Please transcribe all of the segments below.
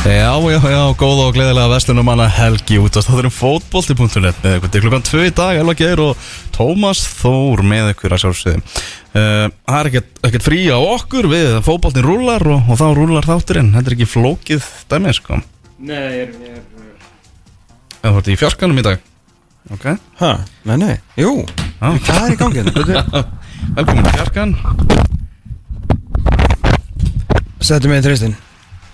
Já, já, já, góða og gleðilega vestlunum manna helgi út á staðurum fótbolti.net með ykkur til klukkan 2 í dag, Elva Geir og Tómas Þór með ykkur að sjálfsögum uh, Það er ekkert, ekkert frí á okkur við fótboltin rúlar og, og þá rúlar þátturinn, þetta er ekki flókið dæmi, sko. Nei, ég er, ég er Það var þetta í fjarkanum í dag. Ok, Hæ? Nei, nei, jú. Já. Hvað er í gangi hérna? velkomin í fjarkan. Settu mig í tristinn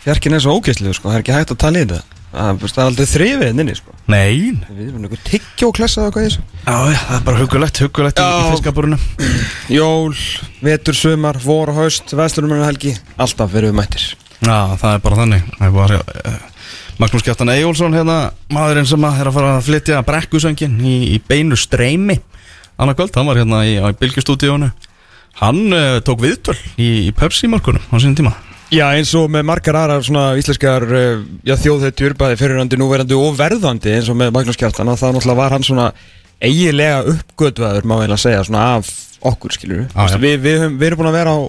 Fjarkin er svo ógeðslu, sko, það er ekki hægt að tala í þetta. Það er aldrei þrifið henni, sko. Nei, Við erum einhver tyggjó klessa eða hvað ég já, það er bara hugulegt, hugulegt í, í Já. fiskaburinu Jól, vetur, sumar, vor og haust, vestlunum helgi Alltaf verðum við mættir. Já, það er bara þannig. Það er bara, uh, Magnús Kjartan Eyjólfsson hérna, maðurinn sem að er að fara að flytja brekkusöngin í, í beinu streymi annað kvöld, hann var hérna í, í Bilgjastúdíónu hann uh, tók viðtöl í, í Pepsi-markunum á sínum tíma Já, eins og með margar aðrar svona íslenskar já, þjóðhetjur, bæði fyrirhandi, núverandi og verðandi eins og með Magnús Kjartan að það náttúrulega var hann svona eiginlega uppgötvaður, má eiginlega segja, svona af okkur, skilur Já, já. við. Við, höfum- við erum búin að vera á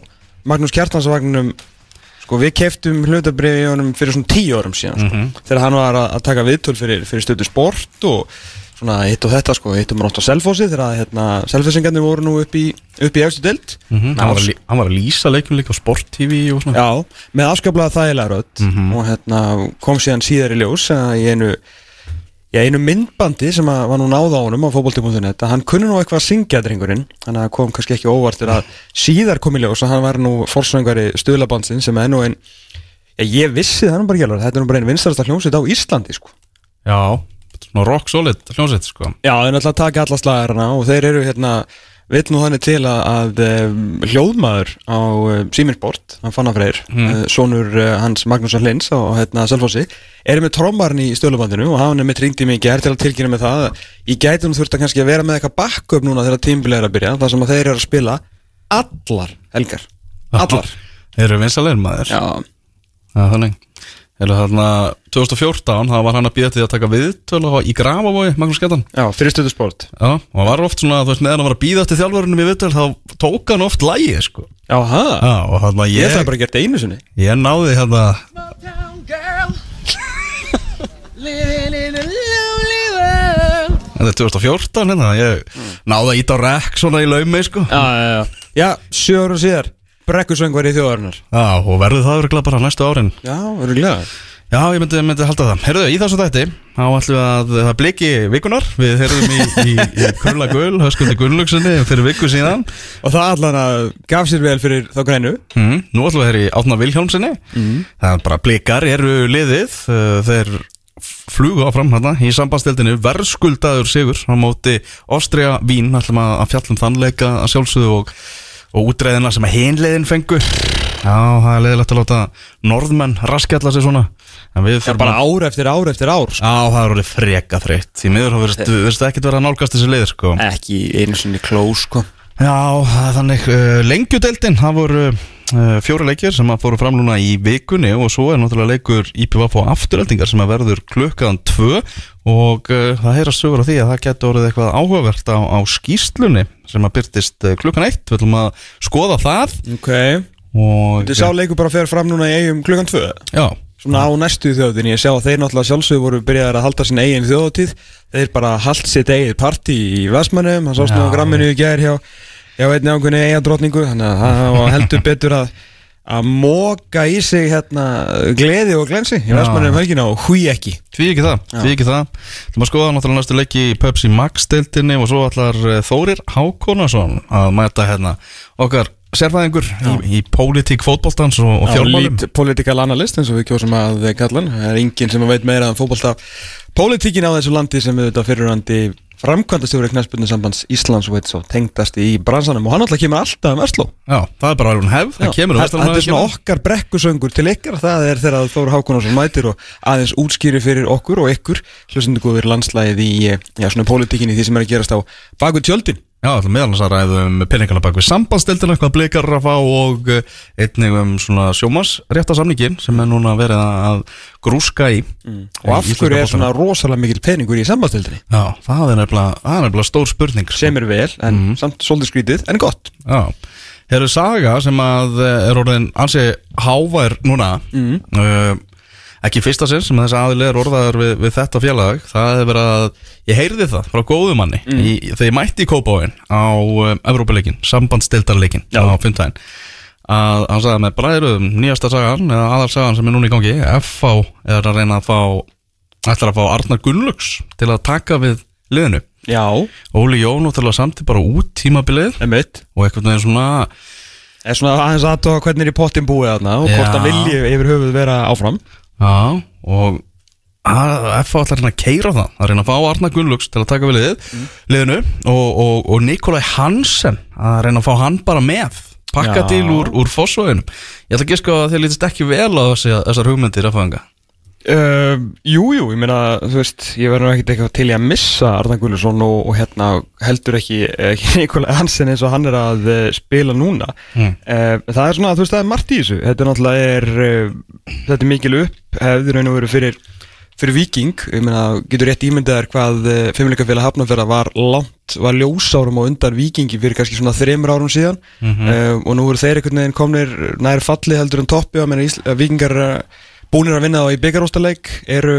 Magnús Kjartansvagnum sko, við keftum hlutabriði í honum fyrir svona tíu árum síðan, sko, Mhm. þegar hann var að, að taka viðtöl fyrir, fyrir stöðu sport og svona hitt og þetta, sko, hittum hann átt á Selfossi þegar að, hérna, Selfossingarnir voru nú upp í, upp í efstu dild hann, var að, lí- hann var að lýsa leikum líka á Sport TV og svona Já, með afskaplega þægilega rödd Mhm. og hérna kom síðan síðar í ljós að í einu, já, einu myndbandi sem var nú náð á honum á fótbolti.net að hann kunni nú eitthvað að syngja drengurinn þannig að kom kannski ekki óvart til að síðar kom í ljós að hann var nú forsöngari stuðlabansin sem er nú ein já, ég vissi það nú bara ekki alveg, þetta er nú bara einn vinstarasta hljómsveit á Íslandi sko. Já, svona rock solid hljómsveit sko. Já, þeir náttúrulega taka alla slagarna og þeir eru hérna Vill nú þannig til að, að hljóðmaður á Símirsport, hann fann að freyr, Mm. sonur uh, hans Magnúsar Lins á hérna, Selfossi, er með trommarn í stjólubandinu og hann er með ringdi mig í gær til að tilkynna með það að gæti nú þurft að kannski að vera með eitthvað backup núna þegar tímbil er að byrja, þar sem að þeir eru að spila allar helgar, allar. Þeir eru vinsalegir maður. Já, Já, þannig Eða þarna 2014, það var hann að býða til að taka viðtöl á- í Grafavói, Magnús Kjartan já, fyrir stöðu sport. Já, og hann var oft svona, þú veist, meðan hann var að býða til þjálfurinn í viðtöl, þá tók hann oft lægi, sko Já, ha? Já, og hann að Ég ég, ætlaði bara að gera þetta einu sinni. ég náði hérna Þetta er 2014 hérna, ég náði að íta rekk svona í laumi, sko Já, já, já. Já, sjö ára síðar, brekkusöngvar í þjóðarinnar. Já, og verði það örgulega bara næstu árin. Já, verður glæða. Já, ég myndi, myndi halda það. Herðu, í þessu þætti, þá ætlum við að það bliki vikunar Við heyrðum í, í, í Kurla Gull, Höskundi Gunnlugsinni fyrir viku síðan. Og það allan að gaf sér vel fyrir þá grænu. Mm, Nú ætlum við að heyra í Átna Vilhjálmsinni mm. Það er bara blikar eru liðið. Uh, Þeir flugu áfram hérna í sambandstildinu verðskuldaður sigur á móti Ástria Vín. Ætlum að fjallum þannleika sjálfsögðu og, og útreðina sem að hinleiðin fengu Já, það er leiðilegt að láta norðmenn raskjalla sig svona Það er bara ár eftir ár eftir ár sko. Já, það er orðið freka þreytt Því miður verðist, verðist ekkert vera að nálgast þessi leið sko. Ekki einu sinni klós sko. Já, þannig uh, Lengjudeldin, það voru uh, fjóri leikir sem að fóru fram núna í vikunni og svo er náttúrulega leikur IPVF og afturöldingar sem að verður klukkaðan tvö og uh, það heyrast sögur á því að það getur orðið eitthvað áhugavert á, á skýslunni sem að byrtist uh, klukkan eitt. Við ætlum að skoða það. Ok. Þetta sá leikur bara fer fram núna í eigum klukkan tvö? Já, Svona á næstu þjóðin Ég sjá að þeir náttúrulega sjálfsögur voru byrjaðar að halda sin eigin þjóðatíð Þeir bara haldt sitt eigið partí í Vestmannum. Það sást nú á gramminu í gær hjá Já, einni ákveðni eiga drotningu Þannig að það heldur betur að að móka í sig hérna gleði og glensi í. Vestmannum helgina og hví ekki. Því ekki það, því ekki það. Þú maður skoða náttúrulega næstu leiki í Pepsi Max deildinni og svo ætlar eh, Þórir Hákonason að mæta hérna okkar sérfæðingur í, í pólitík fótboltans og, og fjármálum. Lít political analyst eins og við kjósum að kalla hann. Það er enginn sem veit meira en fótbolta Politíkin á þessu landi sem við þetta fyrirrandi framkvæmdastjóri knæspunni sambands Íslands svo tengdast í bransanum og hann alltaf kemur alltaf um Vestló Já, það er bara alveg hefð, það kemur Þetta þetta er svona okkar brekkusöngur til ykkar. Það er þegar Þór Hákonarsson mætir og aðeins útskýri fyrir okkur og ykkur Hlustendu góður landslæðið í eh, já, svona politíkin í því sem er að gerast á baku tjöldin Já, alltaf meðalans að ræðum peningana bak við sambandstildina, hvað blikar að fá og eh, einnig um svona sjómas réttasamningin sem er núna verið að grúska í. Og af hverju er svona rosalega mikil peningur í sambandstildinni Já, það er nefnilega, stór spurning sko. Sem er vel, en samt svolítið skrítið, en gott. Já, hér er saga sem að eh, er orðin ansi hávær núna Mhm. uh, ekki fyrsta sinn sem þessi aðil er orðaður við, við þetta félag. Það hefur verið að, ég heyrði það frá góðumanni mm. í, þegar ég mætti í Kópáin á um, Evrópuleikin, sambandstildarleikin Já. á fymtæðin að hann sagði með bræðurum nýjasta sagan eða aðalsagan sem er núna í gangi FH er að reyna að fá ætlar að fá Arnar Gunnlaugs til að taka við liðinu. Já, Óli Jó náttúrulega samt bara út tímabilið. Emitt og einhvern veginn svona Er svona aðeins aðtóa hvernig er í pottin búið og hvort það vilji yfir höfuð vera áfram Já, og að- FH ætlar að keira það. Að reyna að fá Arnar Gunnlaugs til að taka við liðið, liðinu og, og, og Nikolai Hansen að reyna að fá hann bara með. Pakka til úr, úr fósvöðunum ég ætla að sko að þið lítist ekki vel á þessi, þessar hugmyndir að fanga Uh, jú, jú, ég meina, þú veist, ég verður ekkert eitthvað til að missa Arðan Gullusson og, og hérna heldur ekki, ekki Nikolai Hansen eins og hann er að uh, spila núna. Mm. Uh, það er svona, þú veist, það er margt í þessu. Þetta er náttúrulega, er, uh, þetta er mikil upp, hefði raun og verið fyrir, fyrir Viking. Ég meina, getur rétt ímyndaðar hvað fimmleikafélag Hafnarferða var langt, var ljósárum og undan Vikingi fyrir kannski svona þreymur árum síðan. uh, og nú eru þeir einhvern veginn komnir nær falli heldur en toppi og menn Vikingar búnir að vinna þá í byggaróstaleik eru,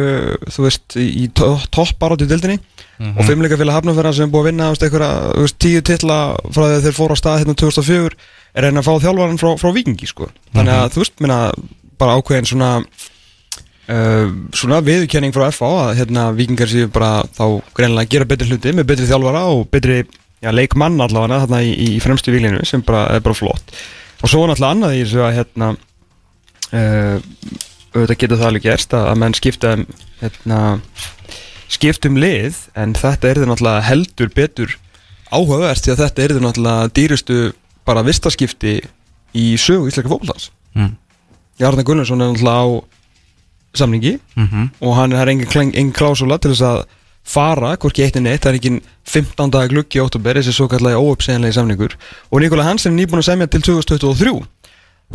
þú veist, í to topp árat í dildinni og fimmleikafélag Hafnarferða sem er búið að vinna þú veist, einhverja, þú veist, tíu titla frá því að þeir fóru á stað hérna 2004 er reyna að fá þjálfaran frá, frá Vikingi sko. þannig að þú veist, minna, bara ákveðin svona uh, svona viðurkenning frá FA að hérna Vikingar séu bara þá greinlega að gera betri hluti með betri þjálfara og betri já, leikmann allavega þarna í, í fremstu výlinu sem bara, er bara flott. Og svo náttúrulega annað í þessu að hérna uh, auðvitað getur það alveg gerst að, menn skipta um, hérna, skiptum lið en þetta er þið náttúrulega heldur betur áhugavert því að þetta er þið náttúrulega dýrustu bara vistaskipti í sögu íslenska fólkvallans mm. Jarnar Gunnarsson er náttúrulega á samningi Mm og hann er engin, engin klásula til þess að fara, hvorki eitt en eitt, það er ekki 15 daga gluggi í óttúber, þessi svo kallagi óuppsegjanlegi samningur. Og Nikola Hansen er nýbúin að semja til 2023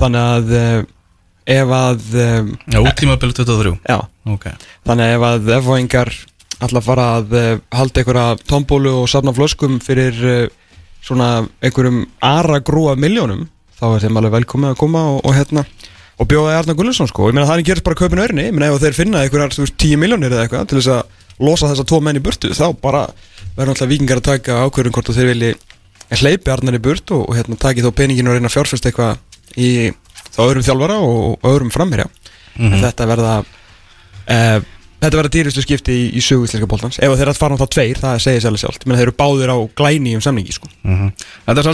þannig að uh, ef að uh, Já, út tímabilið 23 já, Ok. Þannig ef að FO-ingar ætla að fara að uh, halda einhverja tombólu og safna flöskum fyrir uh, svona einhverjum ara grúa miljónum, þá er þeim alveg velkomið að koma og, og hérna og bjóða Arnar Gullinsson sko, ég meina það er gerist bara kaupin örinni, ég meina ef þeir finna einhverjar þú veist, 10 miljónir eða eitthvað til þess að losa þessa tvo menn í burtu, þá bara verður náttúrulega vikingar að taka ákvörðum hvort þeir vilji hleypi Arnar í burtu og, og hérna taki þá peningin og reyna að fjárfesta eitthvað í þá öðrum þjálfara og, öðrum framherja. En þetta verða uh, þetta verða dýristu skipti í, í sögu íslenska bóltans ef þeir að fara þá tveir, það segir sér alveg sjálft menn þeir eru báðir á glæni um samningi sko. mm Þetta er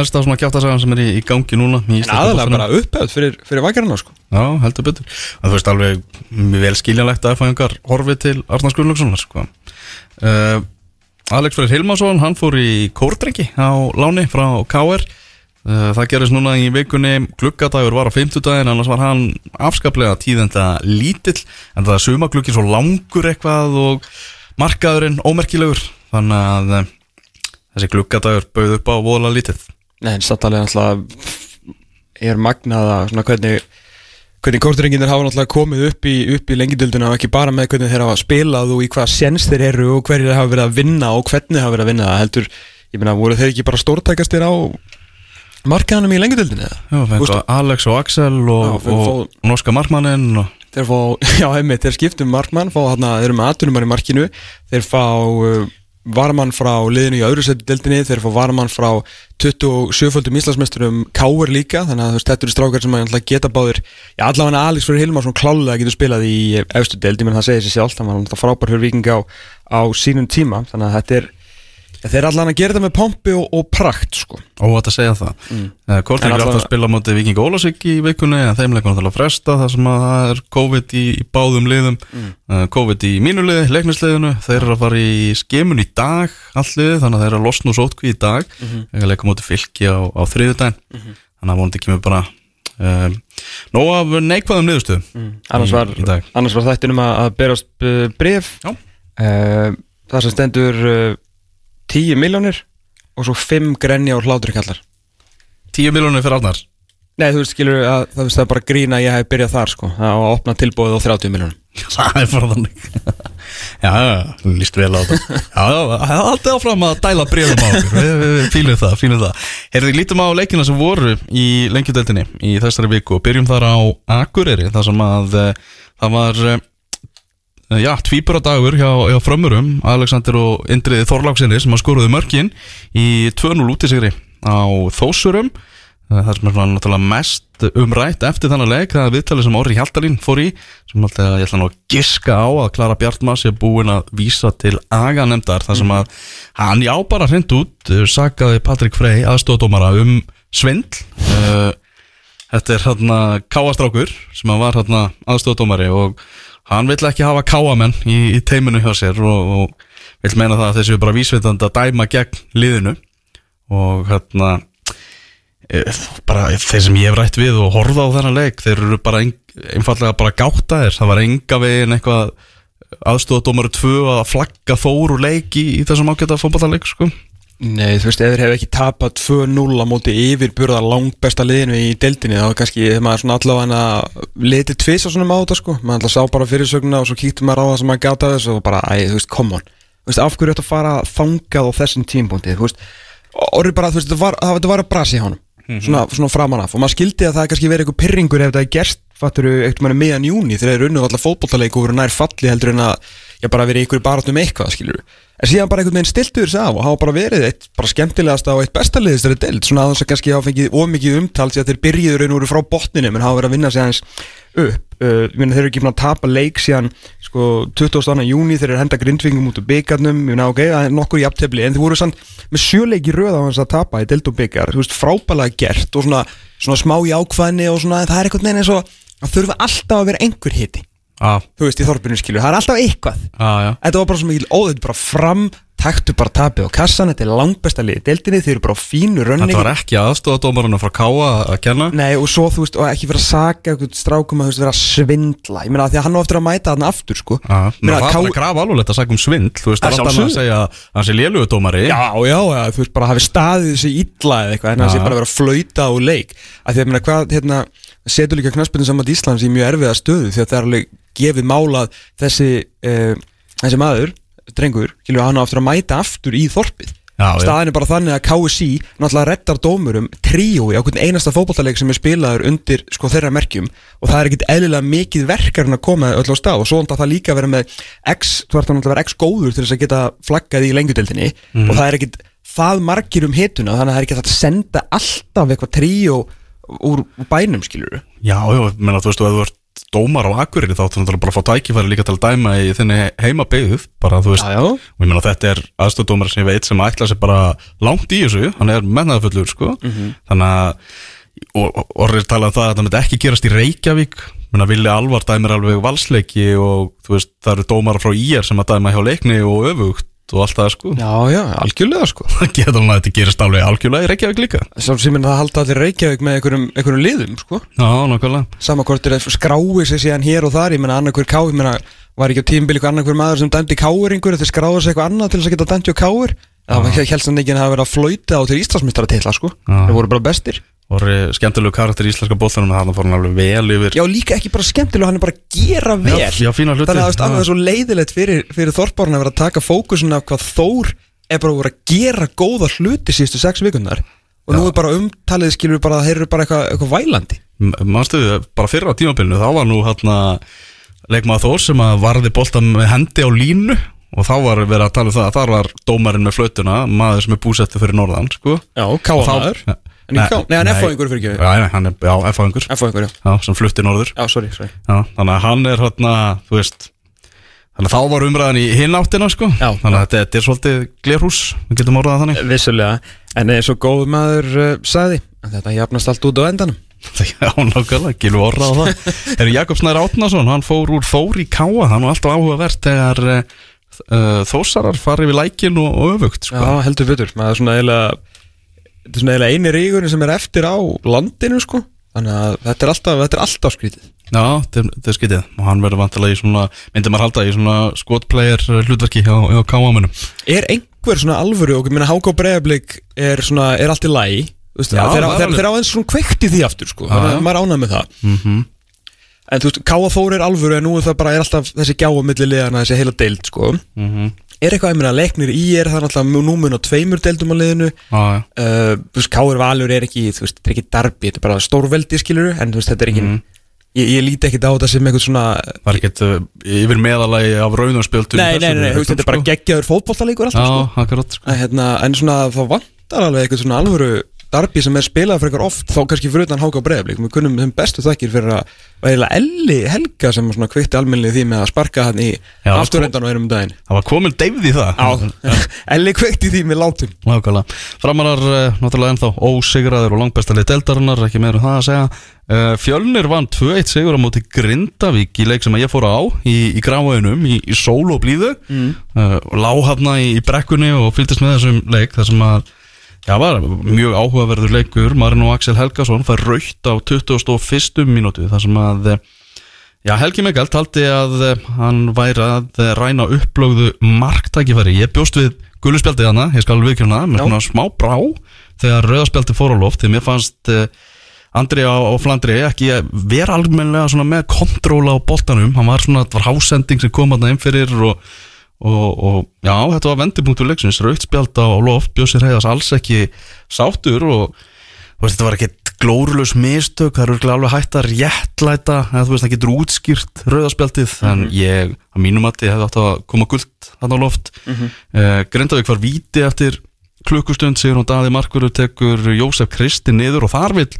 helsta svona kjáttasagan sem er í, í gangi núna í en aðalega bara upphefð fyrir, fyrir vakjarna sko. Já, heldur betur. Þú veist alveg vel skiljanlegt að fæðingar horfið til Arnars Gunnlaugssonar sko. uh, Alex Freyr Hilmarsson hann fór í kórdrengi á láni frá KR Það gerist núna í vikunni. Gluggadagur var á 50 daginn annars var hann afskaplega tíðenda lítill en það er sumagluggi svo langur eitthvað og markaðurinn ómerkilegur. Þannig að uh, þessi gluggadagur bauð upp á vola lítið. Nei, en sattalega náttúrulega er magnaða svona hvernig hvernig kórturenginir hafa náttúrulega komið upp í, upp í lengindilduna og ekki bara með hvernig þeir hafa spilað og í hvað séns þeir eru og hverju þeir hafa verið að vinna og hvernig hafa verið að vinna heldur, ég meina, voru þeir ekki bara stórtækastir á markaðanum í Gústa- Alex og Axel og, Já, og, og norska markmannin og Þeir fá, já, einmitt, þeir skiptum markmann, fá hérna, þeir eru með aðtunumar í markinu, þeir fá uh, varmann frá liðinu í öðru seti deildinni, þeir fá varmann frá 27-földum Íslandsmeisturum Káur líka, þannig að þetta eru strákar sem að geta báðir, já, allavega Alex fyrir Hilmarsson klálega getur spilað í efstu deildi, menn það segir sér sjálf, það var náttúrulega frábær fyrir viking á, á sínum tíma, þannig að þetta er, þeir er allavega að gera þetta með pompi og, og prakt, sko. óvægt að segja það mm. Kortrik En er alltaf að spila móti Viking Ólasík í vikunni en þeim leikur náttúrulega fresta þar sem að það er COVID í, í báðum liðum mm. COVID í mínu liði, leiknisliðinu þeir eru að fara í skemun í dag alliði, þannig að þeir eru að losna úr sótkví í dag mm -hmm. eiga leika á móti fylki á, á þriðudaginn þannig að vonandi kemur bara um, nóg af neikvæðum niðurstöðum Mm. annars, var, annars var þættinum að, að berast bref uh, það sem stendur uh, 10 miljónir og svo 5 grenja og hláturkallar 10 miljónir fyrir Arnar? Nei, þú veist, skilur að það, veist, það er bara grína að ég hef byrjað þar sko, það að opna tilbúið á 30 miljónum Það er bara þannig. Já, já, líst vel á þetta. Já, já, það alltaf áfram að dæla brefum á okkur. Fílum það, fílum það. Herðu, lítum á leikina sem voru í lengjudeldinni í þessari viku og byrjum þar á Akureyri þar sem að eh, það var uh, Já, tvíburadagur hjá, hjá frömmurum Alexander og Indriði Þorláksinni sem að skoruðu mörkin í 2-0 útisigri á Þósurum það sem er náttúrulega mest umrætt eftir þannig leik, það er viðtalið sem Orri Hjaltalín fór í, sem alltaf ég ætla nú að giska á að Klara Bjartmas er búin að vísa til aganemdar þar sem að hann já bara hreint út sagaði Patrik Frey aðstofdómara um svindl. Uh, þetta er hérna Káastrákur sem að var hérna aðstofdómari og hann vill ekki hafa káamenn í, í teiminu hjá sér og, og vill meina það að þessi er bara vísvitandi að dæma gegn liðinu. Og hérna e, bara þeir sem ég hef rætt við og horfa á þennan leik, þeir eru bara ein, einfallega bara gáttaðir, það var enga veginn eitthvað aðstofadómaru tvö að flagga þóru leik í, í þessum ágæta fótballaleik sko Nei, þú veist, ef þeir hefur ekki tapat 2-0 á móti yfirbjörða langt besta liðinu í deildinni þá kannski hefur maður svona allavega litið tvis og svona á þetta sko. Maður alltaf sá bara fyrirsöguna og svo kíktum maður á það sem maður gata þess og bara, æ, þú veist, come on. Þú veist, af hverju þetta fara þangað á þessum tímpúndi, þú veist orðið bara, þú veist, þetta var, þetta var að brasi í honum. Svona, svona framan af. Og maður skildi að það kannski verið eitthvað pyrringur ef þetta er gerst fatturu og ég bara verið ykkur bara um eitthvað skilur en síðan bara einhvern veginn stiltu þessu af og hafa bara verið eitt bara skemmtilegast á eitt bestaliðist þeirri deild. Svona að þess að kannski hafa fengið ómikið umtalt því að þeir byrjiður einu úr frá botninu menn hafa verið að vinna sig aðeins upp. Uh, þeir eru ekki búin að tapa leik síðan sko 22. júni þeir eru henda grindvingum út úr byggarnum ég meina ok, það er nokkur í aptefli en þeir voru sann með sjöleiki röð á hans að tapa í deild og byggar, þú veist, frábælega gert og svona, svona smá í ákvæðni og svona, það er eitthvað neina eins og að þurfa alltaf að vera einhver hiti ah, þú veist, í þorpinu skilju, það er alltaf eitthvað. Ah, þetta var bara svo mikil óðið bara fram taktu bara tapið á kassan, þetta er langbesta liði deildinni, þeir eru bara fínu rönning Þetta var ekki aðstofadómaruna frá Káa að kenna. Nei, og svo, þú veist, og ekki vera að saga eitthvað strákum að, þú veist, vera að svindla. Ég meina, því að hann á eftir að mæta þarna aftur, sko. Ah, Meina, Það var bara graf alveg að sagja um svindl Þú veist, það Að er alltaf að segja að hann sé lélugudómari Já, já, já, þú veist, bara hafi staðið þessi illa eða eitthvað, en það Já. sé bara að að að að, að drengur, kilur hann á aftur að mæta aftur í þorpið. Staðin er bara þannig að KSI náttúrulega reddar dómurum tríói á hvern einasta fótballtaleik sem er spilaður undir sko þeirra merkjum. Og það er ekkit eðlilega mikið verkarinn að koma öll á stað. Og svo náttúrulega það líka að vera með X, þú ert að vera X góður til þess að geta flaggað í lengjudeldinni Mhm. og það er ekkit það margir um hituna þannig að það er ekki hægt að senda alltaf eitthvað tríó úr, bænum skilur Já, já, menna, þú veist, þú ert dómar á Akureyri þá þú náttúrulega bara að fá tækifæri líka til að dæma í þinni heima beigð bara, þú veist, Já, já. og ég meina þetta er aðstofdómar sem ég veit sem ætla sér bara langt í þessu, hann er mennaðafullur sko, þannig að og orðið talað um það að það myndi ekki gerast í Reykjavík, menna vilja alvar dæmir alveg valsleiki og þú veist það eru dómar frá IR sem að dæma hjá leikni og öfugt og allt það sko. Já, já, algjörlega sko. Það getur alveg að þetta gerist alveg algjörlega í Reykjavík líka? Svo sem er það halda allir Reykjavík með einhverjum, einhverjum liðum sko. Já, nákvæmlega. Sama hvort er að skrái sig síðan hér og þar ég menna annarkur ká, ég menna var ekki á tímbili eitthvað annarkur maður sem dæmdi káuringur þeir skráður sig eitthvað annað til þess að geta dæmdi á káur það helst að ekki að hafa verið að flauta á til Íslandsmyndstara til sko, Já. þeir voru bara bestir Orri skemmtilegu karakter í íslenska bóttanum þannig fór hann alveg vel yfir. Já líka ekki bara skemmtilega, hann er bara að gera vel. Já, já, fína hluti. þannig að Já. það er svo leiðilegt fyrir, fyrir þorparna að vera að taka fókusin af hvað Þór er bara að vera að gera góða hluti síðustu sex vikundar og nú er bara umtalið skilur bara að þeir eru bara eitthvað, eitthvað vælandi. Manstu, bara fyrra á tímabilinu þá var nú hérna leikmaður Þór sem að varði boltan með hendi á línu. Og þá var verið að tala um það að þar var dómarinn með flautuna maður sem er búsettu fyrir norðan sko. já, Og þá- nei, hann er F-fóðingur fyrir ekki. Já, hann er, já, F-fóðingur F-fóðingur, já Já, sem flutti norður. Já, sorry, sorry. Já, þannig að hann er hérna, þú veist Þannig að þá var umræðan í hinn áttina sko. Já. Þannig að þetta, er svolítið glerhús Við getum orðað þannig. Vissulega, en eins og góð maður uh, sagði þetta jafnast allt út á endanum. Já, nákvæmlega, gilum orðað á það. Er Jakob Snær Átnason, hann fór úr Þór í Káa Hann var alltaf áhugavert þegar uh, uh, Þórsarar fari við lækin og, og öfugt sko. Já, heldur betur, maður er svona eiginlega þetta er svona eiginlega eini rígurinn sem er eftir á landinu sko. Þannig að þetta er alltaf, þetta er alltaf skrítið. Já, þetta er- skytið Og hann verður vantilega í svona, myndi maður halda í svona skotplayer hlutverki hjá, hjá Káa-munum Er einhver svona alvöru og ég meina Háká Breiðablík er svona, er allt í Já, þeir, á eins svona kveikt í því aftur sko, að maður ánað með það. Mm En þú veist, Káa Þór er alvöru en nú er það bara er alltaf þessi gjá á milli liðana, þessi heila deild sko Er eitthvað, ég meina, leiknir í er það er alltaf nú mun á tveimur deildum á liðinu Já, já uh, þú veist, Káur Valur er ekki þú veist, þetta er ekki darbi, þetta er bara stórveldi skilur en þú veist, þetta er ekki Mhm. ég, ég líti ekkit á þetta sem eitthvað svona Var ekkert uh, yfir meðalagi af rauðum spjöldum Nei, nei, nei, þetta er bara geggjaður fótbollalegur alltaf, sko Já, akkurat sko. að, hérna, En svona, þá vantar alveg eitthvað svona alvöru darbi sem er spilað fyrir eitthvað oft þá kannski fyrir utan háka á breiðablík við kunnum þeim bestu þakkir fyrir að eiginlega Elli Helga sem svona kvitti almennið því með að sparka hann í Já, afturrendan og einum um daginn Það var komin deyfð í það Elli kvitti því með látum Nákvæmlega. Framarar uh, náttúrulega ennþá ósigraður og langbestalið deltarinnar, ekki meira um það að segja. Uh, Fjölnir vann 2-1 sigur á móti Grindavík í leik sem að ég fór á í, í gráðunum, í, í sól og blíðu mm. uh, og lág hafna í, í brekkunni og fylgdist með þessum leik þar sem að Já, var mjög áhugaverður leikur Marin og Axel Helgason fær raukt á 21. mínútu þar sem að já, Helgi Megal taldi að hann væri að ræna upplögðu marktækifæri ég bjóst við gulluspjaldið hana ég skal viðkjöna með svona smá brá þegar rauðaspjaldið fór á loft því mér fannst uh, Andri á, á Flandri ekki vera almenlega með kontróla á boltanum hann var svona, það var hásending sem kom að það inn fyrir og og, og já, þetta var vendipunktur leiksins rautspjald á loft, Bjósir Heiðars alls ekki sátur og veist, þetta var ekkert glórulegs mistök það eru alveg hægt að réttlæta eða þú veist, það getur útskýrt rauðaspjaldið mm -hmm. en ég, að mínum að ég hef átt að koma gullt þarna á loft mm -hmm. uh, Grindavík var víti eftir klukkustund, sigur hún Daði Markverður tekur Jósef Kristi niður og þar vil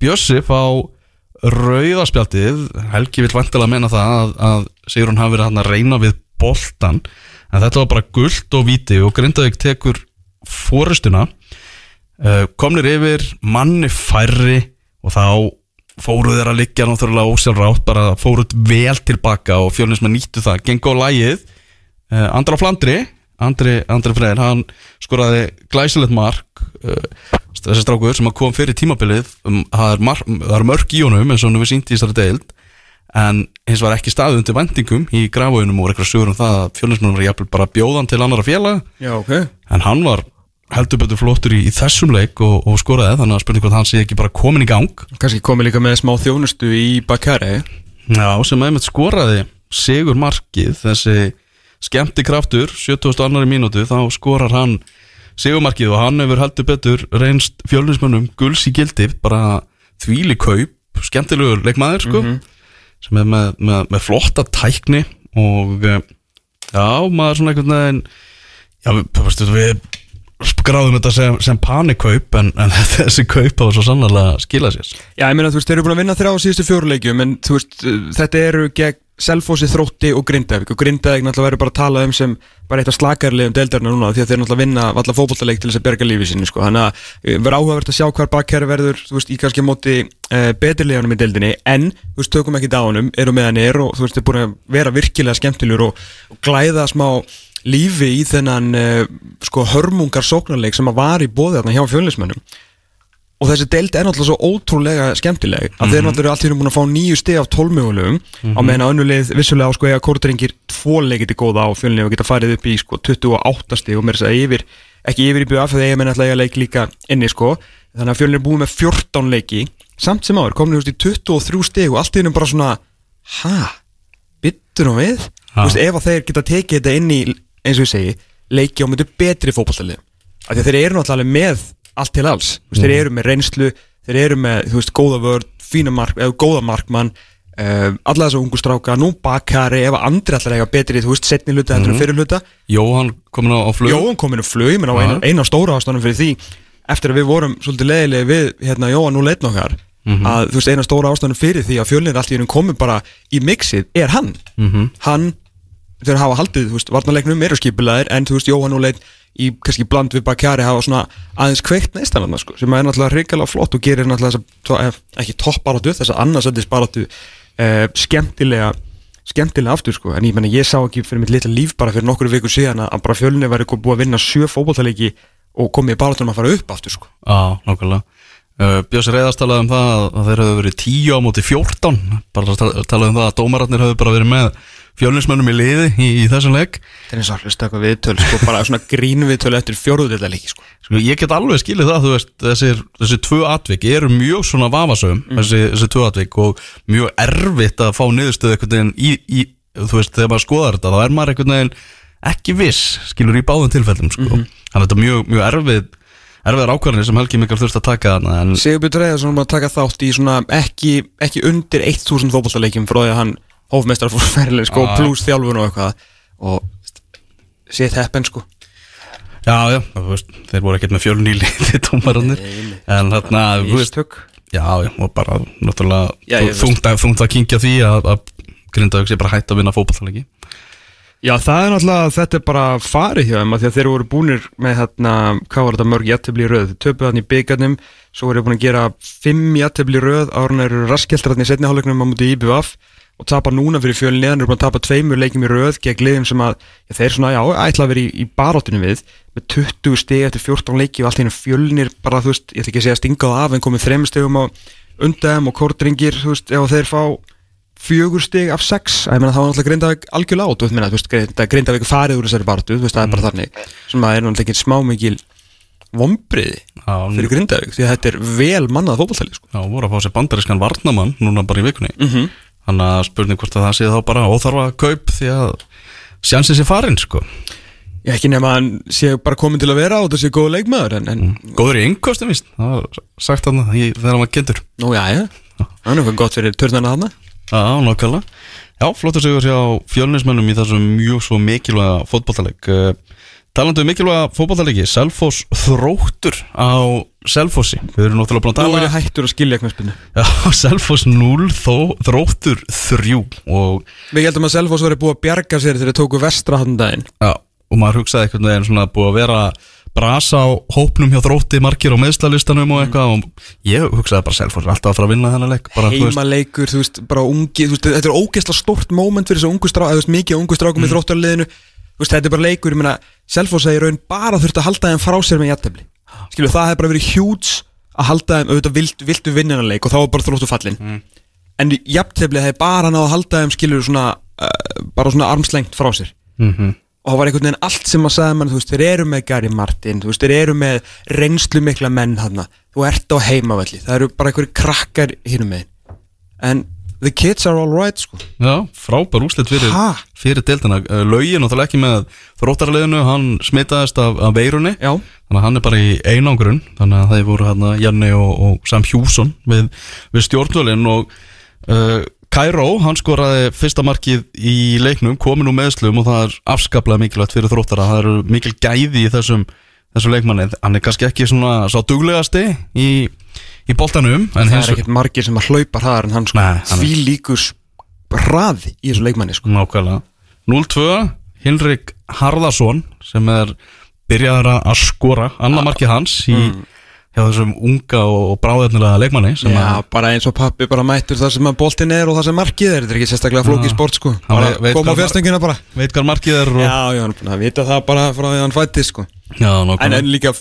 Bjössi fá rauðaspjaldið Helgi vil vantilega menna það að, að sigur hún hafi verið að reyna við boltan en þetta var bara gullt og viti og Grindavík tekur fórustuna uh, komnir yfir manni færri og þá fóruð þeir að liggja náttúrulega ósjálfrátt bara fóruð vel tilbaka og fjölnismenn nýttu það, gengur á lægið uh, Andra Flandri. Andri, Andri Freyr, hann skoraði glæsilegt mark uh, þessi strákur sem kom fyrir tímabilið. Um, það er, mar, er mörg í honum eins og hann við sínt í þessari deild en hins var ekki staðið undir vendingum í grafauðunum og eitthvað sögur um það að fjölinsmennum var jæfnvel bara bjóðan til annara félag Já, okay. en hann var heldur betur flottur í, í þessum leik og, og skoraði þannig að spurning hvort hann sé ekki bara komin í gang Kanski komið líka með smá þjónustu í Bakari Já, sem aðeins skoraði Sigur Markið þessi skemmti kraftur 70. annari mínútu þá skorar hann Sigur Markið og hann hefur heldur betur reynst fjölinsmennum guls í gildi bara þvíli kaup, skemmtilegur leikmaður sko mm -hmm sem er með, með, með flotta tækni og eh, já, maður svona einhvern veginn já, við, við gráðum þetta sem, sem panikaupp en, en þessi kaup á svo sannlega skila sér. Já, ég meina, þú veist, þeir eru búin að vinna þrjá síðustu fjóruleikjum en þú veist, þetta eru gegn Selfossi, Þrótti og Grindavík. Og Grindavík náttúrulega verður bara að tala um sem bara eitt af slakarlegum deildarna núna því að þeir náttúrulega vinna valla fókbóltaleik til þess að berga lífið sinni sko. þannig að eh, verður áhugavert að sjá hver bakkerri verður þú veist, í kannski móti uh, beturleganum í deildinni. En, þú veist, tökum ekki dánum eru með hann er og þú veist, þeir búin að vera virkilega skemmtilegur og, og glæða smá lífi í þennan uh, sko hörmungar sóknarleik sem að var í bóði og þessi deild er náttúrulega svo ótrúlega skemmtileg að þeir mhm. náttúrulega allir búin að fá nýju steg af tólmögulegum mm -hmm. á mhm. meðan að önnulegi vissulega á sko eða kórtringir tvo leikiti góða á fjölunni og geta farið upp í sko 28 steg og mér er þess að yfir ekki yfir í BF þegar ég menn alltaf að leik líka inni sko þannig að fjölunni er búin með 14 leiki samt sem áður komin í 23 steg og allt í hennum bara svona ha, byttur og við veist, ef að þeir geta tekið þetta inn í og ég allt til alls, mm. þeir eru með reynslu þeir eru með, þú veist, góða vörd fína mark, eða góða markmann uh, alla þessu ungu stráka, nú bakkari ef andri allar eiga betri, þú veist, setni hluta mm. fyrir hluta. Jóhann komin á flug Jóhann komin á flug, menn á eina, eina stóra ástæðanum fyrir því, eftir að við vorum svolítið leðilega við, hérna, Jóhann nú leitn okkar mm -hmm. að, þú veist, eina stóra ástæðanum fyrir því að fjölnir allt í húnum komin bara í mixið, er hann -hmm. hann, þeir hafa haldið, þú veist, varnarleiknum eru skipilaðir, en þú veist, Jóhann nú leitn í kannski bland við Bakari hafa svona aðeins kveikt neistan sko, sem er náttúrulega hrigalega flott og gerir náttúrulega þess, ekki toppbaráttu þess að annarsættisbaráttu eh, skemmtilega skemmtilega aftur sko, en ég menna ég sá ekki fyrir mitt litla líf bara fyrir nokkru vikur síðan að bara fjölunni væri búið að vinna sjö fókbóltalegi og komið í barátunum að fara upp aftur sko. Já, nokkulega uh, Björns Reðars talaði um það að þeir hefðu verið 10 á móti 14 bara talaði um það að dómaratnir hefðu bara verið með fjölinsmönnum í liði í, í þessum legg Það er eins og allveg stökka viðtöl sko, bara svona grín viðtöl eftir fjóruðvölda líki sko. sko, Ég get alveg skilið það, þú veist þessir, þessi tvö atvik eru mjög svona vafasögum mm. þessi, þessi tvö atvik og mjög erfitt að fá niðurstöðu eitthvað veginn í, í, þú veist, þegar maður skoðar þetta þá er maður eitthvað veginn ekki viss, skilur í báðum tilfellum sko. mm -hmm. þannig að þetta er mjög, mjög erfitt erfiðar ákvarðanir sem Helgi Mikkel þurft að taka þarna en Sigurbjörn Reyðarsson var að taka þátt í svona ekki, ekki undir 1000 fótballtaleikjum frá því að hann hófmestrar fór ferðileg sko, Ah. pluss þjálfun og eitthvað. Og sétt heppen sko. Já, já, veist, þeir voru ekkert með fjölun í liði tómarannir en þarna, þú veist, Ístök já, já, og bara náttúrulega þungt að, þungt að kynkja því að, að Grindavík sé bara hætt að vinna fótballtalegi Já, það er náttúrulega, þetta er bara farið hjá þeim að því að þeir voru búnir með hérna, hvað var þetta mörg jættibli í röð, þeir töpuð hann í byggarnum, svo voru þeir búin að gera fimm jættibli í röð, árun eru raskjeltar hann í setni hálfleiknum á múti IBVF og tapa núna fyrir fjölin neðan, eru búin að tapa tveimur leikjum í röð gegn liðum sem að já, þeir svona, já, ætla að vera í, í baróttinu við með 20 steg eftir 14 leiki og allt hérna fjölnir bara, þú veist, ég ætla ekki að segja stingað af en komið þrem stegum á undæðum og kordringir, þú veist, ef þeir fá fjögur stig af sex að ég meina þá var náttúrulega Grindavík algjörlega át þú veist, Grindavík er farið úr þessari bartu þú veist, það er bara þannig sem að er náttúrulega ekki smá mikil vombriði fyrir Grindavík því að þetta er vel mannað fótballtæli sko. Já, voru að fá sér bandarískan varnamann núna bara í vikunni mm -hmm. Þannig að spurning hvort að það sé þá bara óþarfa kaup því að sjansið sé farin sko. Ég ekki nema að hann sé bara komin til að vera og það sé góð leikmaður en, en Góður í yngkostum víst, það var sagt hann þegar hann var kynntur. Nú já, já, það er nokkuð gott fyrir törnana þarna. Já, nokkala Já, flottur sigur hjá fjölnismennum í þessum mjög svo mikilvæga fótballtaleg Talandi um mikilvæga fótballtalegi Selfoss þróttur á Selfossi. Við erum náttúrulega búin að nú tala er ég hættur að skilja knæspinu Já, Selfoss 0 þó, þróttur 3 og, við heldum að Selfoss verið búið að bjarga sér þegar þeir tóku vestra hann daginn. Já, og maður hugsaði einhvern veginn svona búið að vera brasa á hópnum hjá þrótti margir á meðslalistanum og eitthvað og ég hugsaði bara Selfoss er alltaf að fara að vinna þennan leik heimaleikur, þú veist, bara ungi þetta er ógeðslega stort moment fyrir þessu ungu strá, veist, Mm. þetta er bara leikur, ég meina Selfoss að í raun bara þurft að halda þeim frá sér með jættefli skilju, það hefur bara verið hjúts að halda þeim, auðvitað vilt, viltu vinna hennar leik og þá var bara þróttu fallin Mm. en jættefli hefur bara náð að halda þeim skilju svona, uh, bara svona armslengt frá sér Mhm. og það var einhvern veginn allt sem að sagði mann, þú veist, þeir eru með Gary Martin, þú veist, þeir eru með reynslu mikla menn hann, þú ert á heimavalli, það eru bara einhverju krakkar en the kids are all right, sko. Já, frábær úslit fyrir, fyrir deildina. Uh, Laugin náttúrulega ekki með þróttarliðinu Hann smitaðist af, af veirunni. Já, Þannig að hann er bara í einangrun. Þannig að það voru hérna Janni og, og Sam Hjússon Við, við stjórnvölin Og uh, Kairó, hann skoraði Fyrsta markið í leiknum Komin úr meðslum og það er afskaplega mikilvægt Fyrir þróttara, það eru mikil gæði í þessum Þessum leikmanni, hann er kannski ekki svona Sá duglegasti í, í boltanum En það er ekkert margir sem að hlaupa hraðar en hann, sko, Nei, hann er- því líkus hraði í þessu leikmanni, sko. Nákvæmlega. 0-2, Hinrik Harðarsson sem er byrjaður að- skora annar markið hans í hjá þessum unga og, bráðefnilega leikmanni Já, að bara eins og pappi bara mættur það sem boltin er og það sem markið er, þetta er ekki sérstaklega flókið Já. sport, sko. Bara koma á fjastengina bara. veit hvað markið er og, Já, já, hann er vita það bara frá því hann fættist, sko. Já En nákvæmlega. En líka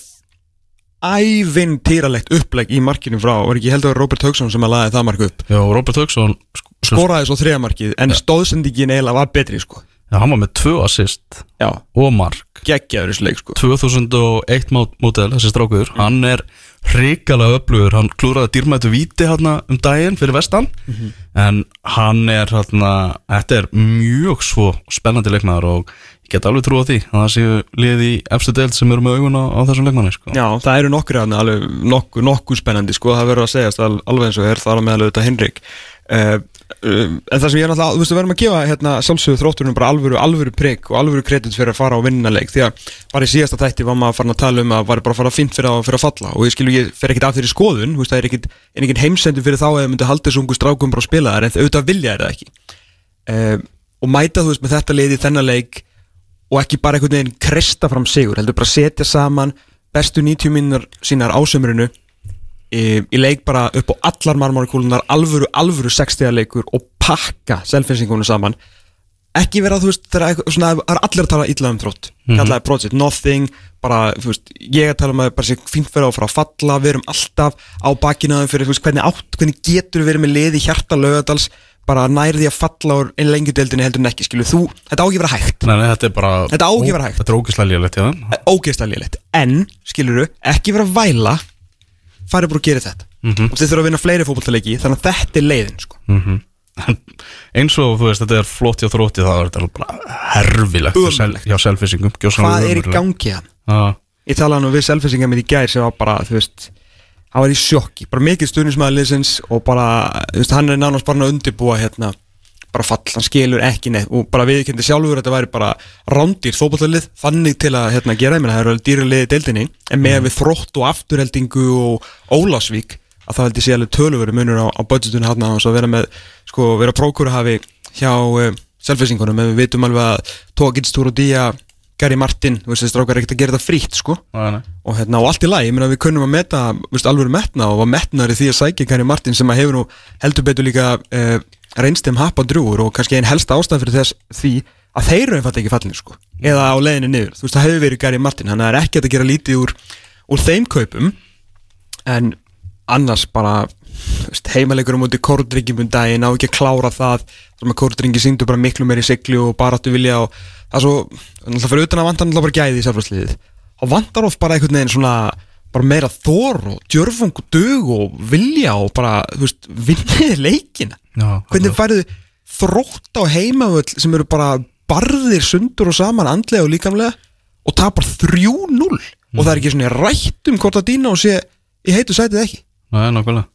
ævinn týralegt upplegg í markinu frá og ekki heldur Robert Hauksson sem að laði það mark upp? Já, Robert Hauksson sk- skoraði svo þriðamarkið en stóðsendingin eiginlega var betri sko. Já, hann var með tvö assist Já, og mark. Geggjaður þessu leik sko. 2001 mó- mótel, þessi strákur hann er hrikalega öflugur. Hann klúraði dýrmættu víti hérna um daginn fyrir vestan. En hann er hérna, þetta er mjög svo spennandi leikmaður og ég get alveg trú á því að það séu liði í efstu deild sem eru með augun á, á þessum leikmanni sko. Já, það eru nokkur hann alveg nokkuð nokku spennandi sko, það verður að segjast al- alveg eins og er þar að meðal auðvitað Henrik uh, uh, En það sem ég er náttúrulega, þú veist, við verðum að gefa hérna sjálfsögðu þrótturinn bara alvöru, alvöru prigg og alvöru kredit fyrir að fara á vinnaleik því að bara í síðasta þætti var maður farin að tala um að var bara að fara fint fyrir að, fyrir að falla. Og ég skilu, ég fer ekkit af þeirri skoðun, þú veist, það er ekkit, er ekkit heimsendu fyrir þá að þau myndi halda þessu ungu strákum bara að spila þar en þau auðvitað vilja er það ekki. Uh, og mæta, þú veist, með þetta liði þennan leik og ekki bara einhvern veginn kresta fram sigur, heldur bara setja saman bestu 90 mínunar sínar ásömurinu í, í leik bara upp á allar marmárikúlunar alvöru, alvöru 60 leikur og pakka selfinsingunum saman. Ekki vera, þú veist, þegar eitthvað- svona, það er allir að tala illa um þrótt. Mhm. kallaði project nothing, bara, þú veist ég að tala um að bara sé fínt vera að fara að falla við erum alltaf á bakinaðum fyrir, þú veist, hvernig átt, hvernig getur við verið með liði hjarta lögadals, bara nærði að falla úr einn lengjudeldinni heldur en ekki, skilu, þú, þetta á ekki að vera hægt. Nei, nei, þetta er bara Þetta á ekki að vera hægt. Þetta er ógislega lélegt, já ógeðslega lélegt en, skilur ekki vera væla farið bara að gera þetta Mhm. og þið þurfa að vinna fleiri fótballtaleiki þannig að þetta er leiðin sko. mm eins og þú veist, þetta er flott hjá þrótti þá er þetta bara herfilegt Ömurlegt. hjá selfisingum hvað er í gangi hann? Já, ég talaði nú við selfisingar mitt í gær sem var bara, þú veist hann var í sjokki, bara mikið stuðnismæður liðsins og bara, þú veist, hann er nánast bara að undirbúa hérna, bara fall hann skilur ekki neitt. Og bara viðkendi sjálfur þetta væri bara rándýr fókbaltalið þannig til að hérna gera, ég meina það eru alveg dýraliði deildinni, en með við þrótt og afturheldingu og Ólásvík að það held ég sé alveg töluveri munur á, á budgetunni hann að vera með, sko, vera prókur að hafi hjá uh, selfisingunum, en við vitum alveg að Tókins Túrudíja Gary Martin, þú veist, þessi strákar er ekkert að gera þetta frítt sko. Nei. og hérna, og allt í lagi, ég meina við kunnum að meta þú veist, alveg metna og var metnaður í því að sækja Gary Martin sem að hefur nú heldur betur líka uh, reynst þeim hapa drúur og kannski einn helsta ástæð fyrir þess því að þeir eru einfalt ekki fallin sko. Eða á leiðinni niður, þú veist, það hefur verið Gary Martin hann er ekkert að gera lítið úr, úr þeim kaupum en annars bara heimalegur á móti kórdringjum um daginn á ekki að klára það þar með kórdringi síndu bara miklu meiri sigli og bara áttu vilja og það svo, náttúrulega fyrir utan að vantar náttúrulega bara gæði í sérfærsliðið og vantar of bara einhvern veginn svona bara meira þor og djörfung og dög og vilja og bara, þú veist, vinniði leikina. Já, hvernig færðu þrótt á heimavöll sem eru bara barðir sundur og saman andlega og líkamlega og tapar 3-0 og það er ekki svona rætt um hvort að dýna og sé í heitu sætið ekki? Nei, nákvæmlega.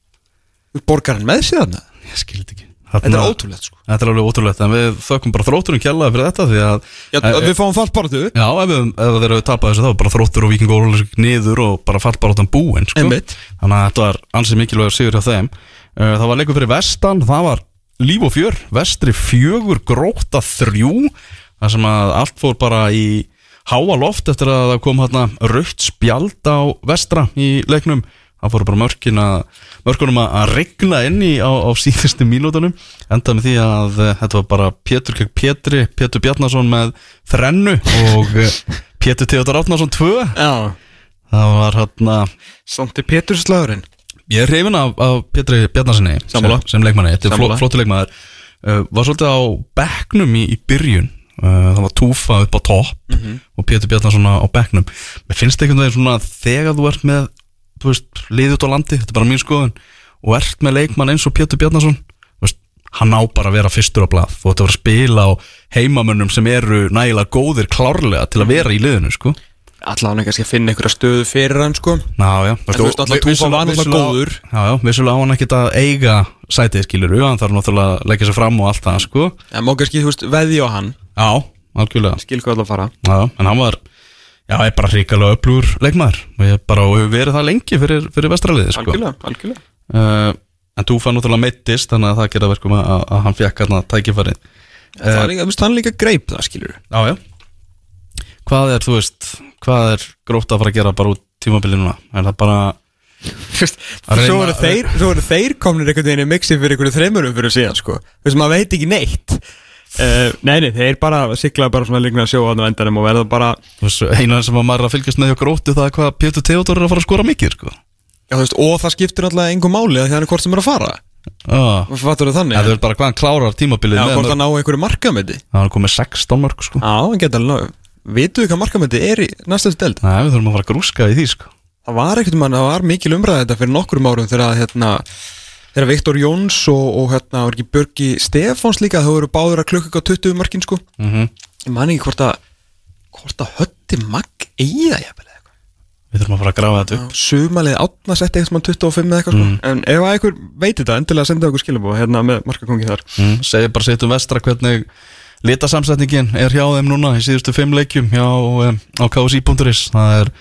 Borgar hann með sér þarna? Ég skil þetta ekki þetta er ótrúlegt sko. Þetta er alveg ótrúlegt, en við þökkum bara þróttunum kjallaði fyrir þetta því að Já, Eh, við fáum fallbaratu Já, ef, við, ef þeir eru tapað þessu þá bara þróttur og vikingur og niður og bara fallbaróttan búinn sko. Þannig að þetta var ansið mikilvægur sigur hjá þeim. Það var leikur fyrir vestan, það var líf og fjör, vestri fjögur gróta þrjú Það sem að allt fór bara í háa loft eftir að það kom hérna raukt spjald á vestra í leiknum Það fóru bara mörkin að, mörkunum að regna inn í á, á síðustu mínútonum Endað með því að uh, þetta var bara Pétur kegg Pétri, Pétur Bjarnason með þrennu og uh, Pétur Theodor Átnarsson tvö. Já. Það var hérna, er Pétur slagurinn. Ég er hrifin af, af Pétri Bjarnarssoni sem, sem leikmanni, þetta er fló, flottu leikmaður. Uh, Var svolítið á bekknum í, í byrjun. Uh, Það var túfa upp á topp Mhm. og Pétur Bjarnarsson á, bekknum. Mér finnst einhvern veginn svona þegar þú ert með veist, liðið út á landi, þetta er bara mín skoðun. Og ert með leikmann eins og Pétur Bjarnarsson þú veist, hann á bara að vera fyrstur á blað. Ætti að vera að spila á heimamönnum sem eru nægilega góðir klárlega til að vera í liðinu sko. Allavega kannski að finna einhverja stöðu fyrir hann sko. Alltaf var já, vissulega á hann ekkert að eiga sætið skilur hann þarf náttúrulega að leggja sér fram og allt það sko. En má kannski, þú veist, veði á hann. Já, algjörlega. Skil hvað allavega fara. Já, en hann var, já, er bara hrikalega öflugur leikmaður og ég bara, og hefur verið það lengi fyrir, fyrir vestraliði sko. Algjörlega, algjörlega. Uh, En Túfa náttúrulega meittist þannig að það gera verkum að, að hann fekk hérna tækifæri Það er líka, þú veist, hann líka greip það, skilur Já, já. Hvað er, þú veist, hvað er grótt að fara að gera bara út tímabilið núna? Er það bara, Að Svo eru þeir, þeir komnir einhvern veginn í mixi fyrir einhverju þreimurum fyrir síðan, sko. Þú veist, maður veit ekki neitt uh, Nei, nei, þeir bara sigla bara svona líkna að sjóa á endanum og verða bara þú veist, eina sem að maður að fylgjast með hjá gróttu það er hvað Pétur Theodor er að fara að skora mikið, sko. Já, þú veist, og það skiptir alltaf engum máli að því hann er hvort sem er að fara. Já, Hvað fattur þau þannig? það er bara hvað hann klárar tímabilið Já, hvort mörg- hann á einhverju markamöndi Það er komið 16 mörg, sko. Já, hann geta alveg Vitu hvað markamöndi er í næsta delt? Nei, við þurfum að fara að grúska í því, sko. Það var það þegar Viktor Jóns og, og hérna var ekki Björgi Stefáns líka þau eru báður að klukka á 20 markin sko. Mm ég man ekki hvort að hvort að hötti magg eigi það jafnvel Við þurfum að fara að grafa þetta upp. Sumalið átna setti eitthvað mann 25 eða eitthvað sko. En ef að einhver veit þetta endilega senda okkur skilabóð hérna með markakongi þar. Mm. Segir bara setjum vestra hvernig litasamsetningin er hjá þeim núna í síðustu fimm leikjum hjá um, á KSI.is það er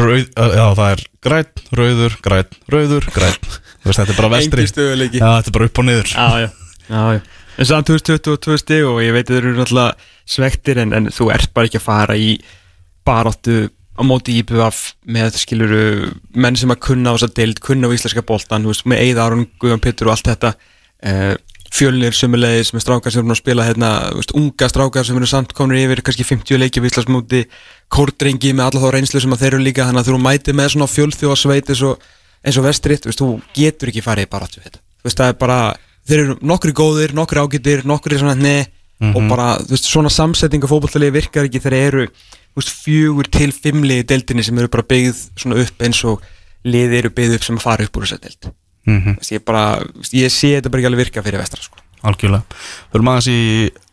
rauð, já það er græn, rauður, græn, rauður, græn veist, þetta er bara vestri. Já, þetta er bara upp og niður. Já, já, já, já. En samt 2022 stig og ég veit að þeir eru náttúrulega svektir en, en þú ert bara ekki að fara í baráttu á móti IPVF með skiluru menn sem að kunna á þess að deild, kunna á íslenska veist, með Eida Aron, Guðan Pittur og allt þetta. Uh, fjölnir sömulegis með strákar sem eru að spila hérna, þú veist, unga strákar sem eru samt komnir yfir kannski 50 leikja við Íslandsmóti kórdrengi með alla þá reynslu sem að þeir eru líka þannig að þú mæti með svona fjölþjóðasveit eins og, eins og vestrið, þú veist, þú getur ekki farið í baráttu við þetta, þú veist, það er bara þeir eru nokkri góðir, nokkri ágætir, nokkri svona ne og bara, þú veist, svona samsetting af fótballtalegi virkar ekki þegar eru þú veist, fjögur til fimmli í deildinni sem eru bara byggð svona upp eins og liði eru byggð upp sem fara upp úr þessa deild. Mm Þú veist, ég bara, ég sé þetta bara ekki alveg virka fyrir vestra sko. Algjörlega. Förum aðeins í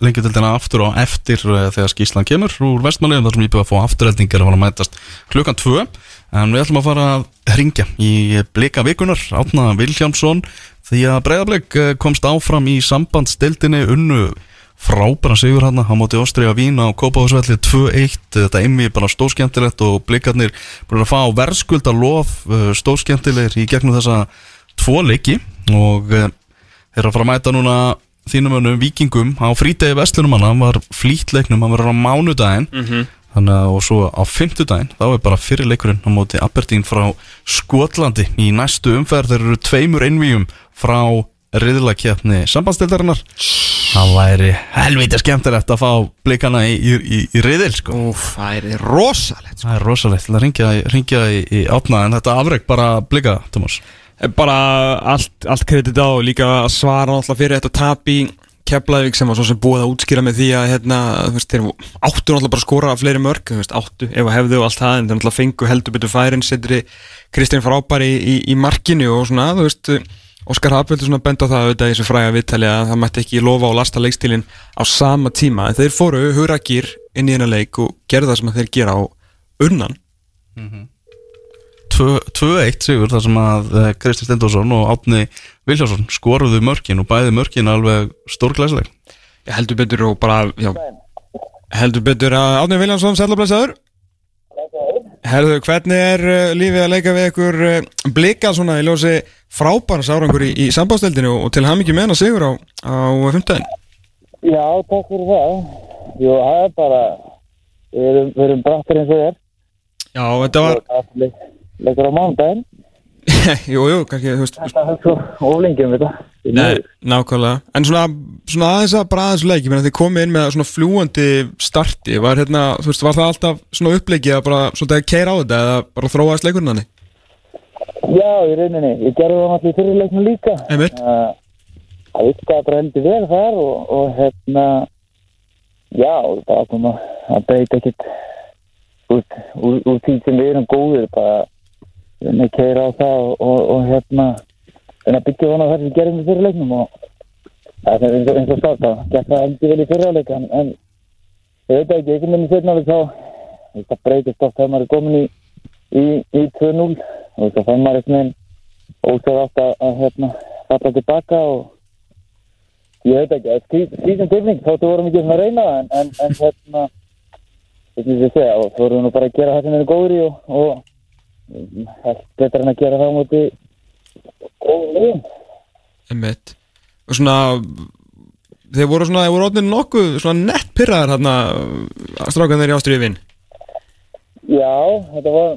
lengjadöldina aftur og eftir uh, þegar skíslan kemur úr vestmanniðum þar sem ég byrja að fá afturreldingar að fara að mætast klukkan 2 en við ætlum að fara að ringja í blika vikunar Átna Viljámsson því að Breiðablik komst áfram í sambandstildinni unnu frábæra sigur hann á móti Óstriða Vín á Kópahúsvelli 2-1, þetta einmi bara stóðskemmtilegt og blikarnir búin að fá verðskulda lof stóðskemmtilegir í gegnum þessa tvo leiki. Og er að fara að mæta núna þínum önum vikingum á frítegi vestlunum hann var flítleiknum, hann var á mánudaginn. Mm -hmm. Þannig að og svo á fymtudaginn þá er bara fyrirleikurinn á móti Aberdeen frá Skotlandi í næstu umferð þeir eru tveimur einvíum frá riðlakjapni sambandstildarinnar það væri helvita skemmtilegt að fá blikana í, í, í, í riðil sko. Úf, það er rosalegt sko. það er rosalegt, það ringja, ringja í átna en þetta afreg bara blika, Thomas bara allt, allt kredit á og líka að svara alltaf fyrir þetta tap í Keflavík sem var svo sem búið að útskýra með því að hérna, þú veist, þeir áttu alltaf bara að skora fleiri mörg, þú veist, áttu ef að hefðu og allt það, en þeir alltaf fengu heldur betur færin setri Kristján Frábæri í, í, í markinu og svona, þú veist Óskar Hafbjörn svona bent á það auðvitað í þessu fræga viðtali að það mætti ekki lofa og lasta leikstílinn á sama tíma, en þeir fóru huragýr inn í hennar leik og gerðu það sem þeir gera á unnan mm -hmm. 2-1 sigur þar sem að Kristi Stendósson og Átni Viljársson skoruðu mörkin og bæði mörkin alveg stórglæsleg Ég heldur betur og bara já, heldur betur að Átni Viljársson sælablaðsæður Herðu, hvernig er lífið að leika við ykkur blika svona í ljósi frábæra sárangur í, í sambásteldinu og til ham ekki meina sigur á, á 15 Já, takk fyrir það. Jú, það er bara við erum, erum brattir eins og þér. Já, þetta var leikur á mánudaginn Jú, jú, kannski, þú veist Þetta er svo ólengjum við það Nei, nákvæmlega. En svona, svona aðeins að bara aðeins leiki Þið komið inn með svona fljúandi starti Var, hérna, þú veist, var það alltaf svona uppleiki að bara svona að keira á þetta eða bara þróaðast leikurinn hann Já, í rauninni, ég gerði það í fyrirleiknum líka. Einmitt. Það virkaði bara heldur vel þar og, og hérna Já, það ákveðum að það beiti ekkit úr, úr, úr því sem við erum góðir bara að keira á það og, og, og hérna en að byggja vona þar sem við gerum í fyrirleiknum og það er eins og, og státt að geta það heldur vel í fyrirleik en, en ég veit ekki, einhvern veginn setna við þá það breytist oft þegar maður er komin í í, í 2-0 og það fann maður einhvern veginn ósað átt að, að hérna falla tilbaka og ég veit ekki, að skýsum tilning þáttu vorum ekki svona að reyna en, en, en hérna er því að þú vorum nú bara að gera það sem er góður í og, og allt betra en að gera það á móti góðum liðum. Einmitt. Og svona þeir voru svona, þeir voru ótnir nokkuð svona nett pyrraðar hérna strákan þeir í ástriðin Já, þetta var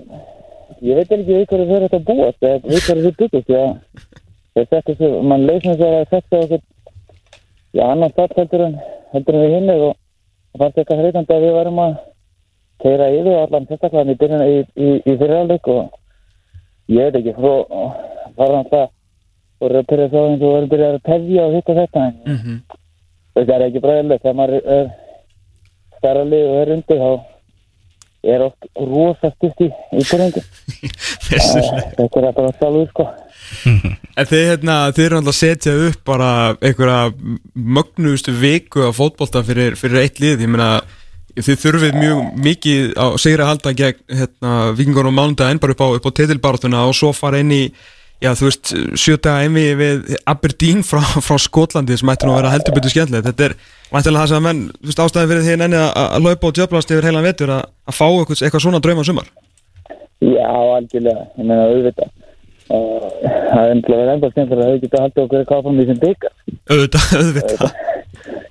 ég veit ekki við hverju þeir þetta búast eða við hverju þeir byggast þeir settu svo, mann leysum þess að settu okkur já, annan start heldur en heldur en við hinnir og það fannst eitthvað þreitandi að við varum að keira yfir allan sérstaklega í byrjun í, í, í fyrirháleik og ég veit ekki frá var hann það voru að byrja þá eins og voru að byrja að pefja og hitta þetta en mm -hmm. þetta er ekki bræðilegt þegar maður er stærra lið og er undir þá er oft rosa stutt í byrjandi þetta er bara sjálfur sko. En þið, hérna, þið eru alltaf að setja upp bara einhverja mögnustu viku af fótbolta fyrir, fyrir eitt lið, ég meina þið þurfið mjög mikið á sigra halda gegn hérna, vikingur og mánundaginn bara upp á, á titilbartuna og svo fara inn í já þú veist, sjöta einvi við Aberdeen frá, frá Skotlandi sem ætti nú að vera heldur betur skemmtilegt. Þetta er vantilega það sem að menn, þú veist, ástæðin fyrir því nenni að, laupa og djöblast yfir heilan vetur að, fá eitthvað, svona drauma sumar. Já, algjörlega, ég meina auðvitað það er ennlega verið ennlega skemmtilega að þau geta haldið okkur að káfa því sem byggar Auðvitað, auðvitað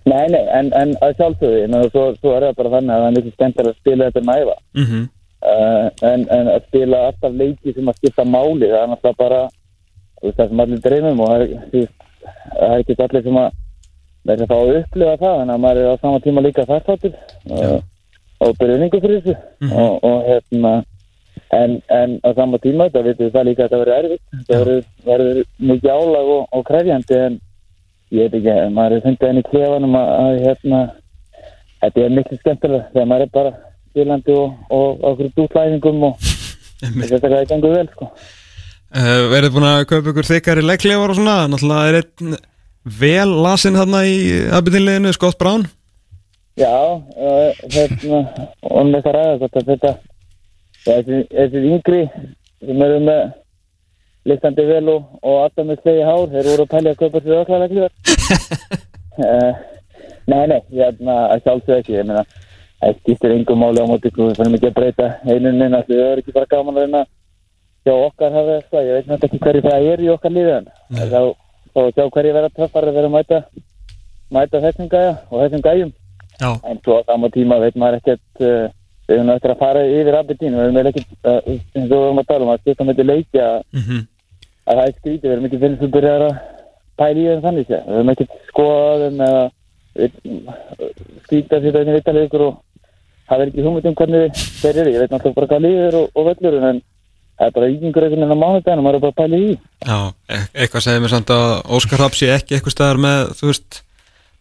Nei, nei, en, en að sjálfsögðu, ég meina, svo, svo er það bara þannig að það er mikið skemmtilega að spila þetta næfa mm -hmm. Uh, en, en að spila alltaf leiki sem að skipta máli það er náttúrulega bara það sem allir dreymum og það er, það ekki allir sem að verður að fá að upplifa það en að maður er á sama tíma líka þarfáttur uh, og byrjuningu fyrir þessu. Mhm. og, og hérna en, en á sama tíma þetta veitum við það líka að þetta verður erfitt. Þetta verður, verður mikið álag og, og krefjandi en ég veit ekki, maður er fundið enn í klefanum að, að hérna þetta er miklu skemmtilega þegar maður er bara spilandi og, okkur dútlæðingum og þetta er að gangu vel sko. Uh, verið búin að kaupa ykkur þykkari legglefar og svona? Náttúrulega er einn vel lasinn þarna í aðbyrðinleginu, Scott Brown. Já, uh, hérna, og með það ræða hvort að þetta, ja, þessi, þessi yngri sem eru með liktandi vel og, og alltaf með slegi hár, þeir voru að pælja að kaupa sér öklaðleglur. uh, nei, nei, hérna, að sjálfsög ekki, ég meina, það skiptir yngum máli á móti, við fannum ekki að breyta einuninn, það er ekki bara gaman að reyna hjá okkar hafa það, ég veit náttúrulega ekki hverju það er í okkar líðan, þá, þá sjá hverju vera töffar að vera að mæta, mæta þessum gæja og þessum gæjum. Já, En svo á sama tíma veit maður ekkert uh, við höfum eftir að fara yfir Aberdeen við höfum ekkert, uh, eins og við höfum að tala um að skipta með til leiki að, mhm. að það er skrítið, við höfum ekki finnst að byrja að pæla í þeim þannig sé við höfum ekkert skoðað eða skrítið að þeim í vittalið ykkur og það er ekki hugmynd um hvernig þeir eru, ég veit náttúrulega bara hvað líður og, og völlur en það er bara ígengur einhvern veginn á mánudaginn og maður er bara að pæla í. Já, e- eitthvað segir mér samt að Óskar Rapp sé ekki eitthvað staðar með, þú veist,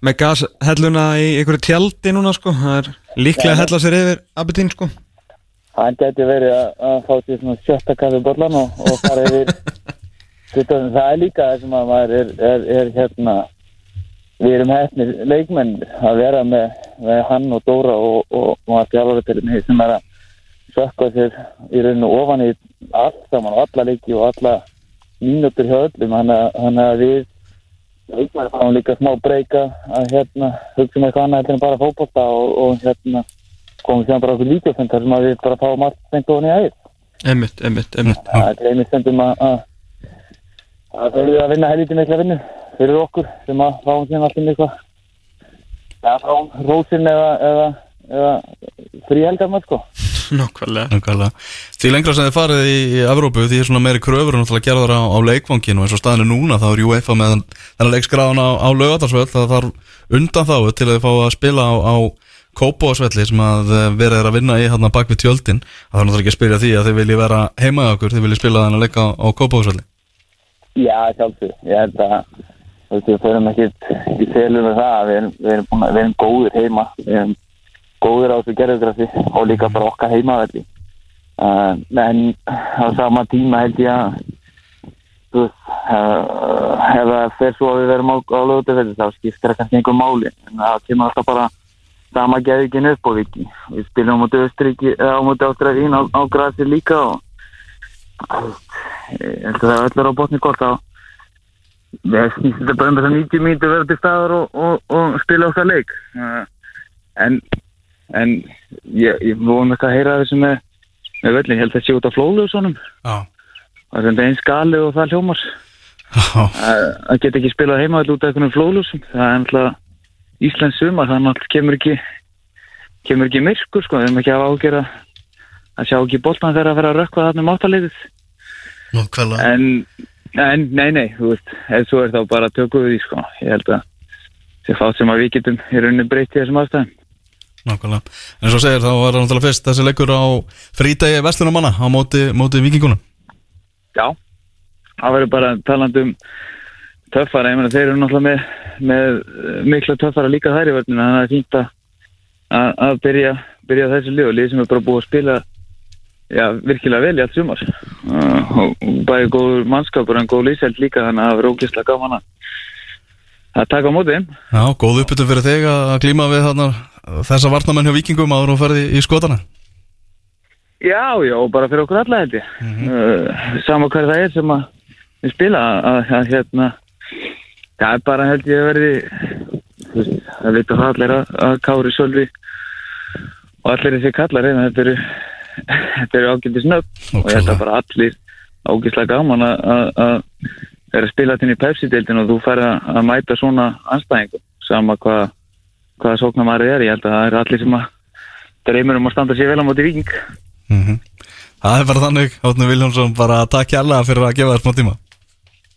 með gashelluna í einhverju tjaldi núna, sko. Það er líklega að hella sér yfir Aberdeen, sko. hann geti verið að, að fá sér svona sjötta kaffi bollan og, og fara yfir Þetta, það er líka það sem að maður er, er, er hérna við erum hefnir leikmenn að vera með, með hann og Dóra og, og, og að mig sem er að sökka sér í rauninu ofan í allt saman og alla leiki og alla mínútur hjá öllum hann að við fáum líka smá breyka að hérna hugsa um eitthvað annað heldur en bara fótbolta og, og hérna komum sér bara okkur líkjafend þar sem að við bara fáum allt stengt ofan í æðir Emmitt, emmitt, emmitt. það gleymið stundum að að að þau eru að vinna helviti mikla vinnu fyrir okkur sem að fáum síðan allir eitthvað. Ja, fáum rósin eða, eða, eða frí helgarnar sko Nákvæmlega. Nákvæmlega. Því lengra sem þið farið í, Evrópu því er svona meiri kröfur náttúrulega gerðar á, á leikvanginu og eins og staðinu núna þá er UEFA með þennan leikskráðan á, á lögatarsvöld það þarf undan þá til að þið fá að spila á, á Kópóasvelli sem að eh, verið er að vinna í hérna bak við tjöldin það er náttúrulega ekki að spyrja því að þið viljið vera heima í okkur, þið viljið spila þennan leika á, á Kópóasvelli Já, sjálfsög, ég held að við förum ekkit í selum með það, við erum, við erum, að- við erum góðir á þessu gerðugrafi og líka bara okkar heimavelli. Uh, en á sama tíma held ég að þú veist uh, ef það fer svo að við verum á, á lögutöfelli þá skiptir það kannski einhver máli. En það kemur alltaf bara sama geðvíkin upp og við, við spilum á móti Östuríki eða á móti Ástræðin á, á grasi líka og ég held að það er öllur á botni gott þá við snýst þetta bara um þess að 90 mínútur verður til staðar og, og, og spila okkar leik. En en ég, ég vorum ekki að heyra þessu með, með völlin, ég held að það sé út á flólu og svonum, það er einn skali og það hljómar. Já, að að geta ekki spilað heima út af einhvern flólusum það er náttúrulega Íslands sumar það náttúrulega kemur ekki kemur ekki myrkur sko, við erum ekki að ágera að sjá ekki boltan þegar að vera að rökkva þarna um nákvæmlega en, en nei, nei, þú veist ef svo er þá bara tökum við því sko. Ég held að það fátt sem að við getum í rauninni breytt í þessum ástæðum Nákvæmlega, en svo segir þá var það náttúrulega fyrst þessi leikur á frítagi Vestlunumanna á móti, móti vikingunum Já, það verður bara talandi um töffara, ég meina þeir eru náttúrulega með, með eh, mikla töffara líka þær í vörnina, þannig að það er fínt að, að, byrja, byrja þessu lið og lið sem er bara búið að spila já, virkilega vel í allt sumar. Uh, og bæði góður mannskapur en góð liðseld líka, þannig að það verður ógeðslega gaman að taka á móti. Já, góð uppbytun fyrir þig að glíma við þarna, þessa varnamenn hjá vikingum áður og ferði í skotana? Já, já, bara fyrir okkur alla held ég. Uh, sama hver það er sem að við spila að, að hérna það er bara held ég að verði það veitur það allir að, að Kári Sölvi og allir þessi kallar reyna þetta eru þetta eru ágændis nöfn. Og ég held að bara allir ágæslega gaman að- vera að spila til í Pepsi-deildin og þú fær að, að mæta svona anstæðingum sama hvað hvaða sóknar maður er, ég held að það eru allir sem að dreymur um að standa sér vel á móti viking mm Það er bara þannig, Átni Viljónsson bara takk hérlega fyrir að gefa þér smá tíma.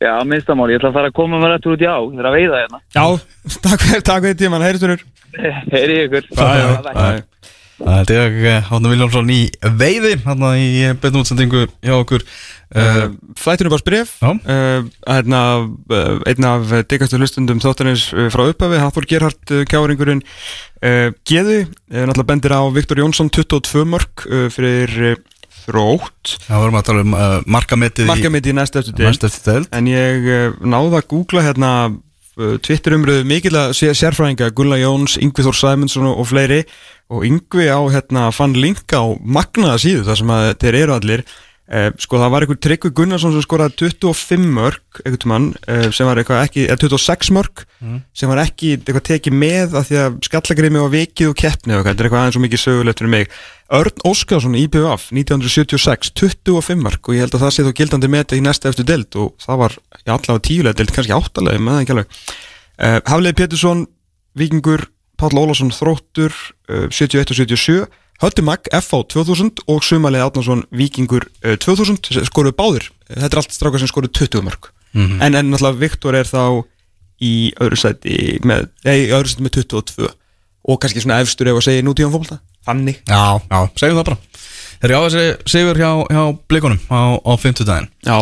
Já, minnstamál, ég ætla að fara að koma með rættur út í á, ég er að veiða hérna. Já, takk fyrir, takk fyrir tíman, heyrðstunur Heyri ykkur. Það er ég, Átni Viljónsson í veiði hann í beinu útsendingu hjá okkur uh, Flættunum bara spref Já. uh, hérna, uh, Einn af dekastu hlustundum þáttanins frá upphafi Hafþór Gerhardt kjáringurinn. Geðu, náttúrulega bendir á Viktor Jónsson 22 mörg uh, fyrir þrótt Það vorum að tala um markametið Markamiti í næst eftir deild En ég náði að googla hérna Twitter umröðu mikill að sé sérfræðinga Gulla Jóns, Yngvi Þór Sæmundsson og fleiri. Og Yngvi á hérna fann link á magnaða síðu þar sem að þeir eru allir eh, sko það var einhver Tryggvi Gunnarsson sem skoraði 25 mörg mann eh, sem var eitthvað ekki, eða 26 mörg sem var ekki eitthvað tekið með af því að skallagrimi og vikið og keppni og eitthvað, þetta er eitthvað aðeins svo mikið sögulegt fyrir mig. Örn Óskarsson í IBF 1976, 25 mark og ég held að það sé þó gildandi með þetta í næsta eftir deild og það var í allavega tíulega deild, kannski áttalega með það ekki alveg. Uh, Hafleið Pétursson, Víkingur Páll Ólafsson Þróttur uh, 71 og 77 Hötti Magg, FH 2000 og Sumalið Átnarsson Víkingur uh, 2000 skoruðu báðir, þetta er allt strákar sem skoruðu 20 mark en, en náttúrulega Viktor er þá í öðru sæti með, nei, í öðru sæti með 22 og kannski svona efstur ef að segja nútíðan fólkta þannig. Já, já, segjum það bara. Þeir eru á þessi sigur hjá, hjá blikunum á, á 50 daginn Já,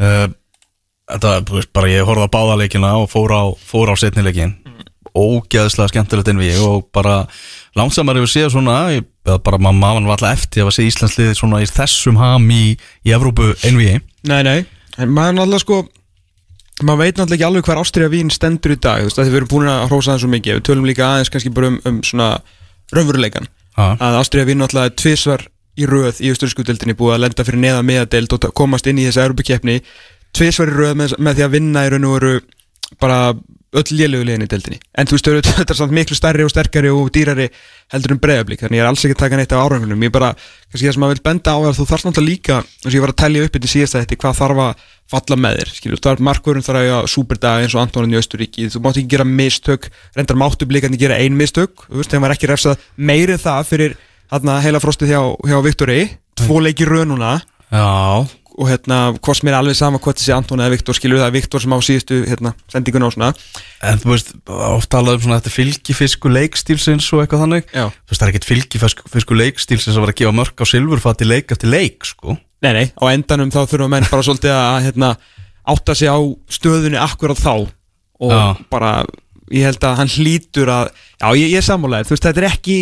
uh, Þetta, bara ég horfði á báðaleikina og fór á, fór á setnileikin Ógeðslega skemmtilegt inn við og bara langsamar yfir séð svona eða bara maður var alltaf eftir að sé Íslandsliði svona í þessum ham í, í Evrópu einvið nei, nei. En maður náttúrulega sko maður veit náttúrulega ekki alveg hver Ástriða vín stendur í dag þú veist, því við erum búin að hrósa það svo mikið. Við tölum líka aðeins kannski bara um, um svona raunveruleikan Já. að Ástriða vín náttúrulega tvisvar í röð í austurískudeldinni búið að lenda fyrir neða meðadeld og komast inn í þessi Európa-keppni tvisvar í röð með, með því að vinna í raun og veru bara öll lélegu liðin í deildinni. En þú veist, þetta er samt miklu stærri og sterkari og dýrari heldur en breyðablík þannig ég er alls ekki að taka neitt af árangunum. Ég bara, kannski það sem maður vil benda á er að þú þarf náttúrulega líka eins og ég var að tellja upp þetta í síðasta þetta hvað þarf að falla með þér skilur, það er markvörun þarf að eiga superdag eins og Antonin í Östuríki, þú mátt ekki gera mistök reyndar máttu blíkandi gera ein mistök þú veist, þeim var ekki refsað meiri það fyrir þarna og hérna, hvort sem er alveg sama hvort þessi Anton eða Viktor skilur það er Viktor sem á síðustu hérna, sendingun á svona en þú veist, oft talað um svona þetta fylgifisku leikstílsins og eitthvað þannig Já. Þú veist, það er ekkert fylgifisku leikstílsins að vera að gefa mörg á silfurfati leik eftir leik, sko Nei, nei, á endanum þá þurfum menn bara svolítið að hérna, átta sig á stöðunni akkurat þá og Já. bara, ég held að hann hlýtur að, já, ég, ég er sammálaðið þú veist, þetta er ekki,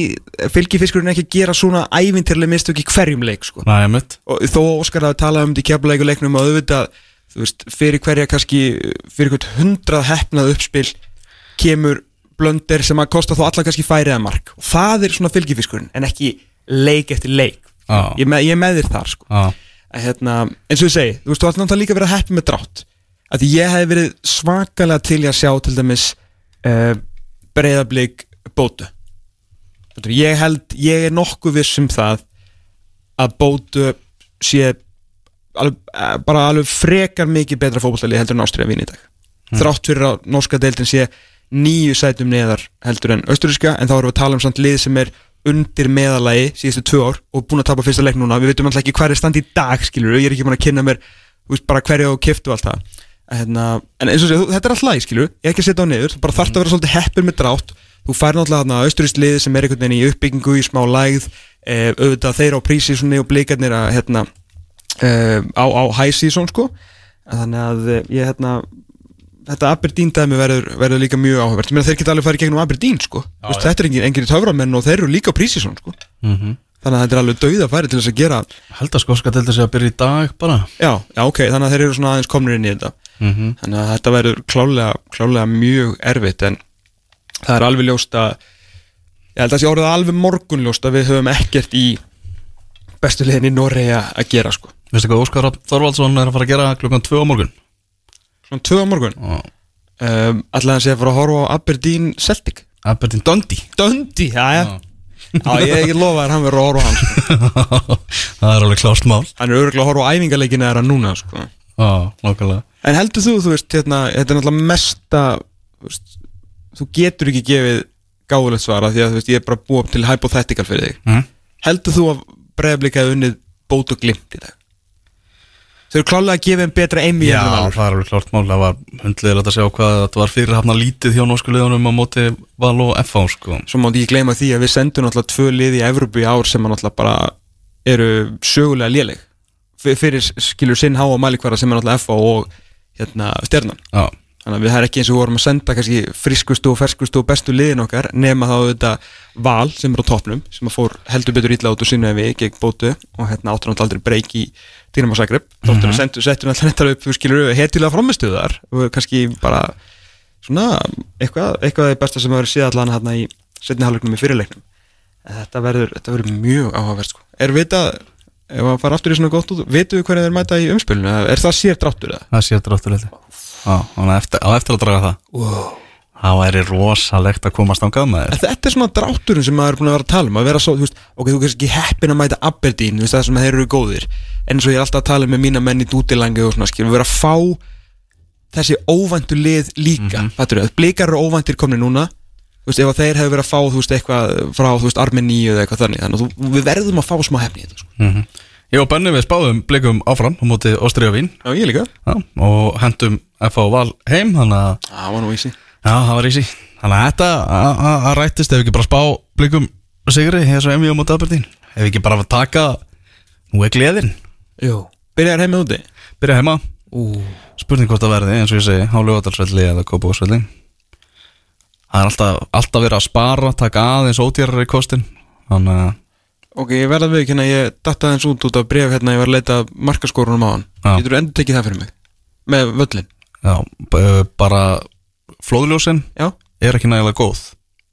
fylgifiskurinn er ekki að gera svona ævintirlega mistök í hverjum leik sko. Næ, og þó Óskar hafi talað um þetta í keflavíkuleiknum og auðvitað, þú veist, fyrir hverja kannski, fyrir hvert hundrað hefnað uppspil kemur blöndir sem að kosta þó alla kannski færiða mark. Og það er svona fylgifiskurinn en ekki leik eftir leik. Já. ég, með, ég með þér þar sko. Já, að hérna, eins og ég segi, þú veist, þú ætti náttúrulega líka að vera uh, breyðablík bótu. Ég held, ég er nokkuð viss um það að bótu sé alveg, eh, bara alveg frekar mikið betra fótballtali heldur en Ástriða vín í dag. Þrátt fyrir að norska deildin sé nýju sætum neðar heldur en austuríska en þá erum við að tala um samt lið sem er undir meðalagi síðustu tvö ár og búin að tapa fyrsta leik núna. Við veitum alltaf ekki hvað er standi í dag skilur ég er ekki búin að kynna mér bara hverju og kiftu allt það hérna, en eins og segja, þetta er alltaf læg skilur. Ég ekki að setja á niður, bara þarft að vera svolítið heppur með drátt. Þú fær náttúrulega þarna austurískt lið sem er einhvern veginn í uppbyggingu í smá lægð. Eh, auðvitað þeir á prísísunni og blikarnir að hérna uh, á, á high season sko. Þannig að eh, ég hérna þetta Aberdeen dæmi verður, verður líka mjög áhugavert. Ég meina þeir geta alveg farið gegnum Aberdeen sko. Já, Vist, þetta er engin, engin töframenn og þeir eru líka á prísíson sko. Mm þannig að þetta er alveg dauða færi til þess að gera held að skoska til þess að byrja í dag bara. Já, já ok, þannig að þeir eru svona aðeins komnir inn í þetta mm -hmm. þannig að þetta verður klálega, klálega mjög erfitt en það er alveg ljóst að ég held að það sé orðið alveg morgunljóst að við höfum ekkert í bestu liðin í Noregi að gera sko. Veistu hvað Óskar Þorvaldsson er að fara að gera klukkan 2 á morgun? Svona tvö á morgun? Og um, allavega að sé að fara að horfa á Aberdeen Celtic? Aberdeen Dundee. Dundee, já já. Já, ég, ég lofa þér, hann verður að horfa á hann sko. það er alveg klást mál. Hann er örgulega að horfa á æfingarleikinu þeirra núna sko. Já, nokkulega En heldur þú, þú veist, hérna, þetta er náttúrulega mesta þú, veist, þú getur ekki gefið gáðulegt svara því að þú veist, ég er bara búið til hypothetical fyrir þig. Mm. Heldur þú að breyðablika hefði unnið bót og glimt í dag? Þau eru klálega að gefa þeim betra eimi Já, það er alveg klárt mál. Það var hundlega að sjá hvað þetta var fyrir hafna lítið hjá norsku liðunum á móti Val og FH sko. Svo mátti ég gleyma því að við sendum náttúrulega tvö lið í Evrópu í ár sem náttúrulega bara eru sögulega léleg. Fyrir skilur sinn háa mælikvara sem er náttúrulega FH og hérna stjarnan. Já, þannig að við það er ekki eins og við vorum að senda kannski friskustu og ferskustu og bestu liðin okkar nema þá þetta val sem er á toppnum sem að fór heldur betur ítla út og sinna við gegn bótu og hérna áttur náttúrulega aldrei breyk í Dynamo Zagreb. Þáttur að sendu, settum alltaf þetta upp skilur við hetilega framistuðar og kannski bara svona eitthvað, eitthvað besta sem verður síðan allan hérna í setni hálfleiknum í fyrirleiknum. Þetta verður, þetta verður mjög áhugavert sko. er vita, ef að fara aftur í svona gott út vitum við hvernig þeir mæta í umspilinu? Er það sér dráttur eða? Það sé dráttur eitthvað Já, hann á eftir, á eftir að draga það. Wow. Það væri rosalegt að komast með En þér þetta er svona drátturinn sem maður er búin að vera að tala um að vera svo, þú veist, ok, þú kannski ekki heppin að mæta Aberdeen, þú veist, það sem þeir eru góðir. En eins og ég er alltaf að tala með mína menn í dútilangi og svona, skilur, vera að fá þessi óvæntu lið líka mm -hmm. að þú veist, ef þeir hefur verið að fá, þú veist, eitthvað frá, þú veist, Armeníu eða eitthvað þannig þannig að við verðum að fá smá hefni í þetta, sko. mm Ég og Benni við spáðum blikum áfram á móti Óstríða Vín. Já, ég líka. Já, og hendum F.A. Val heim þannig að Það var nú ísi Já, það var ísi Þannig að þetta að- rættist ef við ekki bara spá blikum sigri hér svo MV á móti Aberdeen. Ef við ekki bara taka nú er gleðin. Jú. Byrjar heim með úti? Byrja heima. Ú. Spurning hvort það verði eins og ég segi á Ljóðardalsvelli eða Kópavóksvelli það er alltaf, alltaf verið að spara taka aðeins ódýrar í kostin þannig að Ok, ég verða við ekki hérna, ég datta aðeins út út af bref hérna, ég var að leita markaskorunum á hann. Já. Getur þú endur tekið það fyrir mig? Með völlin já, b- bara flóðljósin Já. er ekki nægilega góð.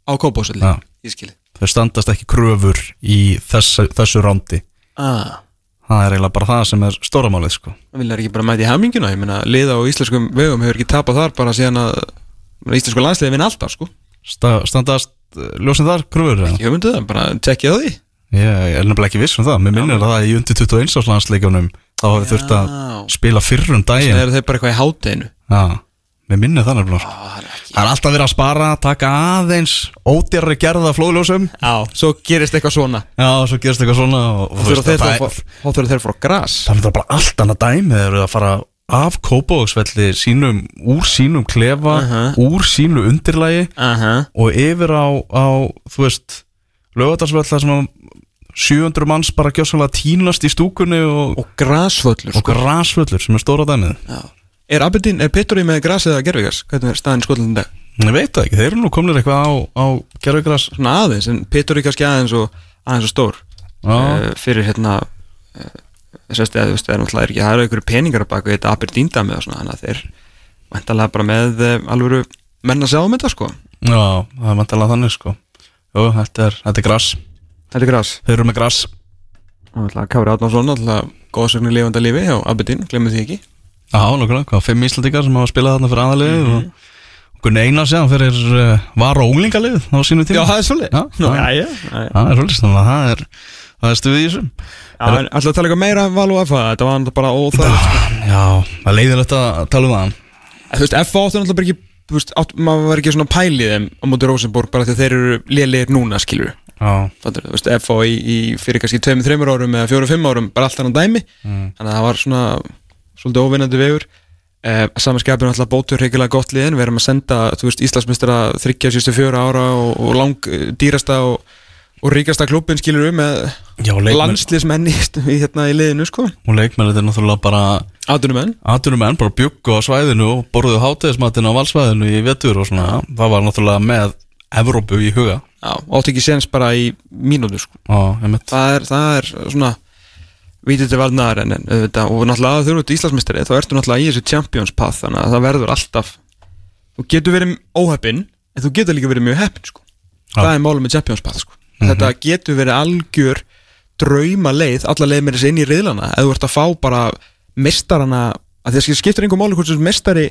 Á kópásvelli Já. Ég skilji þau standast ekki kröfur í þessu, þessu rándi. Ah. Það er eiginlega bara það sem er stóramálið sko. Það vil ekki bara mæti haminguna Ég meina, liða á íslenskum vegum hefur ekki tapað þar bara síðan að íslensku landsliði vinna alltaf, sko. Sta, standast uh, ljósin þar kröfur eða? Ég myndi það, bara tekkja á því. Ég er nefnilega ekki viss um það. Mér minnir að það í undir 21 áslandsleikjunum þá hafi þurft að spila fyrr um Það daginn eru þeir bara eitthvað í hátteginu já, mér minnir það nefnilega. Það er Það er alltaf verið að spara, taka aðeins ódýrari gerða flóðljósum. Já, svo gerist eitthvað svona. Já, svo gerist eitthvað svona Þá veist þeir að þá það að er- að Það er bara allt annað dæmi Þeir eru að fara af Kópavóksvelli sínum, úr sínum klefa Aha. úr sínu undirlægi Aha og yfir á, á þú veist, lögadagsvöll þar sem að 700 manns bara gjössalega tínast í stúkunni og, Og grasvöllur og sko. grasvöllur sem er stóra dæmið. Er er Petri með gras eða gerfigas? Hvernig er staðin skotlandin dag? Ég veit það ekki, þeir eru nú komnir eitthvað á, á gerðugras Svona aðeins, en Petri kannski aðeins og aðeins og stór Já, uh, Fyrir hérna Þess að þú veist, það er náttúrulega ekki Það eru einhverju peningar að baka þetta Aberdeen dæmi og svona Þannig að þeir Væntalega bara með uh, alvöru menn að sjá um þetta sko. Já það er vantilega þannig sko. Jú, þetta er, þetta er gras. Þetta er gras. Þeir eru með gras. Og náttúrulega Kári Átnánsson Náttúrulega góðsögnu lifanda lífi á Aberdeen Glemmu því ekki. Já, nokkulega, hvað, fimm íslendingar sem hafa spilað þarna fyrir aðalið Mhm. og Gunni Einars, já, fyrir uh, var og unglingalið á sínu tíma. Það er svolítið Já, já. já, já, já. Það er svolítið, þannig að það er það er stuðið í þessum Já, en ætlaðu að tala eitthvað meira um Val og FA Þetta var bara óþægilegt Já, það er leiðilegt að tala um það. Þú veist, FA áttu náttúrulega bara ekki Þú veist, maður var ekki svona pælið þeim á móti Rosenborg bara því að þeir eru lélegir núna, skilur Já, Fattur, þú veist, FA í, í fyrir kannski 2-3 árum eða 4-5 árum, bara allt annan dæmi. Mm. þannig að það var svona svolítið óvinnandi vegur. Eh, samanskapin alltaf bótur hreikilega gott liðin. Við erum að senda, þú veist, Íslandsmystara 34 ára og, og lang eh, dýrasta og, og ríkasta klubbin skilur um með landsliðsmenn í, í, hérna í liðinu, sko. Og leikmenn þetta er náttúrulega bara Atunumenn Atunumenn bara bjuggu á svæðinu og borðuðu hátegismatin á valsvæðinu í vetur og svona. Það var náttúrulega með Evrópu í huga. Já, og átti ekki séns bara í mínútur, sko. Já, það er, það er svona vítið til varnar en, auðvitað, og náttúrulega að þú eru út Íslandsmystari þá ertu náttúrulega í þessu Champions path þannig að það verður alltaf þú getur verið óheppin en þú getur líka verið mjög heppin sko. Það er málum með Champions path sko. Þetta getur verið algjör drauma leið, alla leið með þessi inn í riðlana. Ef þú ert að fá bara mestarana, að þess að skiptir einhver máli hvort þessi mestari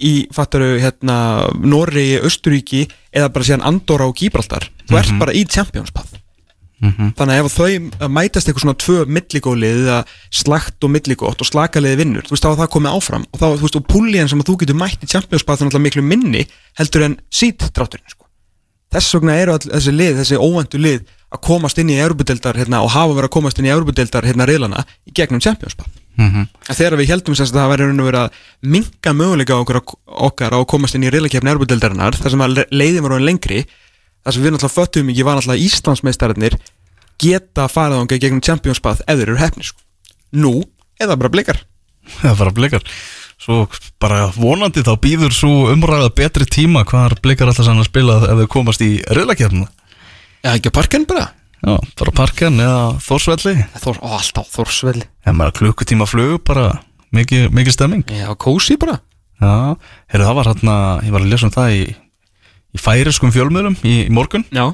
í fattaru hérna Norri, Östuríki eða bara síðan Andorra og Gíbraltar. Þú ert bara í Champions path. Mhm. þannig að ef þau mætast eitthvað svona tvö milligólið eða slagt og milligótt og slakaliði vinnur, þú veist þá að það komið áfram. Og þá, þú veist, og púlíðan sem að þú getur mætt í Champions Path er náttúrulega miklu minni heldur en sít drátturinn, sko þess vegna eru all þessi lið, þessi óvæntu lið að komast inn í Európa-deildar hérna, og hafa verið að komast inn í Európa-deildar hérna riðlana í gegnum Champions Path Mhm. En þegar við heldum semst að það væri raun og verið að minka möguleika okkur, okkar á að komast inn í riðlakefni Európa-deildarinnar þar sem að le- leiðin var lengri þar sem við náttúrulega föttum ekki var náttúrulega Íslandsmeistararnir geta farið ánga gegnum Champions ef þeir eru hefni sko. Nú, eða bara blikar er bara blikar Svo bara vonandi þá býður svo umræða betri tíma hvar blikar alltaf sann að spila ef þau komast í riðlakefna Já, ekki að parken bara? Já, bara parken eða þórsvelli. Þór, ó, Alltaf Þórsvelli. En maður klukkutíma flug bara mikið, mikið stemming. Já, kósi bara. Já, heyrðu það var hérna, ég var að lesa um það í, í færiskum fjölmiðlum í, í morgun Já,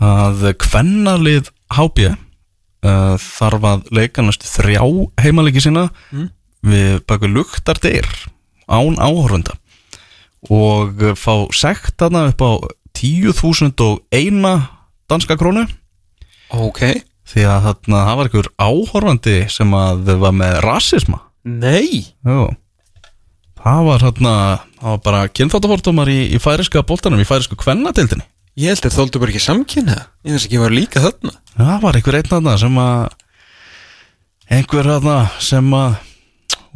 að kvennalið HB uh, þarf að leika næstu þrjá heimalegi sína Mm. Við baku luktar dyr án áhörunda og fá sekt þarna upp á 10.001 danska krónu. Ok. Því að þarna það var einhver áhörandi sem að var með rasisma. Nei. Jú. það var þarna það var bara kynþáttafórtumar í, í færiska boltanum, í færisku kvennatildinni Ég held að þóldu bara ekki samkynna Ég þess ekki að var líka þarna. Það var einhver einn þarna sem að einhver þarna sem að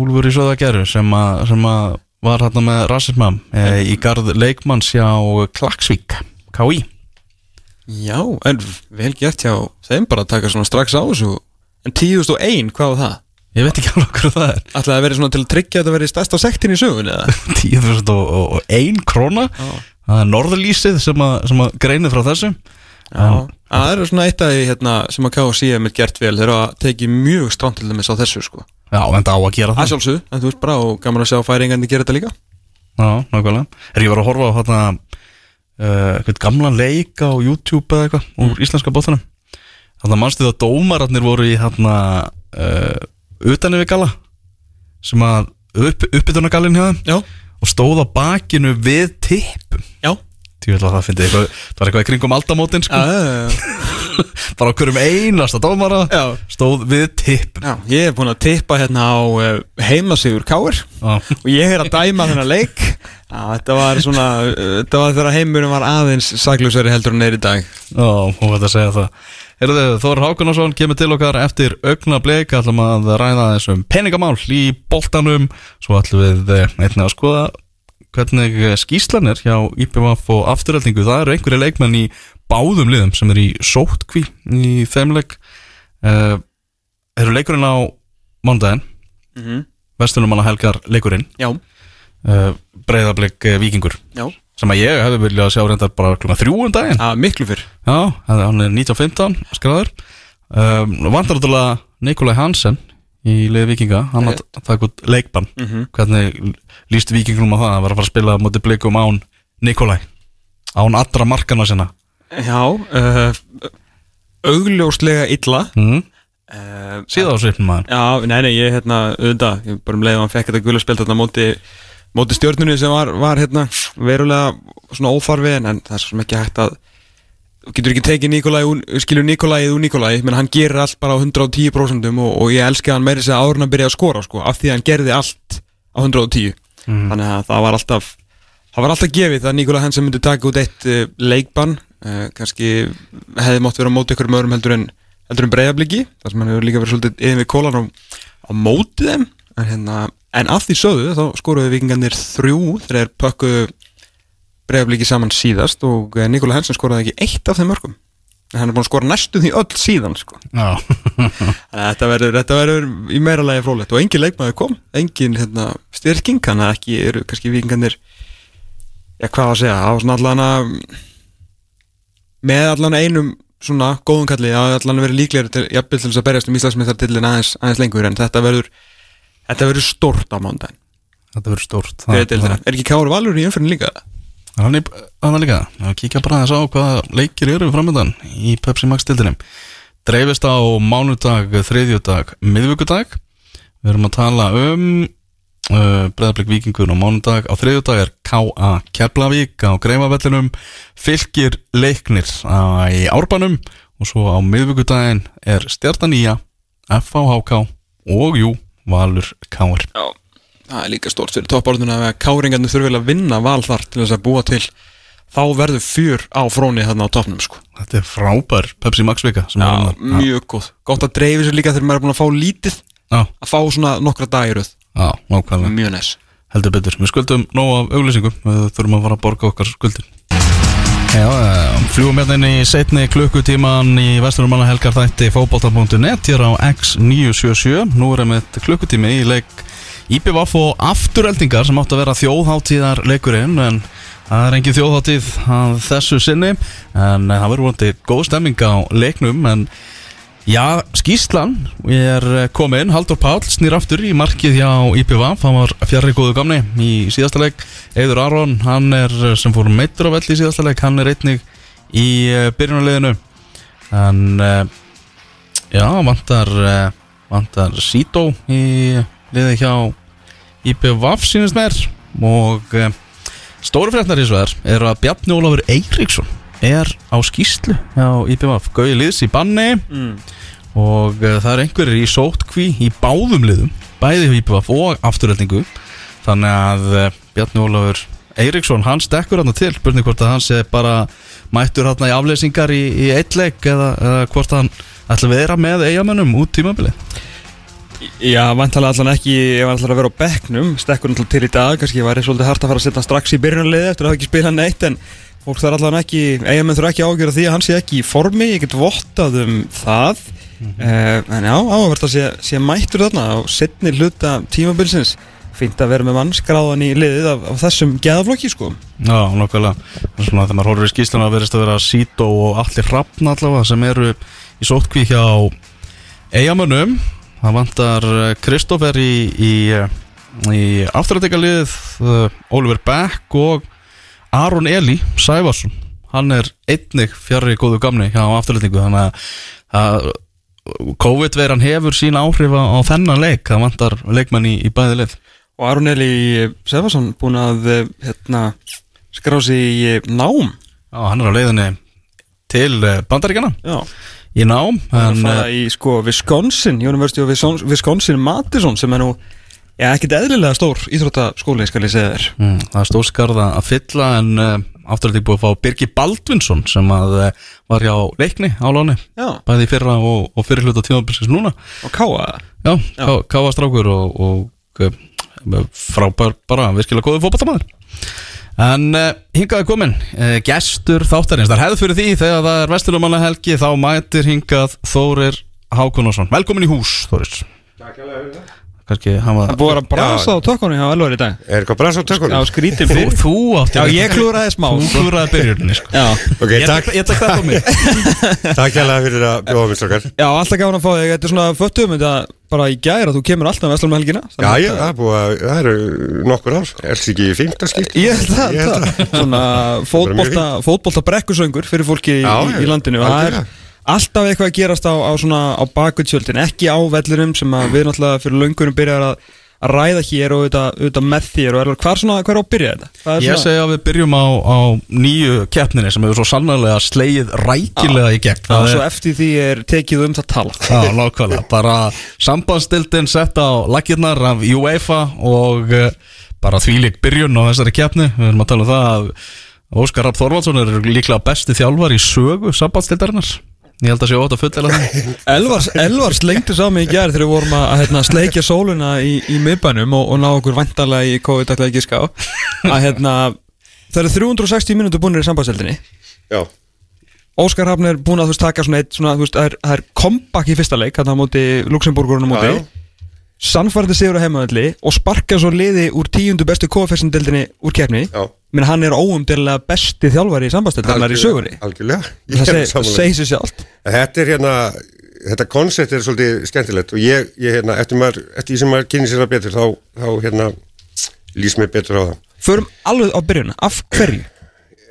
Úlfur í söða geru sem sem að var þarna með rasisma e, í garð leikmanns hjá Klaksvík KÍ Já, en vel gert hjá þeim bara að taka svona strax á þessu. En 10.001, hvað var það? Ég veit ekki alveg hvað það er. Ætlaði að vera svona til að tryggja að þetta verið stærst á sektin í sögun eða? 10.001 króna. Já. Það er norðurlýsið sem að, sem að greinir frá þessu. Já, það er svona eitt af því hérna, sem að KSC er mitt gert vel. Þeir eru að teki mjög stránt til dæmis á þessu sko. Já, en það á að gera Það. Það sjálfsög, en þú veist bara og gaman að sjá færingandi gera þetta líka. Já, nákvæmlega. Er ég var að horfa á þarna uh, gamlan leik á YouTube eða eitthvað úr íslenska bóttanum Þannig að mannstu það dómararnir voru í þarna uh, utan yfir gala sem að upp, uppbytunargalinn hjá þeim? Já, og stóð á bakinu við tippum? Já Því vil að það fyndi eitthvað, það var eitthvað í kringum aldamótin sko. Bara á hverjum einasta dómara já. stóð við tippum Já, ég hef búin að tippa hérna á heimasigur Káir Já, og ég er að dæma þennan leik. Já, þetta var svona, þetta var þegar heimurinn var aðeins saklusveri heldur en er í dag. Já, hún veit að segja það. Heyrðu, Þór Hákunarsson kemur til okkar eftir augna bleik ætlum að ræða þessum peningamál í boltanum. Svo ætlum við eh, einnig að skoða hvernig skýslan er hjá IPVF og afturhaldingu það eru einhverju leikmenn í báðum liðum sem er í sótkví í þeimleik uh, eru leikurinn á mándaginn mm -hmm. vestunumanna helgar leikurinn. Já, uh, breyðablik uh, vikingur já, sem að ég hefði viljað sjá reyndar bara klukkan þrjú um daginn. Að miklu fyrr. Já, hann er 1915 skráður um, Vantar náttúrulega Nikolai Hansen í liði vikinga hann að taka út leikbann. Mm -hmm. hvernig líst vikinglum á það? Að vera að fara að spila mútið blikum án Nikolai án allra markana sinna. Já, uh, augljóslega illa. Mm. uh, síða á svipnum maður. Já, nei, nei, ég hérna, auðvitað, ég bara um leið að hann fekk þetta gulaspjald þarna móti, móti stjórnunni sem var, var hérna verulega svona óþarfi en, það er svo sem ekki hægt að getur ekki tekið Nikolai, skilur Nikolai úr Nikolai, menn hann gerir allt bara á 110% og, og ég elska hann meiri segja árun að byrja að skora, sko, af því að hann gerði allt á 110, Mhm. þannig að það var alltaf það var alltaf gefið að Nikolai Hansen myndi taka út eitt uh, leikbann. Uh, kannski hefði mátt vera á móti ykkur öðrum heldur en heldur en breyðabliki, þar sem hann hefur líka verið svolítið yfir við kólan á, á móti þeim. En, hérna, en af því sögðu þá skoruðu vikingarnir þrjú þegar pökkuðu breyðabliki saman síðast og eh, Nikolai Hansen skoraði ekki eitt af þeim mörgum en hann er búin að skora næstu því öll síðan sko. Þetta verður, verður í meira lagi frólætt og engin leikmaður kom, engin hérna, styrking, þannig að ekki eru kannski vikingarnir já hvað að segja, á svona allan að með allan einum svona góðum kalli, að allan verið líklegri til, jafnvel til þess að berjast um Íslandsmeistartillin aðeins, aðeins lengur en þetta verður þetta verður stort á mándaginn þetta verður stórt fyrir deildina. er ekki Káur Valur í umfyrir líka? Hann er er líka að kíkja bara aðeins á hvaða leikir eru framöndan í Pepsi Max stildinum dreifist á mánudag, þriðjudag miðvíkudag við erum að tala um uh, breðablik vikingur á mánudag. Á þriðjudag er K.A. Keflavík á Greifavellinum fylgir leiknir á, í Árbanum. Og svo á miðvíkudaginn er Stjartanía FHK og jú Valur Káur Já, það er líka stort fyrir toppárðuna að Káringarnir þurfi vel að vinna val þar til þess að búa til. Þá verður fjör á fróni þarna á toppnum sko. Þetta er frábær Pepsi Max vika Já, þarna. mjög góð Gott. Að dreifi sér líka þegar maður er búin að fá lítið. Já, að fá svona nokkra dagiröð já, nákvæmlega. Mjög næs. Heldur betur, við skuldum nóg af auglýsingum. Við þurfum að fara að borga okkar skuldir. Já, fljúum hérna inn í setni klukkutíman í Vesturumanna helgar þætti fótbolta.net hér á X977 nú er með klukkutími í leik IPVF og afturöldingar sem átt að vera þjóðháttíðar leikurinn en það er engin þjóðháttíð að þessu sinni en það verður vonandi góð stemming á leiknum en Já, skýslan er eh, komin, Haldur Páll snýr aftur í markið hjá IPVF hann var fjarrri góðu gamni í síðasta leik. Eður Aron, hann er eh, sem fór meittur á vell í síðasta leik hann er einnig í uh, byrjunarliðinu. En uh, já, vantar uh, vantar Sító í liði hjá IPVF sínist mér. Og uh, stóru frétnar í svo er er að Bjarni Ólafur Eiríksson er á skýslu hjá IPVF Gauði liðs í banni. Og uh, það er einhverjir í sótkví í báðum liðum bæði hjá IPVF og afturöldingu þannig að uh, Bjarni Ólafur Eiríksson, hann stekkur hann til. Spurning hvort að hann sé bara mættur hann í afleysingar í, í eitt leik eða, eða hvort hann ætla að vera með eigamönnum út tímabili Já, vantalega allan ekki ef hann ætlar að vera á bekknum stekkur hann til í dag, kannski væri svolítið hart að fara að setja hann strax í byrjunarliði eftir að hafa ekki spilað neitt en fólk þarf allan ekki, eigamenn þurfa ekki að ágjöra því að hann sé ekki í formi, ég get vottað um það. Uh, en já, áhverð að sé, sé mættur þarna á setni hluta tímabilsins. Fínt að vera með mannskráðan í liðið af, af þessum geðaflokki sko. Já, nokkulega. Það er svona þegar maður horfir í skýsluna að verðist að vera Sító og allir hrafn allavega sem eru í sótkví hjá eigamönnum það vantar Kristófer í, í, í afturrættingalið Oliver Beck og Aron Eli Sævarsson. Hann er einnig fjarrri góðu gamni hjá afturrættingu þannig að, COVID-veiran hefur sín áhrif á, þennan leik. Það vantar leikmann í, í bæði lið. Og Aron Eli Sefarsson búin að eh, hérna, skrá sig í eh, nám. Já, hann er á leiðinni til eh, Bandaríkjana já í nám að en, fara í sko Wisconsin University of Wisconsin- Madison sem er nú já, ekkert eðlilega stór íþróttaskóli skal ég segja þér. Mm, það er stórskarða að fylla en uh, afturlega búið að fá Birgi Baldvinsson sem að uh, var hjá leikni á láni. Já, bæði fyrra og, og fyrir hluta tímabilsins núna. Og káa já, ká, káa strákur og, og uh, frábær bara virkilega góðu fótballtamæður en uh, hingaði komin uh, gestur þáttarins, það er hefð fyrir því þegar það er vesturumanna helgi þá mætir hingað Þórir Hákonarsson velkomin í hús Þórir kannski hann var það búið að brasa á tökkunni hjá Elvar í dag. Er eitthvað brans á tökunum? já, skrítið þú, fyrir þú átti já, ég klúraði smá þú klúraði byrjunni sko. já, Ok, Ég takk, ég tek þetta á mig takk hérlega fyrir að bjóða mér strókar já, alltaf gáðan að fá þig. Þetta er svona föttum þetta bara í gæra þú kemur alltaf vestlum um helgina Já, já, það er búið að, það eru nokkur ár Elsi ekki í fymta skipt Ég held það, það. svona fótbolta, fótbolta alltaf eitthvað að gerast á, á, svona, á bakvitsjöldin ekki á vellurum sem við náttúrulega fyrir löngunum byrjar að, að ræða hér og auðvitað, með þér og er, hvað er á að byrja þetta? Ég segi að við byrjum á, á nýju keppninni sem hefur svo sannlega sleið rækilega í gegn. Og svo eftir því er tekið um það tala já, nákvæmlega. Bara sambandstildin sett á lakirnar af UEFA og uh, bara þvílík byrjun á þessari keppni. Við erum að tala um það að Óskar Rapp Þorvaldsson er líklega besti þjálfar í sögu sambandstildarinnar Ég held að sé ótt að fullera það. Elvar, Elvar slengti sá mig í gær þegar við vorum að, hérna, sleikja sóluna í, í miðbænum og, og ná okkur vantarlega í COVID ætlaði ekki ská að hérna, það eru 360 mínútur búinir í sambandseldinni Já, Óskar Hafn er búin að þú veist taka svona eitt svona, þú veist, það er, það er comeback í fyrsta leik hérna á móti Luxemburgurinn á móti. Já, já. Sannfærandi sigur á heimaðalli og sparka svo liði úr tíundu bestu KFS-deldinni úr keppni menn hann er óumdelilega besti þjálfari í sambandseldinnar í sögunni Algjörlega Ég það er seg- sammála. segir sér sjálft En Þetta er hérna Þetta koncept er svolítið skemmtilegt og ég, ég hérna, eftir, maður, eftir sem maður kynni sér það betur þá, þá hérna lýs mér betur á það Förum alveg á byrjun, af hverju?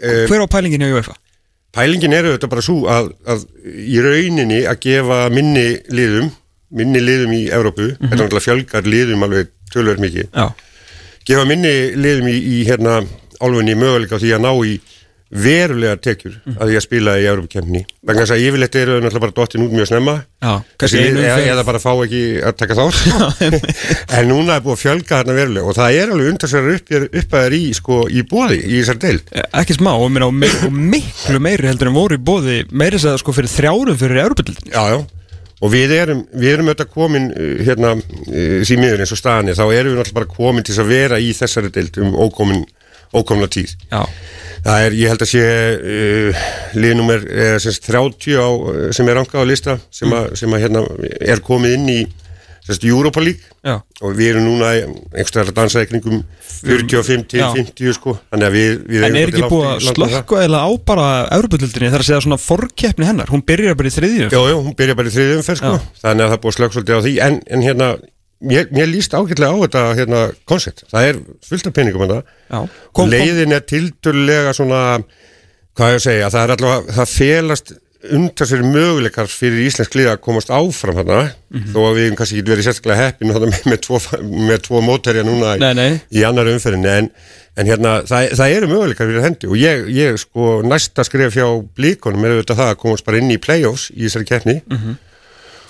Eh, Hver á pælingin hjá UEFA? Pælingin er auðvitað bara svo að, að í rauninni að gefa minni liðum minni liðum í Evrópu Mhm. þetta er náttúrulega fjölgar liðum alveg tölver mikið. Já, gefa minni liðum í, í hérna álfunni möguleika því að ná í verulegar tekjur Mhm. að því að spila í Evrópukemni vegna þess að yfirleitt eru náttúrulega bara dottin út mjög snemma. Já, lið, eða, eða bara fá ekki að taka þátt. En núna er búið að fjölga þarna verulega og það er alveg undarsverðar upp, uppæðar í, sko, í bóði í þessar deild. Eh, Ekki smá, og, meina, og, miklu meiri heldur en voru í bóði meiri segða sko fyrir þrjárum fyrir Europildin Já, já, og við erum, við erum auðvitað komin uh, hérna uh, því miður eins og staðan er, þá erum við náttúrulega bara komin til að vera í þessari deild um ókomin, ókomna tíð. Já, Það er, ég held að sé uh, liðnummer uh, 30 á, sem er rankað á lista sem, að, sem að hérna er komið inn í sérst Europa League. Já, og við erum núna einhverstaðar að dansa í kringum 45 til Já. 50 sko. Þannig að við, við en er ekki búið að það. slökka eða á bara Európa-dildinni þar að segja svona forkeppni hennar? Hún byrjar bara í þriðju. Jó, jó, hún byrja bara í þriðjum fer sko. Já. þannig að það er búið að slökk svolítið á því. En, en hérna, mér, mér líst ágætlega á þetta hérna koncept, það er fullt af peningum Já, og leiðin er tildulega svona hvað ég að segja, það er allavega það felast umtalsverið möguleikar fyrir íslensk liða að komast áfram þarna. Mhm. þó að við kannski ekki verið sérstaklega heppin með, með, tvo, með tvo móterja núna í, Nei, nei. í annar umferðinni. En, en hérna, það, það eru möguleikar fyrir hendi. Og ég, ég sko næsta skref hjá blíkonum er auðvitað það að komast bara inn í play-offs í þessari keppni.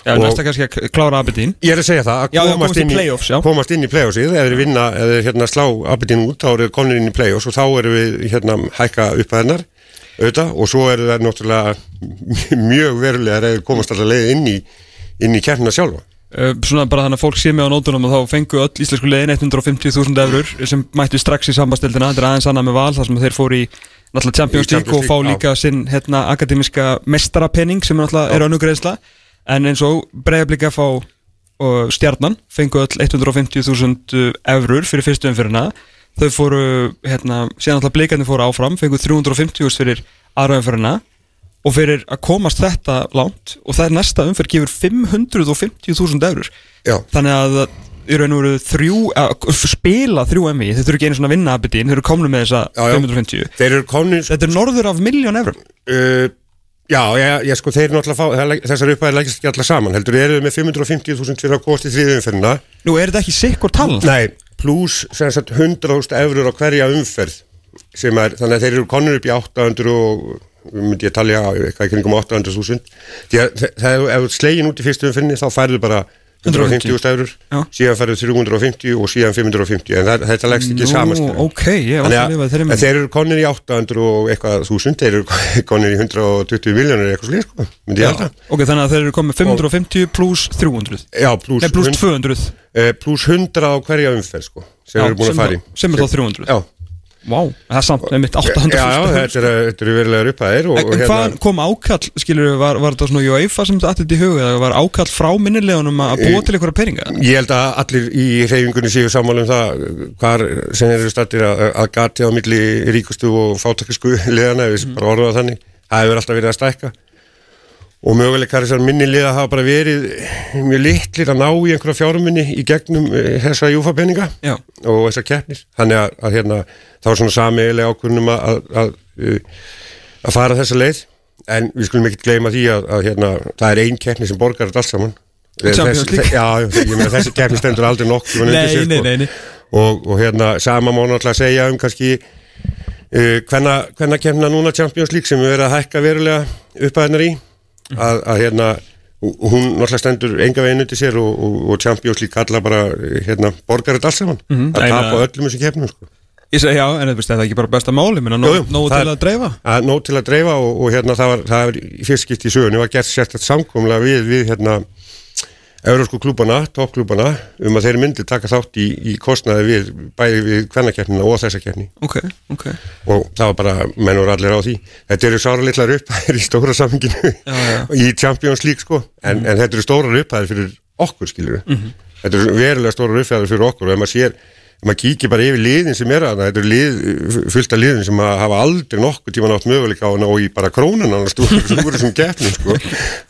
Já, og- næsta kannski að klára Aberdeen. Ég er að segja það, að Já, já, komast, komast í inn, play-offs, já. komast inn í play-offsið, þeir vinna, þeir hérna slá Aberdeen út, þá eru þeir konir inn í play-offs og þá eru við hérna hækka upp að hennar, auðvitað, og svo eru það náttúrulega mjög verulega að þeir komast alltaf leið inn í, inn í keppnina sjálfa. Uh, svona bara þannig að fólk sé mig á nótunum og þá fengu öll íslensku liðin 150.000 eurur sem mættu strax í sambastildina þetta er aðeins annað með val þar sem þeir fóru í náttúrulega Champions League og fá líka sinn hérna, akademiska mestarapenning sem náttúrulega er önnugreðsla en eins og breiðablika fá stjarnan fengu öll 150.000 eurur fyrir fyrstu umfyrirna þau fóru hérna, síðan náttúrulega blikarnir fóru áfram fengu 350.000 fyrir aðra umfyrirna og fyrir að komast þetta langt og það er næsta umferð gefur 550.000 eurur Já. þannig að í raun og veru þrjú að spila þrjú MI, þeir þurfi ekki einu svona að vinna Aberdeen, þeir eru komnu með þessa Já, já. 550 Þeir eru konir, þetta er norður af miljón eurum uh, já, já, já, sko, þeir eru náttúrulega fá, þessar upphæðir lækist ekki allar saman, heldur eru með 550.000 fyrir að komast í þriðju umferðina, nú er þetta ekki sikkur tala? Nei, pluss sem sagt 100.000 eurur á hverja umferð sem er, þannig að þeir eru konur upp í 800 og myndi ég talja eitthvað kringum 800.000 því að ef þú slegin út í fyrstu umferðinni þá færðu bara 150.000 eurur síðan færðu 350 og síðan 550 en það, þetta leggst ekki saman Nú, sko. ok, ég var alltaf að lifa þeirri að þeir eru konir í 800 og eitthvað þúsund, þeir eru konir í 120 miljónir eitthvað slið, sko, myndi ég halda. Ok, þannig að þeir eru komið 550 pluss 300 Já, pluss Nei, pluss 100 200 eh, pluss 100 á hverja umferð, sko, sem eru búin að fara í. sem er þá 300 Já, Vá, það er samt, nefnitt 800 Já, þetta eru er, er verulega upphæðir En, hérna, hvað kom ákall, skilur við, var, var þetta svona UEFA sem þetta aðtið í huga eða var ákall frá minnilegunum að búa til einhverja peninga? ég held að allir í reyfingunni séu sammála um það hvar sem eru stattir að, gati á milli ríkustu og fátakisku liðana, ef við bara orðum það þannig. Það hefur alltaf verið að stækka og möguleikar þessar minni liða hafa bara verið mjög litlir að ná í einhverja fjármunni í gegnum eh, þessa júfa peninga Já, og þessar keppnir þannig að, að hérna, það var svona samiðilega ákvörnum að, að, að, uh, að fara þessa leið en við skulum ekki gleyma því að, að hérna, það er ein keppni sem borgar allt saman Champions Þess-. Já, meina þessi keppni stendur aldrei undir nei, sko. nei, nei. Og, og hérna sama má náttúrulega segja um kannski uh, hvenna, hvenna kemna núna Champions League sem við verðum að hækka verulega upp að hennar í að, að hérna hún náttúrulega stendur enga veginn undir sér og, og, og Champions League kalla bara eh, hérna, borgar þetta allt saman Mhm. að Nei, tapa meina- öllum þessum keppnum sko. Ég segi já, en þetta er ekki bara besta máli, menn að jú, nógu það til að dreifa að nóg til að dreifa og, og hérna það var, það var í fyrst skipt í sögunni var gert sérstætt samkomlega við, við hérna Eurósku klúbana, toppklúbana um að þeir myndi taka þátt í, í kostnaði við bæði við kvennakeppnina og þessa keppni. Ok, ok. Og það var bara, menn voru allir á því. Þetta eru sára litlar upphæðir í stóra saminginu já. í Champions League sko. En, en þetta eru stóra upphæðir fyrir okkur skilur þetta eru verulega stóra upphæðir fyrir okkur. Og ef maður sér, ef maður kíkir bara yfir liðin sem er að þetta eru lið, fullt af liðin sem hafa aldrei nokkuð tíma nátt möguleika á að ná í bara krónan á stúr sem keppnum sko.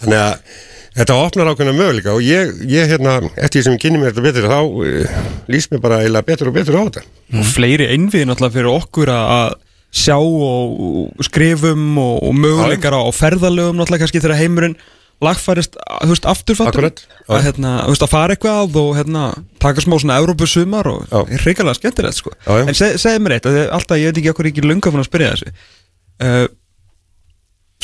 Þannig að Þetta opnar ákveðna möguleika og ég, ég hérna, eftir því sem ég kynni mér þetta betur þá uh, lýst mér bara eiginlega betur og betur á þetta. og fleiri einvið náttúrulega fyrir okkur að að sjá og skrifum og, og möguleikar á, ferðalögum náttúrulega kannski þegar heimurinn lagfærist, þú veist, afturfattur að hérna, að fara eitthvað og hérna, taka smá svona Európusumar og Já. er reikalega skemmtilegt, sko Já, já. en seg, segðu mér eitt, að alltaf, ég veit ekki okkur ekki lunga fann að spyrja þessu uh,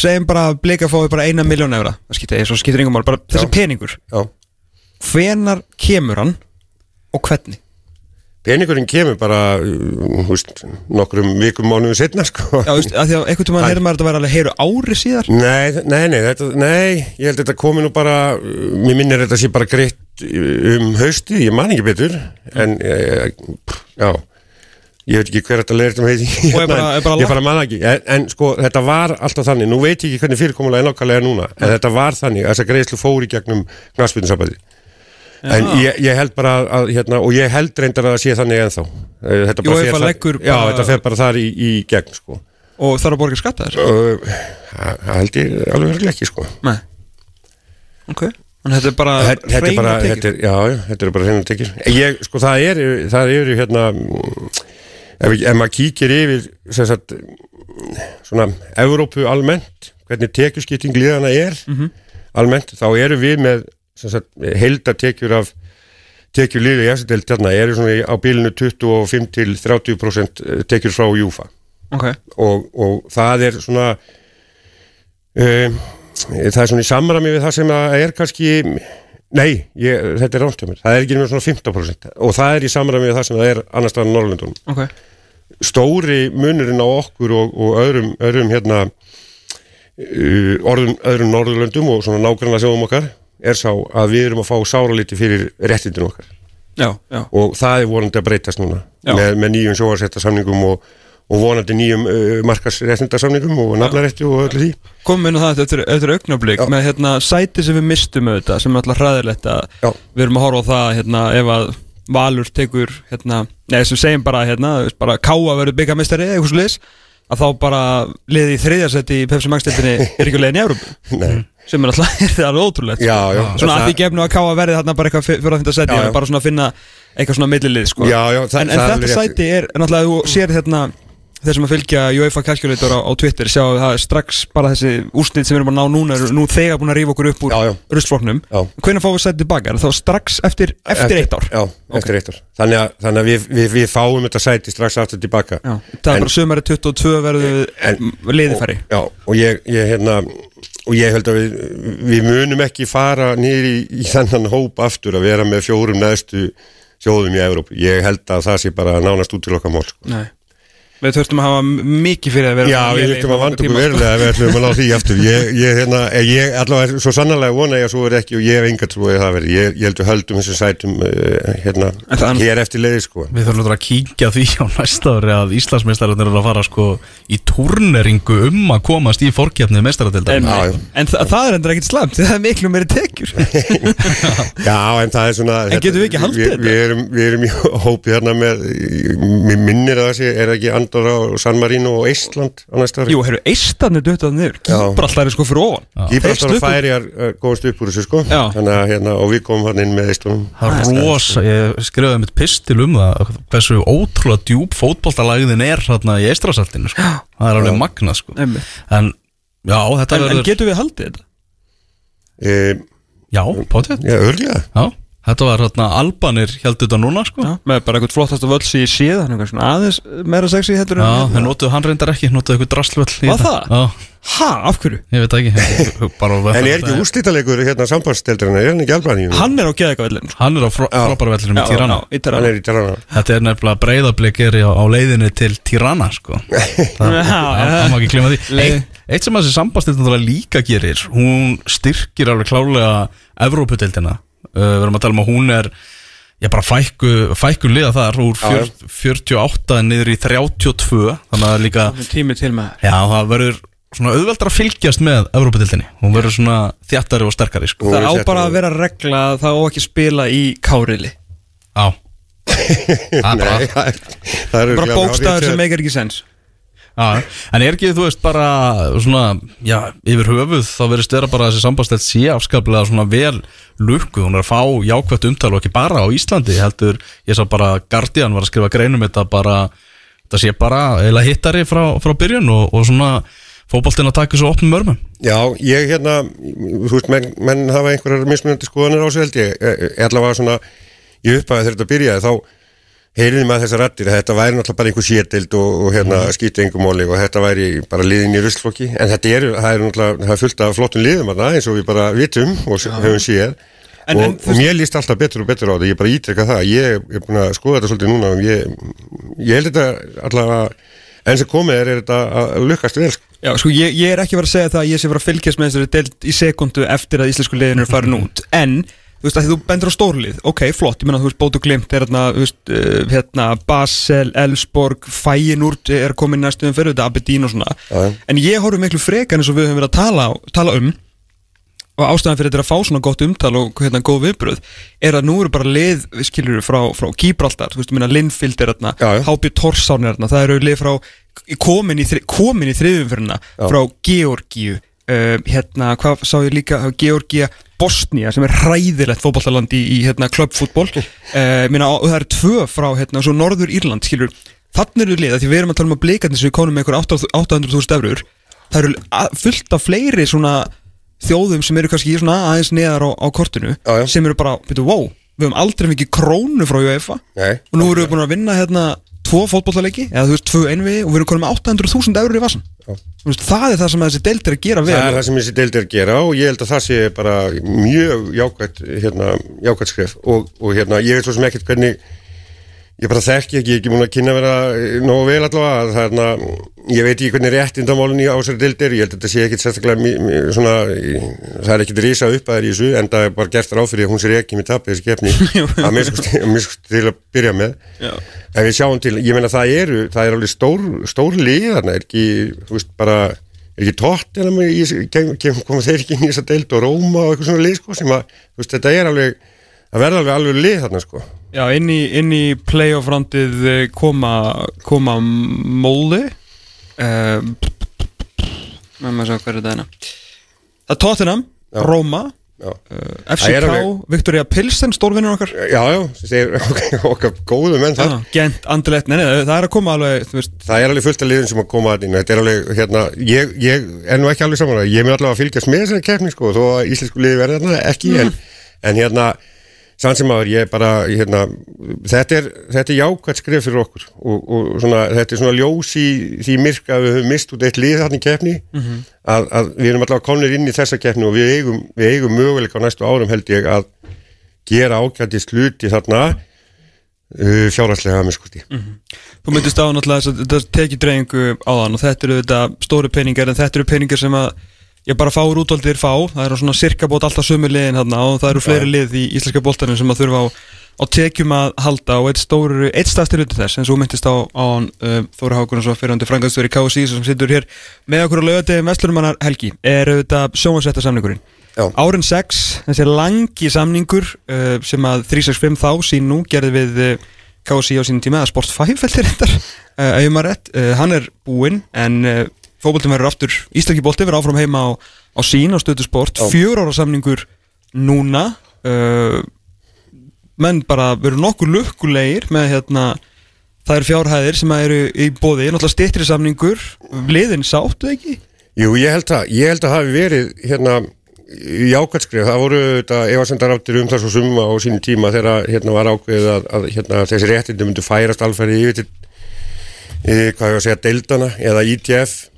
segjum bara að blika fái bara eina miljón evra, það skiptir, svo skiptir yngum mál bara þessi peningur, Já. hvenar kemur hann og hvernig? Peningurinn kemur bara uh, húst, nokkrum vikum mánuðum setna sko. Já, veist, að því að einhvern tímann Æ. heyrðum maður að þetta væri alveg heyru ári síðar Nei, nei, nei, þetta, nei, ég held að þetta komi nú bara, uh, mér minnir þetta sé bara greitt um hausti, ég man ekki betur, en, e, já, ég veit ekki hver þetta leir um heiti, er bara- er bara ég bara man ekki, en, en sko, þetta var alltaf þannig, nú veit ég ekki hvernig fyrirkomulega er nákvæmlega núna, en þetta var þannig, að þess að greiðslu fór í gegnum knaspinu En ég, ég held bara að, hérna, og ég held reyndar að það sé þannig ennþá. Eh, Þetta UEFA fer leggur Já, þetta fer bara þar í, í gegn sko. Og þarf að borga skatta þessu? Og, Það það held ég alveg ekki sko. Nei. Ok. Þannig þetta er bara er þetta er, já, þetta er bara hreinu tekjur. Ég, sko, það er, það er hérna ef, ef maður kíkir yfir sagt svona, Evrópu almennt hvernig tekjuskipting liðana er almennt, þá eru við með heildartekjur af tekjur liði í eftirdelt þarna eru svona á bílinu 25 til 30% tekjur frá Júfa. Ok. Og, og það er svona um, það er svona í samræmi við það sem að er kannski nei, ég, þetta er mér. Það er ekki með svona 15% og það er í samræmi við það sem það er annars staðan Norrlundunum Ok stóri munurinn á okkur og, og öðrum, öðrum hérna uh, orðum, öðrum Norðurlöndum og svona nágranna sjóðum okkar er sá að við erum að fá sáraliti fyrir réttindin okkar. Já, já. Og það er vonandi að breytast núna með, með nýjum sjóarsættasamningum og, og vonandi nýjum uh, markasréttindasamningum og nafnarétti og öllu því. Komum inn á það eftir, eftir augnablík Já. með hérna sæti sem við mistum auðvitað sem er alltaf hræðilegt að við erum að horfa á það hérna ef að Valur tekur hérna, neða sem segjum bara hérna, bara Káa verður byggamistari eða eitthvað liðs að þá bara liði í þriðjarsætti í Pepsi Max-deltinni er ekki leiðin í Európu sem er alltaf, er það alveg ótrúlegt Já, já, svona að því gefnu að Káa verði þarna bara eitthvað fyrir að finna Já, já. bara svona að finna eitthvað svona millilið sko. Já, en, en er þetta sæti er náttúrulega þú sér hérna þeir sem að fylgja UEFA Calculator á, á Twitter sjá að það er strax bara þessi úrsnið sem við erum að ná núna nú þegar búin að rífa okkur upp úr Já. hvernig fáum við sæti tilbaka? Er þá strax eftir, eftir eitt ár? Já, eftir eitt ár Þannig að, þannig að við, við, við fáum þetta sæti strax aftur tilbaka Já. Það er bara sömari 22 verður En- liðifæri Já, og ég, ég hérna og ég held að við, við munum ekki fara nýri í, í þennan hóp aftur að vera með fjórum neðstu sjóðum í Evrópu. Ég held að það sé bara nánast út til okkar mál. Sko. Nei Við þurftum að hafa mikið fyrir að vera Já, við þurftum að vanda okkur tíma, sko. verulega ef við ætlum að ná því aftur. Ég, ég, hérna, ég allavega er svo sannarlega vona ég að svo er ekki og ég hef enga trúið að það verði. Ég, ég held að höldum þessum sætum uh, hérna, hér eftir leiði sko. Við þurfum að kíkja því á næsta ári að Íslandsmeistararnir eru að fara sko í turneringu um að komast í fórkjafnið meistaradildar En, Já, en þa það er endur ekkert slamt Það er miklu meiri tekjur Já, en það er svona En getum við ekki haldið við, þetta? Er Andorra og San Marino og Eistland á næsta ári Jú, herru, eistarnir döttað niður. Gíbraltar er sko fyrir ofan Gíbraltar. Færiar góðast upp úr þessu sko Já. Þannig að hérna, og við komum hann inn með Eistlunum Það er rosa, ég skrifaði mitt pistil um það hversu ótrúlega djúb fótboltalægðin er hérna í eistrasaltinu sko. það er alveg magnað sko. En já, þetta En, en verður getum við haldið þetta? e, já, potið Já, örglega já, þetta var hérna Albanir heldur þetta núna sko. Já, með bara eitthvað flottast af völsi í síða Þannig að svona aðeins meira sexy heldur já, þeir notuðu hann reyndar ekki, notuðu eitthvað drastlvöld í Var þetta. það? Já, Ha, af hverju? ég veit ekki ég- bara, En er ekki úrslítalegur hérna sambandsteldrarna, er hann ekki albaníu? Hann er á geðegavellin hann er á frá, frábæra vellinum í Tirana í Hann er í Tirana Þetta er nefnilega breyðablík er á, á leiðinni til Tirana sko. Það Já, það- má ekki klima því Leið- Eitt, eitt sem þessi sambandstildin líka gerir hún styrkir alveg klálega Evrópudeildina við erum að tala um að hún er Já, bara fækku, fækku liða þar úr fjör, 48 niður í 32 þannig að líka, Tími til með já, það verður svona auðveldar að fylgjast með Evrópudildinni hún verður svona þjættari og sterkari sko. Það á bara á- að vera regla að það á ekki spila í kárili Já. Það er bara Nei, það er- Bara bókstafur sem meikar ekki sens en er ekki, þú veist, bara svona, já, yfir höfuð þá verðist vera bara þessi sambandstelt sé afskaplega svona vel lukkuð, hún er að fá jákvæmt umtal og ekki bara á Íslandi heldur, ég sá bara Guardian var að skrifa greinum þetta bara, þetta sé bara eða hittari frá, frá byrjun og, og svona fótboltinn að taka svo opnum örmum. Já, ég hérna, þú veist, menn, menn hafa einhverjar mismunandi skoðanir á sig held ég, ég, ég allavega svona, ég upphæði þegar þetta byrjaði, þá heyriði maður þessar rættir að þetta væri náttúrulega bara einhver sétild og, og hérna mm. skýti einhver móli og þetta væri bara liðin í ruslflokki, en þetta það er náttúrulega, það er fullt af flottum liðum að það eins og við bara vitum og ja. höfum séð En- og, en og mér líst alltaf betur og betur á þetta, ég bara ítreka það, ég er búin að skoða þetta svolítið núna og ég, ég held þetta allavega, enn sem komið er, er þetta að lukkast vel, sko. Já, sko, ég, ég er ekki verið að segja það að ég sé verið að fylgjast með þessari deild í sekundu eftir að íslensku liðinu er farin út En, þú veist, að því þú bendur á stórlið. Ok, flott, ég meina, þú veist, Bótu Glimt er hérna, þú veist, uh, hérna Basel, Elfsborg, Fæinúrt er komin næstuðum fyrir þetta, Abedín og svona. Já. En ég horfum miklu frekar eins og við höfum verið að tala, tala um og ástæðan fyrir þetta að fá svona gott umtal og hérna góð viðbröð er að nú eru bara lið, við skilur frá, frá Gibraltar, þú veist, minna Linfield er já. HB Torsán er þarna. Það eru lið frá, komin í, í þriðumfyrirna, frá Georgíu. Uh, hérna, hvað sá ég líka? Georgía, Bosnia sem er hræðilegt fótballaland í, í hérna, klubbfútból uh, minna, og það eru tvö frá hérna, Norður Írland, skilur. Þannig eru lið, að því við erum að tala um að blikarnir sem við konum með einhver 800.000 eurur það eru fullt af fleiri svona þjóðum sem eru kannski aðeins neðar á, á kortinu Já, já. sem eru bara, veitu, wow, við höfum aldrei mikið krónu frá UEFA. Nei, og nú erum við búin að vinna hérna tvo fótballaleiki, eða þú veist, tvö einvi og við erum konum með 800.000 eurur í vassan veist, það er það sem þessi deild er að gera vel. Það er það sem þessi deild er að gera og ég held að það sé bara mjög jákvætt, hérna, jákvætt skref. Og, og hérna, ég veit svo sem ekkert hvernig ég bara þekki ekki, ég er ekki múin að kynna vera eh, nógu vel allavega, er hérna ég veit ekki hvernig réttindamálun í ásæri deild er ég held að þetta sé ekkert sérstaklega svona, það er ekkert risa upp að það er í þessu en það er bara gert ráð fyrir að hún sér ekki með tapið þessi kefni að minnst til að byrja með Já. En við sjáum til, ég meina það eru, það er alveg stór, stór lið þarna, er ekki, þú veist, bara, er ekki tótt en að koma þeir ekki inn í þessa deild og Róma og eitthvað svona lið, sko, sem að, þú veist, þetta er alveg, það verða alveg alveg lið þarna, sko. Já, inn í, inn í playoff randið eh, koma, koma Móli uh, Með maður sjá hver er þetta hérna. Það er Tottenham, Já. Róma Já, uh, Það er FCK, alveg- Viktoria Pilsen, stórvinnur okkar. Já, já sem segir okkar, okkar góðu menn það. Já, Gent, Anderlecht, nei, nei, það er að koma alveg, þú veist. Það er alveg fullt af liðin sem að koma að inn, þetta er alveg, hérna, ég, ég er nú ekki alveg saman ég er mér allavega að fylgjast með þessari keppni, sko, þó að íslensku liði verða þarna ekki, en, en hérna, sann sem aður, ég bara, hérna, þetta er, þetta er jákvæmt skref fyrir okkur og, og svona, þetta er svona ljós í því myrka að við höfum mist út eitt lið þarna í keppni, að, að við erum allavega komnir inn í þessa keppni og við eigum, við eigum möguleika á næstu árum held ég að gera ákvæmtist hluti þarna uh, fjárhagslega að miskusti. Þú myndist á náttúrulega þess að þetta tekið dreifingu á þann og þetta eru þetta stóri peningar en þetta eru peningar sem að ég bara fáur útvaldir fá, það eru svona cirka bót alltaf sömu liðin hérna og það eru fleiri lið í íslenska boltanum sem að þurfa á, á tekjum að halda og eitt stóru, eitt stæðstir hluti þess og þú myndist á, á uh, Þóra Hákunar svo fyrirhandi frangastur í KSI sem situr hér með okkur á lögadegi Vestlurumannar Helgi er þetta sjónvarsetta samningurinn. Já. Árin 6, þessi langi samningur uh, sem að 365 þá sín nú gerði við uh, KSI á sínum tíma, eða Sport 5 feltir reyndar, uh, ef maður rétt uh, hann er búinn, en fótboltin verður aftur, Íslaki bolti verður áfram heima á, á sín á stöðu sport, Já. fjör ára samningur núna uh, menn bara verður nokkur lukkulegir með hérna það eru fjárhæðir sem eru í bóði náttúrulega stittri samningur, liðin sáttu ekki? Jú, ég held að, ég held að hafi verið hérna jákvæmskrif, það voru þetta efansendar áttir um það svo summa á sínum tíma þegar hérna var ákveðið að, að hérna, þessi réttindi myndu færast alfæri yfir til e, hvað ég að segja, deildana eða ITF myndu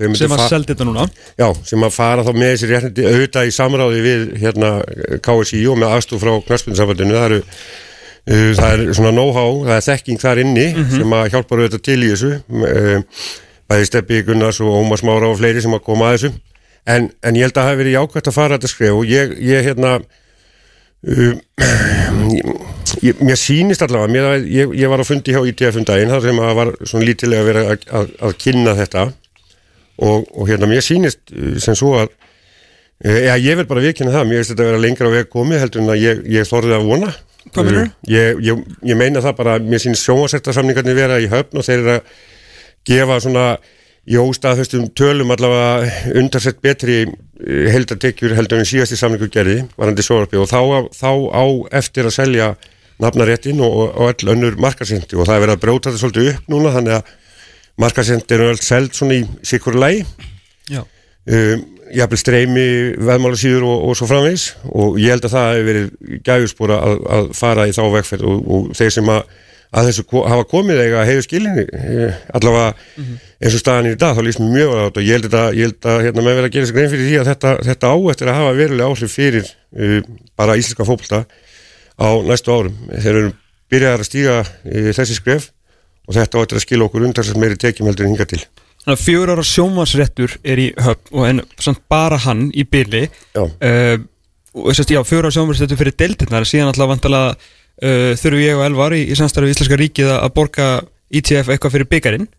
sem að seldi þetta núna. Já, sem að fara þá með þessi réttindi auðvitað í samráði við hérna KSI og með aðstof frá knarspunnsambandinu það eru uh, það er svona know-how, það er þekking þar inni sem að hjálpar auðvitað til í þessu. Uh, bæði Steppi Gunnars og Ómar Smára og fleiri sem að koma að þessu. En, en ég held að það hafi verið jákvæmt að fara þetta skref og ég, ég hérna uh, ég, mér sýnist allavega mér, ég, ég var á fundi hjá ITF um daginn þar sem að var svona lítilega verið að, að, að kynna þetta og, og hérna mér sýnist uh, sem svo að uh, já, ég vil bara viðkynna það, mér finnst þetta að vera lengra á veg komið heldur en að ég, ég þorði að vona. Hvað meinarðu? Uh, ég, ég, ég meina það bara, mér sýnist sjónvarsættarsamningarnir vera í höfn og þeir eru að gefa svona í óstaðfestum tölum allavega undarsett betri heldartekjur heldur en síðasti samningur gerði varandi sjónvarpi og þá, þá á eftir að selja nafnaréttin og, og, öll önnur markasendi og það er verið að bróta þetta svolítið upp núna þannig að markasendi eru öll seld svona í sikkur Já. um, jafnvel streymi veðmála síður og, og svo framvegs og ég held að það hefur verið gæfusbúra að, að fara í þá vegferð og, og þeir sem að, að þessu ko hafa komið eiga hefur skilinni allavega eins og staðan í dag þá líst mér mjög á þetta. Og ég held að, ég held að hérna, með verið að gera þessi grein fyrir því að þetta, þetta á eftir að hafa verulega áhrif fyrir uh, bara íslenska fótbolta á næstu árum. Þeir eru byrjaðar að stíga uh, þessi skref og þetta á eftir að skila okkur undarsett meiri tekjum heldur en hinga til. Þannig að fjör ára sjónvarsrettur er í höfn og en samt bara hann í byli Já. uh, og þess að já, fjör ára sjónvarsrettur fyrir deildirnar síðan alltaf vantala uh, þurfum ég og Elvar í, í samstarfi við Íslenska ríkið að borga ITF eitthvað fyrir byggarinn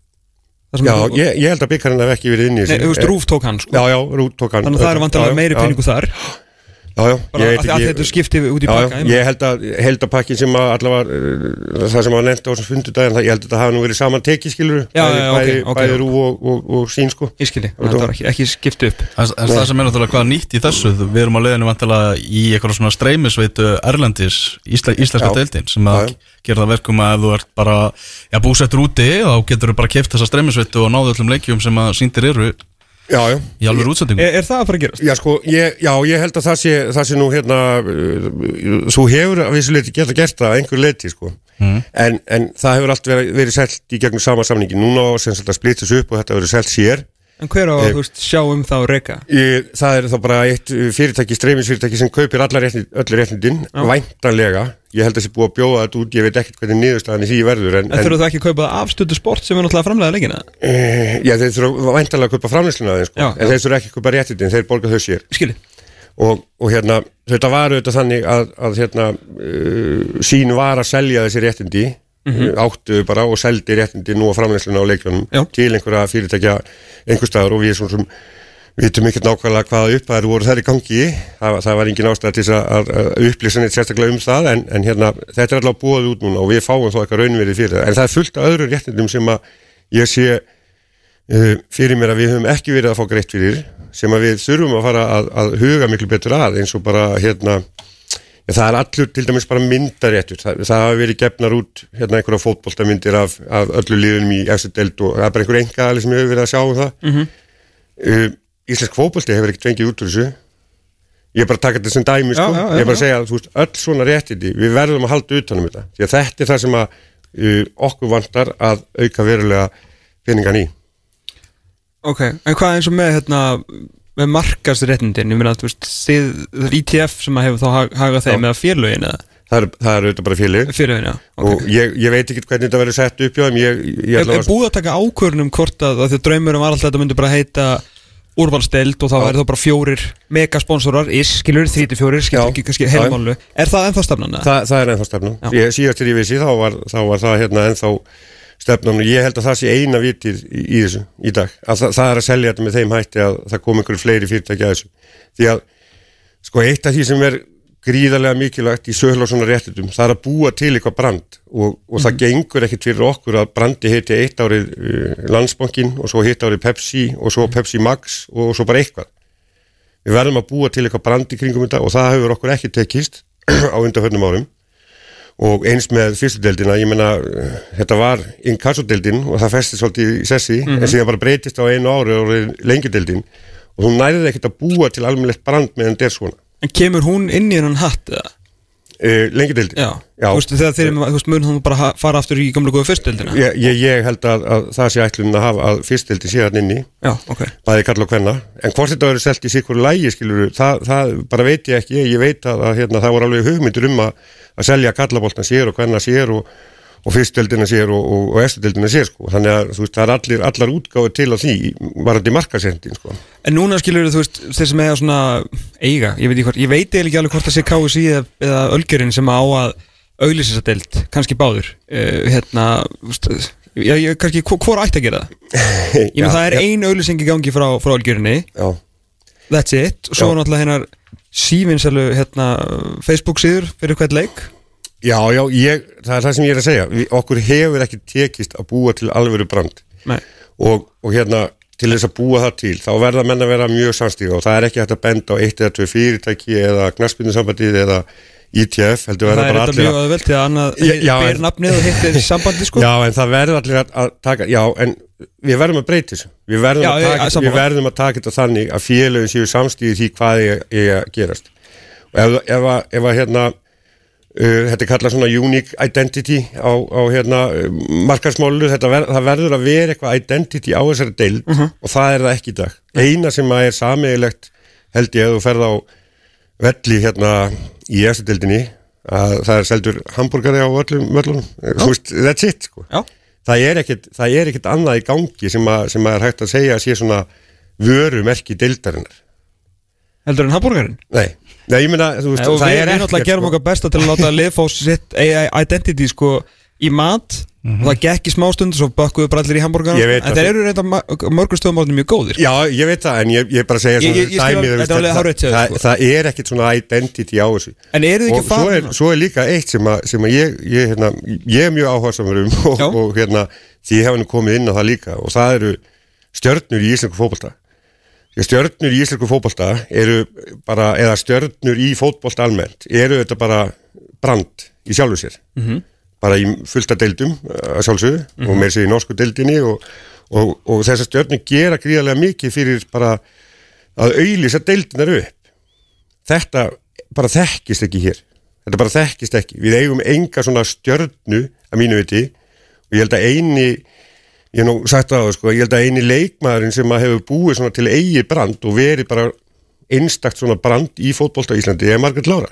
Já, ég, ég held að byggarinn hef ekki verið inn í Nei, þú veist, Rúf tók hann sko. Já, já, Rúf tók hann. Þannig að það eru vantilega Já, meiri peningu þar. Já, já, bara ég af því að þetta skipti út í Já, pakka já, ég held að sem að allavega uh, það sem var nefnt á þessum fundudaginn það, ég held að það hafa nú verið saman tekið skilur Já, bæði, já, ok, bæði, ok. bæði rú og, og, og sín sko. Ég skilji, það var ekki, ekki skipti upp. En, en það sem er náttúrulega hvað nýtt í þessu Við erum á leiðinu vantilega í eitthvað svona streymisveitu Erlendis, ísla, íslenska Já. deildin sem að Já, gera það verkum að þú ert bara já, búsettur úti þá getur bara keft þessa streymisveitu og náðu öllum leikjum sem að síndir eru Já, já, í alveg útsendingu Er, er það að fara að gerast? Já, sko, ég, já, ég held að það sé, það sé nú hérna, uh, þú hefur að vissu leiti geta gert það að einhver leiti, sko. En, en það hefur allt verið, verið selt í gegnum sama samningi. Núna á sem þetta splittis upp og þetta verið selt sér. En hver á að veist, sjá um það og reyka? Það er þá bara eitt uh, fyrirtæki, streymisfyrirtæki sem kaupir allar réttindi, öllu réttindin, væntanlega. Ég held að það sé búið að bjóða þetta út, ég veit ekkert hvernig niðurstaðan í því verður. En, En þurfa þú ekki að kaupa það af stundu sport sem er náttúrulega framlega leikina? uh, já, þeir þurfa væntanlega að kaupa framlýsluna aðeins, sko. Já, en já. þeir þurfa ekki að kaupa réttindin, þeir borga þau sér. Skilji og, og hérna þetta var auðvitað þannig að, að hérna, uh, sín var að selja þessi réttindi mm áttu bara og seldi réttindi nú á framleysluna á leikjónum Já. til einhverja fyrirtækja einhver staðar og við svona sem vitum ekki nákvæmlega hvaða upphæður voru þær í gangi. Það, það var engin ástæða til að, að, upplýsa neitt sérstaklega um það en, en hérna, þetta er allavega búið út núna og við fáum þó eitthvað raunverið fyrir það. En það er fullt af öðru réttindum sem að ég sé uh, fyrir mér að við höfum ekki verið að fá greitt fyrir sem að við þurfum að fara að, að huga miklu betur að eins og bara hérna ja, það er allur til dæmis bara myndaréttur. Það, það hafa verið gefnar út hérna einhverja fótboltamyndir af, af öllu liðunum í eftir deild og það er bara einhver engaðali sem hefur verið að sjá um það. Mm Mhm. Íslensk fótbolti hefur ekkert fengið út úr þessu. Ég er bara að taka þetta sem dæmi sko. Já, já, já, ég er bara að segja að veist, öll svona réttindi við verðum að halda utanum þetta. Því að þetta er það sem að uh, okkur vantar að auka verulega peningan í. Ok, en hvað eins og með hérna með markasréttindin, ég meina þið, það er ITF sem að hefur þá hag- hagað þeim eða félögin eða? Það er, það er auðvitað bara félög félögin, já. Og okay. ég, ég veit ekki hvernig þetta verður sett upp hjá þeim. Ég, ég ætla er búið að taka ákvörnum hvort að, að því að draumurum var alltaf að þetta myndi bara heita úrvalsteld og þá væri þá bara fjórir megasponsorar, is, skilur, 34 skilur ekki kannski heilmálu Er það ennþá stefnan? Þa, það er ennþá stefnan. Síðast til ég vissi þá var, þá var það hérna ennþá stefnan og ég held að það sé eina vitið í, í þessu í dag. Að það, það er að selja þetta með þeim hætti að það kom einhverju fleiri fyrirtæki að þessu. Því að sko eitt af því sem er gríðarlega mikilvægt í sögla og svona réttundum það er að búa til eitthvað brand og, og það gengur ekkit fyrir okkur að brandi heiti eitt árið uh, landsbankin og svo hitt árið Pepsi og svo Pepsi Max og svo bara eitthvað. Við verðum að búa til eitthvað brand í kringum þetta og það hefur okkur ekki tekist á undanförnum árum. Og eins með fyrstu deildina, ég meina uh, þetta var inkassodeildin og það festi svolítið í sessi, en síðan bara breytist á einu ári og lengjudeildin og hún nærið ekkert að búa til almennlegt brand meðan þetta er svona En kemur hún inn í hennan hatt? eða? uh, lengjudeildin Já, Þú veist, þegar þeir, mun hún bara fara aftur í gamla góða fyrstdeldina? ég, ég, ég held að, að það sé ætlun að hafa að fyrstdeildi sé hann inni Já, ok bæði kalla og kvenna, en hvort þetta verður selt í sikkur lægi skilur, það, það bara veit ég ekki ég veit að, að hérna, það voru alveg hugmyndur um að, að selja kallaboltan sér og kvenna sér og, og fyrstdeildina sér og, og, og eftirdeildina sér sko, þannig að veist, það er allir, allar útgáðu til á því, varandi markasendin sko. En núna skilur þú veist, þeir sem eiga svona eiga, ég veit ég veit ekki alveg hvort það sé KSI eða, eða Ölgerinn sem á að auglýsa þessa deild, kannski báður. Uh, hérna, veist Já, ég, kannski, hvor, hvor ætti að gera það? Ég með það er ein auglýsing í gangi frá, frá Ölgerinni, Já, that's it. Og svo Já. náttúrulega hennar sívinsælu hérna, Facebook síður fyrir hvert leik já, já ég, það er það sem ég er að segja. Við, okkur hefur ekki tekist að búa til alvöru brand. Og, og hérna til þess að búa það til, þá verða menn að vera mjög samstíga og það er ekki hægt að benda á eitt eða tvö fyrirtæki eða knaspindursambandið eða ITF, heldur það verða er bara þetta allir mjög að aðvelt því að annað Já, já, ber nafnið og hittir sambandi sko. Já, en það verður allir að, taka Já, en við verðum að breyta þessu. Við verðum, Já, að, taka, sammála. við verðum að taka þetta þannig að félögin séu samstíði því hvað er, er að gerast. Og ef, ef, að, ef að hérna þetta er kallað svona unique identity á, á hérna uh, markarsmálu ver, það verður að vera eitthvað identity á þessari deild Mhm. og það er það ekki í dag. Eina sem að er samiðilegt held ég að þú ferð á velli hérna í eftir deildinni að það er seldur hambúrgari á öllum völlunum, þú veist, that's it sko. Já, það er ekkert, er annað í gangi sem, að, sem að er hægt að segja að sé svona vörumerki deildarinnar. Heldur en hambúrgarinn? Nei, nei, ég meina, þú veist, og það er við náttúrulega ekkert gerum sko. okkar besta til að láta lifa á sitt identity sko í mat og það gekk í smástund svo bökkuðu bara allir í hambúrgar Ég veit en það. þeir eru reynda mörgur stöðum áttum mjög góðir Já, ég veit það, en ég, ég bara segja þetta er alveg það, sko. er ekkit svona identity á þessu En eru þið ekki og svo er, er líka eitt sem, að, sem að ég, ég, hérna, ég er mjög áhersamur um og, Já. og hérna, því ég hef nú komið inn á það líka og það eru stjörnur í íslensku að stjörnur í íslensku fótbolta eru bara, eða stjörnur í fótbolta almennt, eru þetta bara brand í sjálfu sér. -hmm. bara í fullta deildum að sjálfsögðu og meir sér í norsku deildinni og, og, og þessar stjörnur gera gríðarlega mikið fyrir bara að auðlýsa deildinar upp. Þetta bara þekkist ekki hér. Þetta bara þekkist ekki, við eigum enga svona stjörnu að mínu viti. Og ég held að eini ég nú sagt það á það sko, ég held að eini leikmaðurinn sem að hefur búið svona til eigi brand og verið bara einstakt svona brand í fótbolta í Íslandi er Margrét Lára.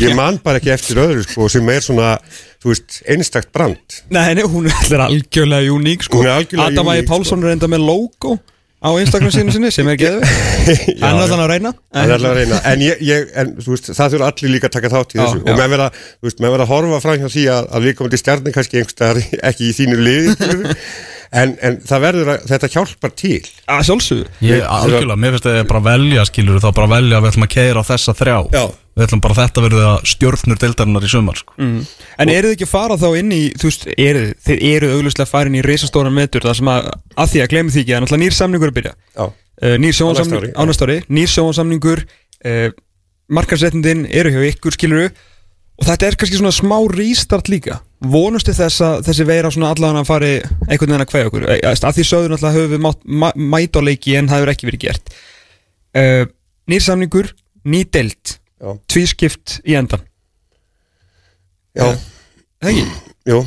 Ég man bara ekki eftir öðru sko sem er svona, þú veist, einstakt brand. Nei, nei, hún er algjörlega uník sko. Hún er algjörlega Adam Ægir uník, Pálsson er enda með logo á Instagram sínu sinni sem er Já, Hann er allan að reyna. Alveg að reyna, en, ég, ég, en veist, það þurfa allir líka að taka þátt í Já, þessu. Já. og þú veist, með vera að horfa fram hjá því að, að við komum til stjarni kannski einhverstaðar ekki í þínu liði. En, en það verður að, þetta hjálpar til Að sjálfsögðu Ég, algjörlega, mér finnst að ég bara velja skilur þá bara velja að við ætlum að keira á þessa þrjá Já. Við ætlum bara að þetta verður að stjórnur deildarinnar í sumar sko. mm. En eru þið ekki að fara þá inn í Þú veist, eru, þið eru auglustlega farin í reisastóran metur Það sem að, að því að gleymi því ekki að náttúrulega nýr samningur er að byrja Já, uh, Nýr sjónsamningur já. á næsta ári Nýr sjónsamningur uh, Markarsréttindin eru hjá ykkur skiluru Og þetta er kannski svona smá rístart líka Vonustu þess að þessi veira svona allan að fari einhvern veginn að kveða okkur? Eh, að því sögðu náttúrulega höfum við mæta á leiki en það hefur ekki verið gert. Uh, Nýr samningur, ný já, Tvískipt í endan já, Það ekki? jú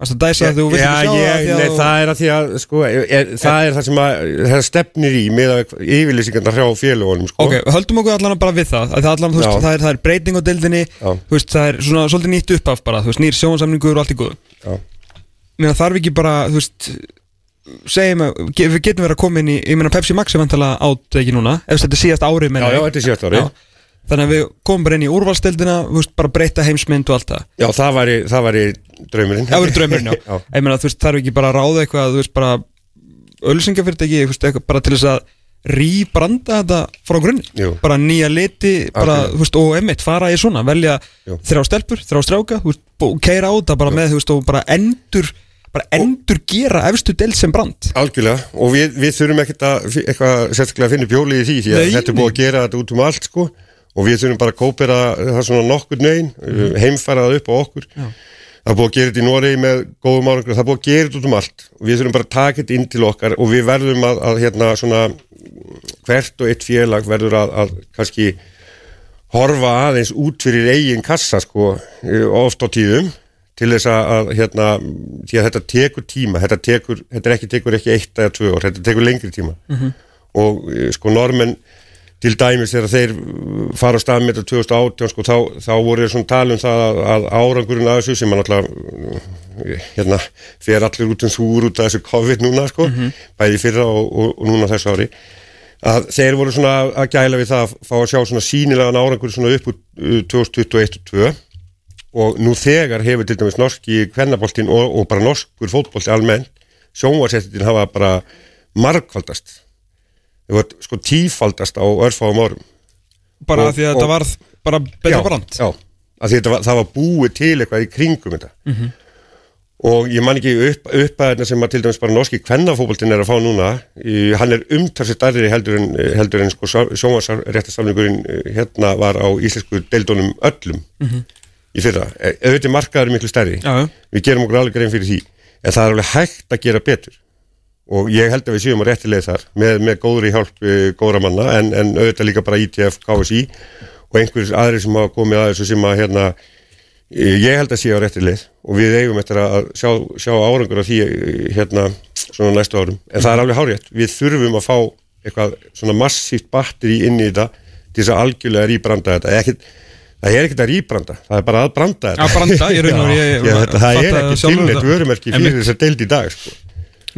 Varstu að dæsa að þú vilt Já, ekki sjá það að nei, það er að því að, sko, er, það er það sem að, það stefnir í með yfirlýsingarna hrjá félagunum, sko Ok, höldum okkur allan bara við það að það, allan, þú veist, Já. það, er, það er breyting á deildinni Já. þú veist, það er svona svolítið nýtt uppaf bara, þú veist, nýr sjónsamningur og allt í góðu Já. Mér þarf ekki bara, þú veist segjum að, við getum verið að koma inn í ég meina Pepsi Max er vantala átt ekki núna ef þetta er síðast árið Já, meina já, ég. þetta er síðast ári Já. Þannig að við komum bara inn í veist, bara breyta heimsmynd og allt það Já, það væri, það væri draumurinn Það verður draumurinn, já. Já. Ég meina, þú veist, þarf ekki bara að ráða eitthvað þú veist, bara ölsingafyrirtæki, eitthvað bara til þess að rýbranda þetta frá grunni Jú. bara nýja liti, bara, Algjörlega. þú veist, og emitt, fara í svona, velja Jú. þrjá stelpur, þrjá stráka, þú veist, og keira á þetta bara með, þú veist, og bara endur bara endur gera efstu del sem brand Algjörlega, og við, við þurfum ekkert að eitthvað sérstaklega að finna bjólið í því því að Nei, þetta er búið að gera þetta út um allt sko og við þurfum bara að kópera það svona nokkur nögin, Mhm. heimfæra það upp á okkur það er búið að gera þetta í Noregi með góðum árangur, það er búið að gera þetta út um allt. Og við þurfum bara að taka þetta inn til okkar og við verðum að, að hérna svona hvert og eitt félag verður að, að kannski horfa aðeins út fyrir eigin kassa sko oft á tíðum til þess að, að hérna, því að þetta tekur tíma þetta, tekur, þetta er ekki, tekur ekki eitt eða tvö ár, þetta tekur lengri tíma. Og eh, sko normenn til dæmis þegar þeir uh, fara á stað með þetta 2018 sko, þá, þá voru þeir svona tala um það að, að árangurinn að þessu sem að náttúrulega uh, hérna, fer allir út um súr út af þessu COVID núna sko, bæði í fyrra og, og, og núna þessu ári að þeir voru svona að gæla við það að fá að sjá svona sínilegan árangur svona upp úr uh, 2021 og 2022 og nú þegar hefur til dæmis norski kvennaboltin og, og bara norskur fótbolti almennt sjónvarsettin hafa bara margfaldast það var sko tífaldast á örfáum árum. Bara Og- því að og- þetta varð bara betra brand. já, af því þetta var, það var búið til eitthvað í kringum þetta. Mhm. og ég man ekki upp, uppæðina sem að til dæmis bara norski kvennafóboltin er að fá núna í, hann er umtalsið stærri heldur en, heldur en sko sjónvarsréttasafningurinn hérna var á íslensku deildónum öllum í fyrra, E- auðvitað markaður er miklu stærri. Já, já. við gerum okkur alveg grein fyrir því. En það er alveg hægt að gera betur og ég held að við séum á réttileið þar með, með góðri hjálp uh, góðra manna en, en auðvitað líka bara ITF, KSI og einhverjus aðri sem hafa komið að þessu sem að hérna eh, ég held að sé á réttileið og við eigum eftir að sjá, sjá árangur af því eh, hérna svona næstu árum. En það er alveg hárétt, við þurfum að fá eitthvað svona massíft batteri inn í þetta til þess að algjörlega rýbranda þetta. Ekkit, það er ekkert að rýbranda það er bara að branda þetta. Að branda, í raun og ég- það er ekki þetta. vörumerki fyrir þess að deild í dag sko.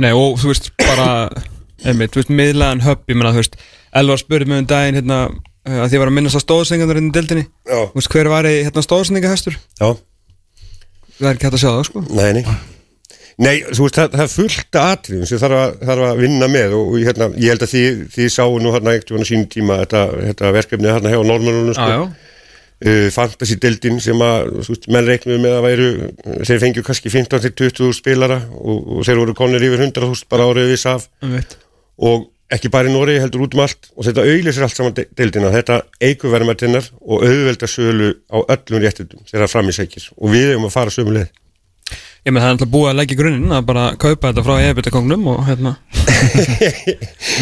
Nei og þú veist bara einmitt, þú veist miðlaðan höpp ég meina þú veist Elvar spurði mig um daginn hérna uh, að því ég var að minnast á stóðsengarnar hérna í deildinni. Já. þú veist hver var í hérna stóðsendingahestur? Já, það er ekki hægt að sjá það sko. Nei, nei. Nei, þú veist, það, það er fullt af atriðum sem þarf að, þarf að vinna með og, og hérna, ég held að þið, þið sáu nú hérna á sínum tíma þetta, þetta verkefni hérna hjá Normanunum sko. Uh, fantasy-deldin sem að veist, menn reiknuðu með að væru þeir fengju kannski 15-20 spilara og, og þeir voru konir yfir 100.000 bara árið viss af veit og ekki bara í Nóri heldur út um allt. Og þetta auðlisir allt saman de- deildina. Þetta eikuverðmættinnar og auðvelda sölu á öllum réttundum þeirra framisækir og við eigum að fara sömu leið Ég með það er alltaf búið að leggja grunninn að bara kaupa þetta frá eðbyrtakongnum og hérna.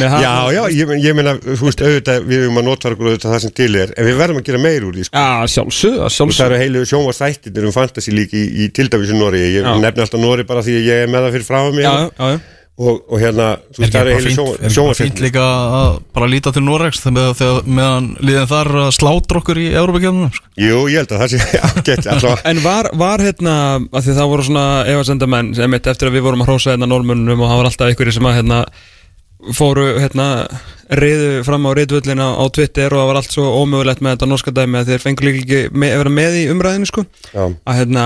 Já, já, ég, ég meina, þú veist, auðvitað við eigum að nota auðvitað það sem til er en við verðum að gera meir úr því, sko. Já, sjálfsög, og það sjálfsög eru heilu sjónvarsþættir um fantasy lík í, í tildavísu Nóri ég Já. nefni alltaf Nóri bara því að ég er með það fyrir frá mig. Já, já, já og, og hérna, þú Er veist, það bara heilu fínt, sjónvar- er sjónvarsþættir líka að bara líta til Noregs þegar, meðan liðin þar að slátra okkur í Európa-kjöfnum sko. Jú, ég held að það sé ágætt allavega En var, var hérna, að því það voru svona efasendamenn sem eitt eftir að við vorum að hrósa hérna normönnum og það var alltaf einhverju sem að hérna fóru hérna reyðu fram á reyðvöllina á Twitter og það var allt svo ómögulegt með þetta norska dæmi að þeir fengur líka ekki með, að vera með í umræðinu sko Já. að hérna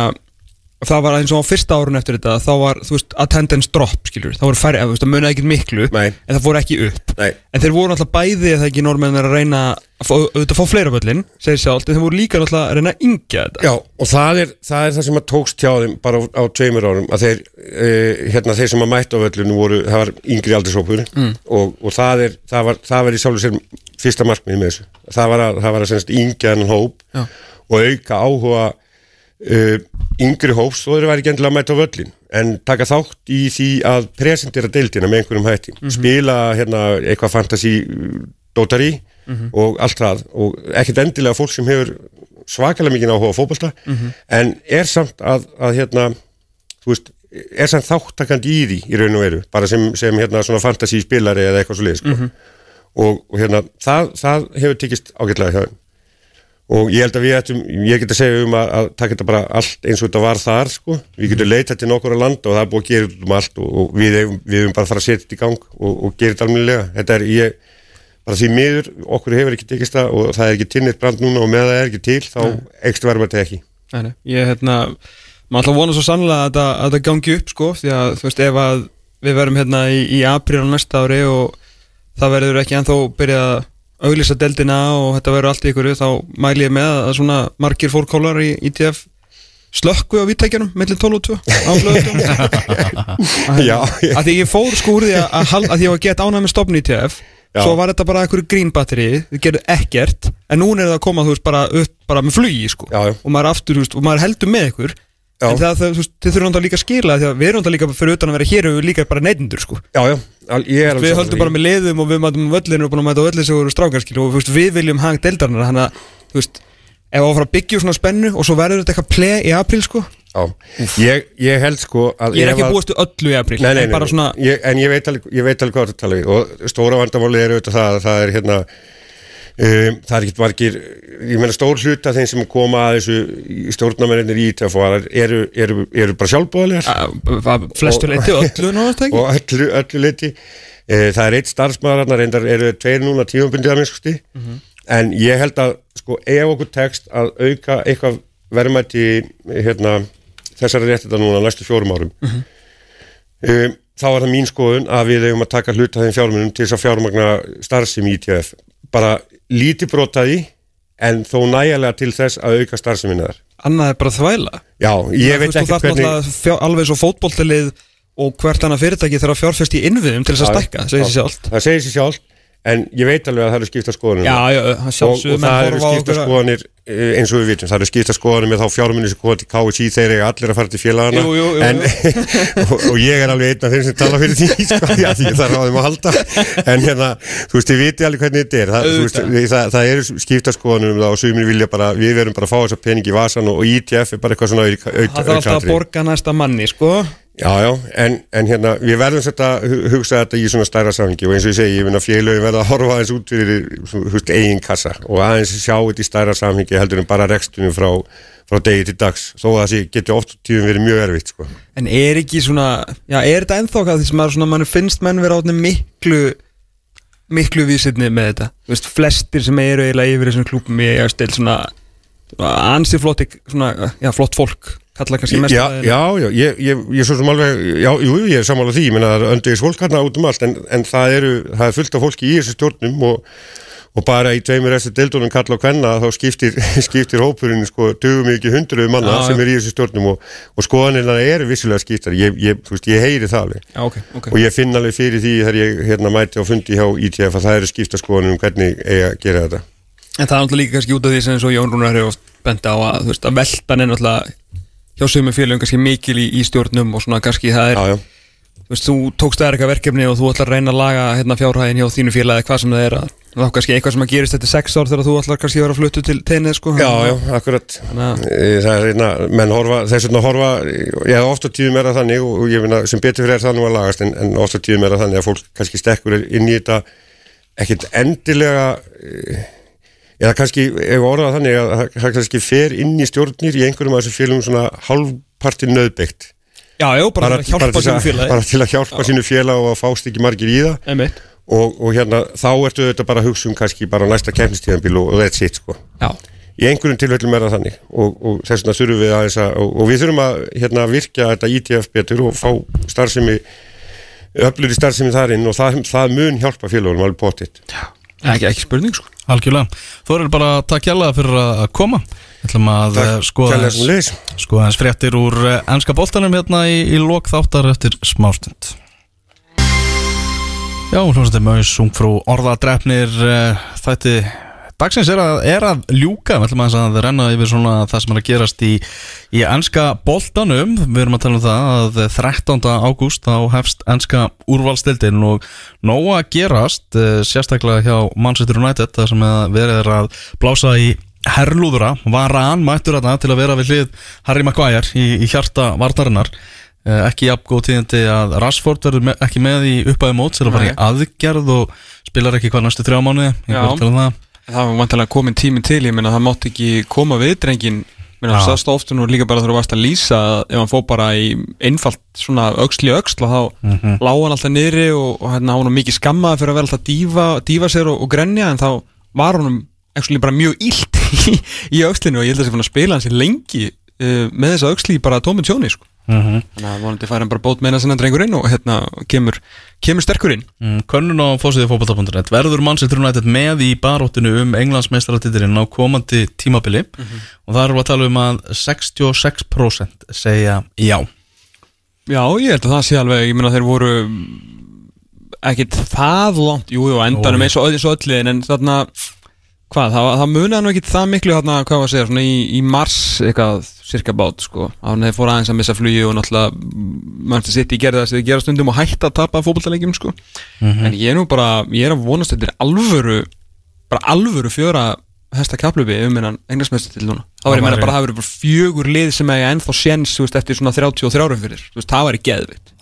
það var eins og á fyrsta árun eftir þetta þá var, þú veist, attendance drop skilur, það voru færri, þú veist, það munaði ekkert miklu Nei. en það fór ekki upp Nei. en þeir voru alltaf bæði að það ekki normenn er að reyna að fá, að fá fleira völlin segir sjálft, en þeir voru líka alltaf að reyna að yngja þetta Já, og það er, það er það sem að tókst hjá þeim bara á, tveimur árum að þeir, uh, hérna, þeir sem að mæta á völlinu voru, það var yngri aldursópur mm. og, og það er, það var, það var í sjálfur sér fyrsta markmiði yngri hóps og þeir væri ekki endilega að mæta á völlin en taka þátt í því að presentera deildina með einhverjum hætti. Spila hérna eitthvað fantasy dótari og allt það. Og ekkert endilega fólk sem hefur svakalega mikið áhuga á fótbolta en er samt að, að hérna þú veist, er samt þáttakandi í því í raun og veru, bara sem, sem hérna svona fantasy spilari eða eitthvað svo leið sko. og, og hérna, það, það hefur tekist ágætlega hjá þeim og ég held að við ættum, ég get að segja um að, að taka þetta bara allt eins og þetta var þar sko. við getum leitað til nokkura landa og það er búið að gera þetta um allt og, og við hefum, bara að fara að setja þetta í gang og, og gera þetta almennilega. Þetta er, ég, bara því miður okkur hefur ekki tekist það og það er ekki tinnið brand núna og með það er ekki til þá ekstra verðum þetta ekki. Nei, ég hérna maður ætla að vona svo sannlega að að þetta gangi upp sko, því að þú veist ef að við verum hérna í, í apríl á næsta ári og það verður ekki að auglýsa deldina og þetta verður allt ykkur þá mæli ég með að svona margir fórkólar í ITF slökku á vittækjanum mellin 12 og 2 á blöðum Já, að því ég fór sko úr því að, að, hal- að ég var að geta ánæg með stopn ITF Já. svo var þetta bara einhverju green battery þið gerðu ekkert, en núna er það að koma þú veist bara upp bara með flugi sko Já, já. og maður aftur, veist, og maður heldur með ykkur Já. en það, það, þið þurfum náttúrulega líka að skila því að við erum náttúrulega líka fyrir utan að vera hér og við líka bara neytendur sko við höldum bara með liðum og við mætum völlinu og búin að mæta völlinu sem voru strákarskil og veist, við viljum hang deildarnar þannig að, þú veist, ef að fara að byggja úr svona spennu og svo verður þetta eitthvað ple í apríl sko. Já, ég, ég held sko að ég er ekki búist öllu í apríl Nei, nei, en nei, nei. svona, ég, En ég veit, alveg, hvað það tala við. Og stóra vandamáli er auðvitað það að það er hérna um, það er ekkert margir ég meina stór hluta þeim sem koma að þessu stjórnamennir í ITF eru, eru, eru, bara sjálfbóðalegar að- að flestu leiti öllu náttúrulega ekki? Og öllu, öllu leiti e, það er eitt starfsmaður hann reyndar eru tveir núna tímabundið að minnskosti en ég held að sko ef okkur tekst að auka eitthvað verðmætti hérna, þessari réttita núna næstu fjórum árum um, þá er það mín skoðun að við eigum að taka hluta þeim fjármunum til þess að fjármagna starfsemi í ITF bara lítið brotaði en þó nægilega til þess að auka starfseminni þar annað er bara þvæla. Já, ég veit ekki hvernig fjár, alveg svo fótboltalið og hvert annað fyrirtæki þarf að fjárfest í innviðum til þess að Já, stækka, segir sér sjálft. Það segir sér sjálft en ég veit alveg að það eru skipta skoðanir Já, já, það og, og það eru skipta skoðanir eh, eins og við vitum, það eru skipta skoðanir með þá fjármunni sem koma til KSI, þeir eiga allir að fara til félagana Jú, jú, jú, en, og, og ég er alveg einn af þeim sem tala fyrir því sko, já, því á þeim að halda. En hérna, þú veist, ég viti alveg hvernig þetta er. Það, veist, það, það eru skipta skoðanir um það og sumir vilja bara, við verum bara að fá þessa pening í vasan og, og ITF er bara eitthvað svona auk, auk, Það þarf alltaf að borga næsta manni, sko Já, já, en, en hérna, við verðum þetta, hu- hugsa þetta í svona stærra samhengi og eins og ég segi, ég finna félögin verða að horfa aðeins út fyrir húst, eigin kassa og aðeins sjá þetta í stærra samhengi heldur en bara rekstunum frá, frá degi til dags, þó að það geti oft tíðum verið mjög erfitt, sko. En er ekki svona, já, er þetta ennþá hvað því sem maður svona, mann finnst menn vera átni miklu miklu vísirni með þetta Þú veist, flestir sem eru eiginlega yfir þessum klúpum ég er stil svona, svona ansi flott, svona, já, flott fólk kalla kannski mest Já, já, já, ég, ég, ég er svo sem alveg, já, jú, ég er sammála því, ég meina það er öndegis fólk hérna út um allt, en, en það eru, það er fullt af fólki í þessu stjórnum og, og bara í tveimur þessu deildunum kalla og kvenna þá skiptir, skiptir hópurinn, sko, dugum ekki hundruðu manna Já, sem er í þessu stjórnum og, og skoðanirna eru vissulega skiptar, ég, ég, þú veist, ég heyri það alveg. Já, ok, ok Og ég finn alveg fyrir því þegar ég hérna mæti á fundi hjá ITF að það eru skipta skoðanir um hvernig eiga að gera þetta. En það er náttúrulega líka kannski út af því sem Jón Rúnar hefur oft bent á að, þú veist, að veltan er náttúrulega hjá sögum félagum kannski mikil í, í stjórnum og svona kannski það er, Já, já. þú veist, þú tókst það eitthvað verkefni og þú ætlar að reyna að laga hérna fjárhæðin hjá þínu félagi hvað sem það er að þá kannski eitthvað sem að gerist þetta sex ár þegar þú ætlar kannski að vera að fluttu til teinið sko Já, já, akkurat Það er einna, menn horfa, þess vegna horfa Já, ofta tíðum er það þannig og, ég finna sem betur fyrir það nú að lagast en, en ofta tíðum er það þannig að fólk kannski stekkur inn í þetta ekkit endilega e, eða kannski, ef orðað þannig að það- kannski fer inn í stjórnir í einhverjum af þessum félagum svona hálfpartin nöðbyggt Já, já, bara, bara hjálpa til sínu að- bara til að hjálpa sínu félag og að fást ekki margir í það. Og, og hérna, þá ertu þetta bara að hugsa um kannski bara næsta kemnistíðanbíl og, that's it sko. Já, í einhverjum tilfellum er það þannig. Og, og þess vegna þurfum við að og, og við þurfum að hérna, virkja þetta ITF betur og fá starfsemi öflur í starfsemi þar inn og það, það mun hjálpa félagunum alveg pottitt ekki, ekki spurning sko Algjörlega. Þú eru bara að takk hjálpa fyrir að koma. Við ætlum að eh, skoða hans fréttir úr eh, ennska boltanum hérna í, í lok þáttar eftir smástund. Já, hljómsætti Maus, ungfrú, orðadrefnir, uh, þætti dagsins er að, er að ljúka, við ætlum aðeins að renna yfir svona það sem er að gerast í, í ennska boltanum, við erum að tala um það að 13. ágúst þá hefst ennska úrvalstildin og nóg að gerast, uh, sérstaklega hjá Manchester United, það sem að verið er að blása í herlúðura, var hann mættur þarna til að vera við hlið Harry Maguire í, í hjarta vartarinnar Eh, ekki jafn góð tíðindi að Rashford verður me ekki með í uppæði mót sem er að fara í aðgerð og spilar ekki hvað næstu þrjá mánuði ég Já. var að um það Það var vantilega komin tími til, ég meina það mátt ekki koma við drengin Já. það sást ofta nú líka bara varst að lýsa ef hann fór bara í einfalt svona í öxl og þá mm Mhm. lág hann alltaf niðri og, og hérna hann var mikið skammað fyrir að vera alltaf dífa, dífa sér og, og grenja en þá var hann actually bara mjög illt í, í öxlinu og ég held að það sé fann að spila hans lengi uh, með þessa öxli bara tómið tjóni sko. Mm þannig að vonandi fær hann bara bót meina sinna drengurinn og hérna kemur, kemur sterkurinn mm, Könnun á fósiði fótbolta.net verður Manchester United með í baróttinu um Englandsmeistaratitirinn á komandi tímabili? Og það við að tala um að 66% segja já. Já, ég held að það sé alveg, ég meina þeir voru ekkit það langt, jú, jú, á endanum eins og, öll liðin, en þarna hvað, það, það munaði nú ekkit það miklu þarna, hvað var að segja, svona í, í mars eitthvað, cirka bát, sko. Þannig að þeir fóru aðeins að missa flugi og náttúrulega mannstu sitt í gerði það sem þeir gera stundum og hætta að tapa fótballtalegjum, sko. En ég er nú bara, ég er að vonast þetta er alvöru, bara alvöru fjöra hesta kaplubi um innan englansmestur til núna. Þá er ég meina bara að það verið bara fjögur lið sem eiga ennþá séns, eftir svona 33 fyrir, þú veist, það væri geðvitt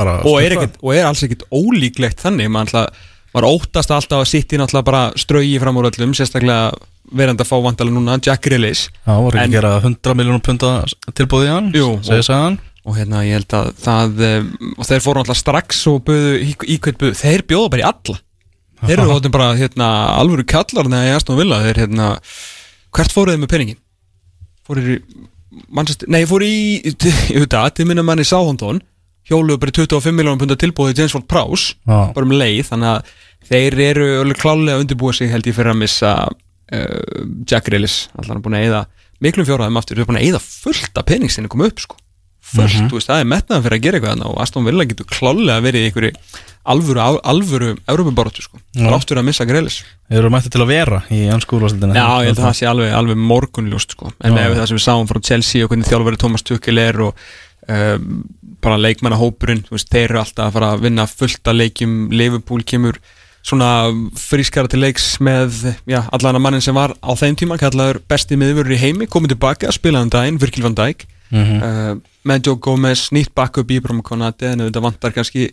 verður og er, ekkit, og er alls ekkit ólíklegt þannig. Maður alltaf, maður óttast alltaf að sitt í náttúrulega bara strauji fram úr öllum sérstaklega verandi að fá vandalega núna Jack Grealish. Já, voru ekki að gera 100 miljónum punta tilbúið í hann segja sagan. og hérna ég held að það um, og þeir fóru alltaf strax og buðu í, í hvert buðu, þeir bjóða bara í alla. Þeir eru þáttum bara hérna alvöru kallar neða í Aston Villa. Þeir hérna hvert fóruð þið með peningin fóruð í Manchester, nei fóruð í auðvitað, þið minna manni Sáhondón hjóluðu bara í 25 miljónum punda tilbúið James Ward Prowse bara um leið. Þannig að þeir eru klálega að undirbúa sig held ég fyrir að missa uh, Jack Grealish. Alltaf hann er búin að eyða miklum fjóraðum aftur, þeir eru búin að eyða fullt af pening sinni koma upp sko. Fullt, þú veist, það er metnaðan fyrir að gera eitthvað og Aston Villa getur klálega verið í einhverju alvöru, alvöru Európa-baróttu sko, Já. ráttur að missa Grealish. Þeir eru mætti til að vera í ansku úrvalstildinu Já, ég held að það sé alveg, alveg morgunljóst sko. en með það sem við sáum frá Chelsea og hvernig þjálfur Thomas Tuchel er og um, bara leikmannahópurinn þú veist, þeir eru alltaf að fara að vinna fullt að leikjum. Liverpool kemur svona frískara til leiks með já, allan að mannin sem var á þeim tíma kallaður besti miðurur í heimi komið tilbaka, spilaðan daginn, Virgil van Dijk. Mhm. uh, með Joe Gomez nýtt backup í Íbram Konati en þetta vantar kannski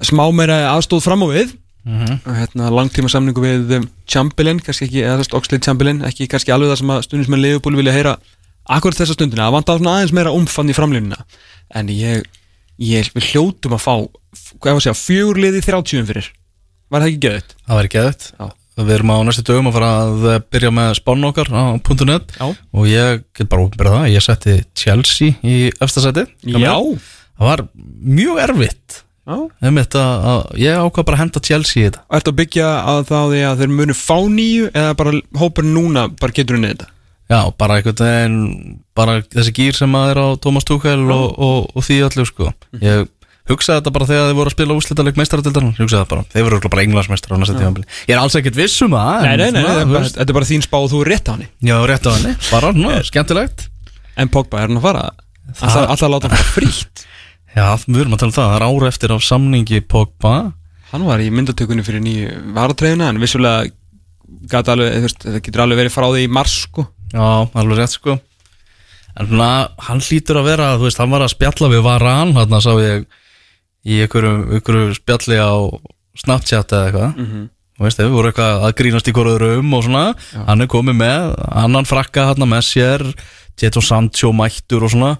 smá meira aðstóð fram á við. Mhm. og hérna langtíma samningu við um, Chamberlain, kannski ekki, eða þess Oxlade Chamberlain ekki kannski alveg það sem að stundismenn Leifupúl vilja heyra akkurat þessa stundina, það vantar svona aðeins meira umfann í framlínuna en ég, ég við hljótum að fá hvað var að segja, fjögur liði 30 fyrir var það ekki geðið? Það væri geðut Já. við erum á næstu dögum að fara að byrja með spánu okkar á .net Já. og ég get bara opinberað það, ég setti Chelsea í efstasæti Já. það var mjög erfitt að, að ég ákvað bara að henda Chelsea í þetta Ertu að byggja að þá því að þeir munu fá nýju eða bara hópur núna bara getur unnið þetta? Já, bara einhvern veginn bara þessi gýr sem að er á Thomas Tuchel og, og, og því öllu sko ég hugsaði þetta bara þegar þeir voru að spila úslitaleg meistaradildarinn, ég hugsaði það bara. Þeir voru bara englansmeistar á næsta tímabili. Ég er alls ekkert viss um það Nei, nei, nei, þetta er bara- þetta þín spá og þú er rétt á henni. Já, rétt á henni, bara, nú, skemmtilegt. En Pogba, er hann að fara? Alltaf, alltaf að láta hann fara frítt? Já, við erum að tala um það, það er ára eftir af samningi Pogba. Hann var í myndatökunni fyrir nýju varatreifina en vissulega alveg, þetta getur alveg verið frá því í mars sko. Já, alveg rétt sko. En hann hlýtur að vera, þú veist, hann var að spjalla við Varan, þarna sá ég í einhverju, spjalli á Snapchat eða eitthvað. Mhm. Þú veist, þeir voru eitthvað að grínast í hverju um og svona, hann er komið með annan frakka þarna með sér Jetson Sancho mættur og svona.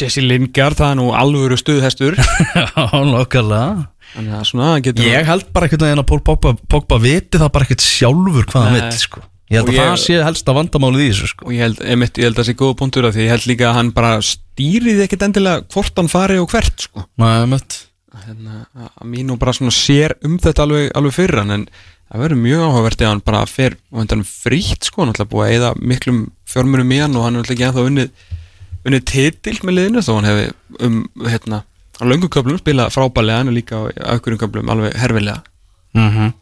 Jesse Lingard, það er nú alvöru stuðhestur. Já, nokkarlega að hann Ég held bara einhvern veginn að Pól Pogba, Pogba viti það bara ekkert sjálfur hvað hann vill sko. Ég held Og að ég- það sé helsta vandamálið í þessu sko. og ég held, einmitt, ég held að það sé góða punktur af því. Ég held líka að hann bara stýrið ekkert endilega hvort hann fari og hvert sko. Nei, mitt hérna, að mín og bara svona sér um þetta alveg, alveg fyrir hann en það verður mjög áhugavert ef hann bara fer og hann frítt sko, hann ætla búið að eða miklum fjármunum í hann og hann er alltaf ekki ennþá unnið, unnið titil með liðinu þó hann hefði um hérna á löngum köflum spila frábælega en líka á einhverjum köflum alveg herfilega. Mm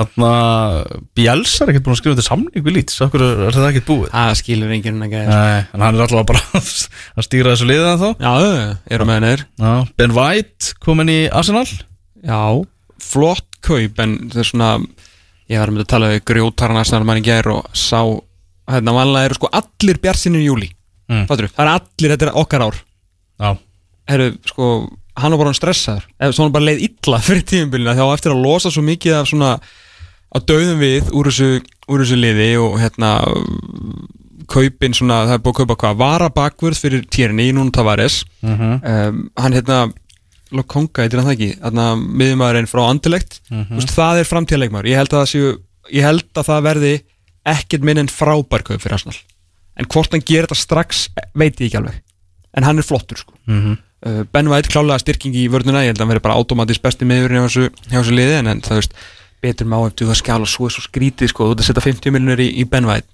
Þannig að Bielsa er ekkert búin að skrifa þetta samning við lít Akkur er, er það ekkert búið? Það skilur enginn að gæða Nei, en hann er alltaf bara að stýra þessu liðið þá já, eru með henni Já, Ben White komin í Arsenal. Já, flott kaup en það er svona ég var með að tala við grjótarna sem mann í gær og sá hérna vanlega eru sko allir bjarsinir í júli Mm. Fattur, það er allir, þetta er okkar ár. Já, Herru, sko, hann var bara hann stressaður. Eða svona bara leið illa fyrir tímabilina þá eftir að losa svo mikið af svona að dauðum við úr þessu, úr þessu liði og hérna kaupin svona, það er búið að kaupa hvað? Vara bakvörð fyrir Tierney, núna Tavares. Mhm. um, hann hérna Lokonga, hann það ekki? Þarna miðumæðurinn frá Andilegt Mhm. veist, það er framtíðaleikmaður ég held að það séu, ég held að það verði ekkert minn en frábær kaup fyrir Arsenal. En hvort hann gerir þetta strax veit ég ekki alveg. En hann er flottur sko. Mhm. uh, Ben White klálega styrking í vörnuna. Ég held að hann verði bara automatist besti meður hjá þessu, hjá þessu liði en, en það veist betur má eftir það skjál og svo svo skrítið sko, þú ert að setja 50 miljonir í, í Ben White.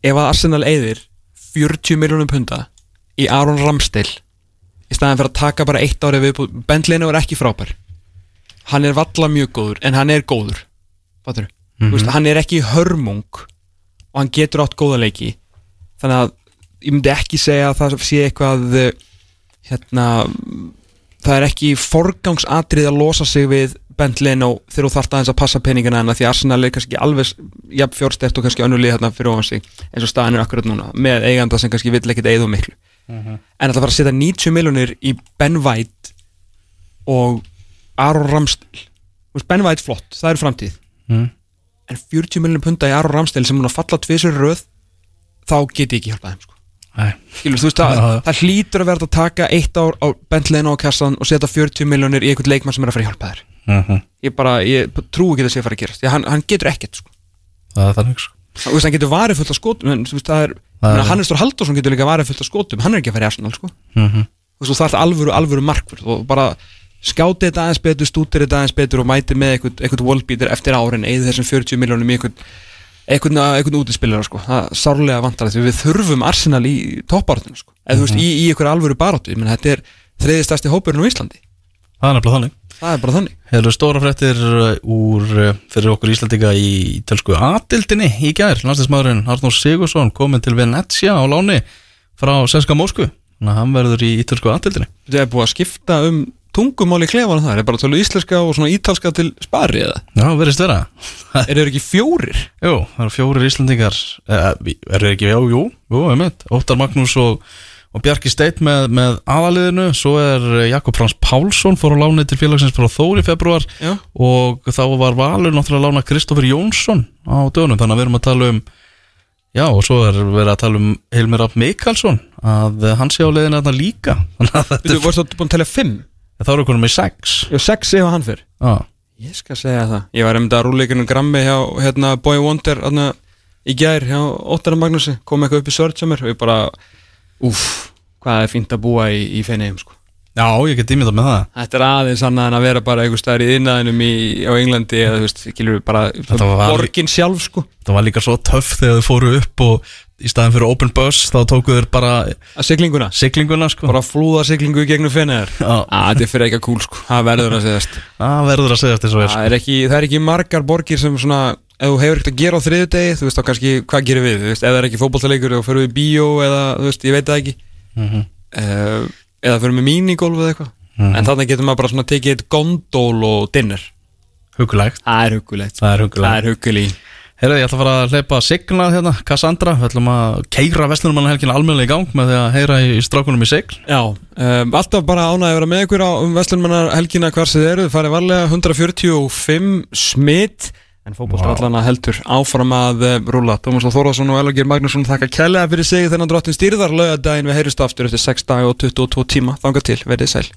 Ef að Arsenal eyðir 40 miljonum punda í Aron Ramsdale í staðan fyrir að taka bara eitt ári við Ben Leno er ekki frábær. Hann er valla mjög góður en hann er góður. Fattur? Mm veist, hann er ekki hörmung og hann getur átt góða leiki. Þannig að ég myndi ekki segja að það sé eitthvað eh, hérna það er ekki forgangsatrið að losa sig við Bent Leno þegar þú þarft aðeins að passa peningana en að því Arsenal er kannski alveg jafn fjórstert og kannski önnulíð hérna fyrir ofan sig eins og staðan er akkurat núna með eiganda sem kannski vill ekkit eigðu miklu. En að það fara að setja 90 miljonir í Ben White og Aron veist, Ben White flott, það er framtíð. Mm. en 40 miljonir punda í Aron Ramsdale sem hún að falla tvisur röð þá get ég ekki hjálpað þeim sko. Skilur, veist, það, það hlýtur að verða að taka eitt ár á Bent Leno á kassan og setja 40 miljonir í einhvern leikmann sem er að fara að hjálpa þér Mhm. ég bara, ég trú ekki að það sé að fara að gerast hann, hann getur ekkert sko. Það er þannig sko veist, hann getur varið fullt af skotum en veist, það er, Það er- er Hannes Þór Halldórsson getur líka varið fullt af skotum hann er ekki að fara í Arsenal sko. Mhm. þú veist, þú þarf alvöru, alvöru markvörð og bara skáti þetta aðeins betur, stútir þetta aðeins betur og mæti með eitthvað, eitthvað wallbeater eftir árin eða þessum 40 miljónum í eitthvað eitthvað, útispillara sko. það er sárlega vantar því við þurfum Arsenal í toppártinu sko. eða þú veist, í, í eitthvað alvöru baráttu menn þetta er þriði stærsti hópurinn á Íslandi Það er nefnilega þannig það er bara þannig. Hefur stóra fréttir uh, úr uh, fyrir okkur Íslandinga í telsku aðildinni í gær. Landslismadurinn Arnór Sigursson komin til Venetia á láni frá Senska Mósku Þannig að hann verður í ítölsku aðildinni þetta er búið að skipta um tungumál í klefanum það er bara tala íslenska og svona ítalska til spari eða? Já, verðist vera. Er þeir ekki fjórir? Jú, það eru fjórir Íslandingar eh, Er það ekki, já, jú, jú, einmitt. Óttar Magnús og, og Bjarki Steit með, með aðaliðinu Svo er eh, Jakob Frans Pálsson fór á láni til félagsins frá Þóri í februar Já. Og þá var Valur náttúrulega að lána Kristoffer Jónsson á dögunum. Þannig að við erum að tala um Já, og svo er verið að tala um Hilmir Rapp Mikalsson Að eh, hann sé á leiðinu þarna líka. Þannig að þetta þú varst að búin að telja fimm? Þá eru konum með sex. Já, sex ef hann fyrr. Já, Ég skal segja það. Ég var einmitt að rúleikunum grammi hjá hérna, Boy Wonder hérna, í gær hjá Óttar Magnúsi. Kom eitthvað upp í er og ég bara úff, hvað er fínt að búa í, í feinheim sko. Já, ég get ímyndað með það. Þetta er aðeins annað en að vera bara einhver staðar í innæðinum á Englandi eða þú veist, kilur bara borgin sjálf sko. Það var líka svo töff þegar þau fóru upp og í staðin fyrir open bus þá tóku þeir bara að siglinguna, siglinguna sko. Bara flúða siglingu gegnum feinheim Já. Þetta er fyrir ekki að kúl sko, það verður að segjast. Það verður að segja þetta svo er sko. Það það er ekki margar borgir sem svona ef þú hefur ekkert að gera á þriðu degi þú veist þá kannski, hvað gerir við, veist, ef það er ekki fótballtaleikur þá fyrir við í bíó eða, veist, ég veit það ekki. Mhm. uh, eða fyrir við minigolf eða eitthvað. Mhm. en þannig getur maður bara svona tekið eitt gondól og dinner. Hugulegt Það er hugulegt Það er hugulegt er Herðu, ég ætla að fara að hleypa signa hérna, Cassandra. Við ætlum að keira Vestlunumannhelgina almennilega í gang með því að heyra í strákunum í sigl. Já, um, alltaf bara ánægði að vera með ykkur á um Vestlunmannar helgina hvar sem þið eru, þið farið varlega 145 smitt en fótbollstrallana heldur áfram að uh, rúla. Tómas L. Þórðarsson og Elgir Magnússon þakka kærlega fyrir sig þennan drottin stýrðar laugadaginn við heyrjumst aftur eftir 6 dag og 22 tíma. Þanga til, verið sæl.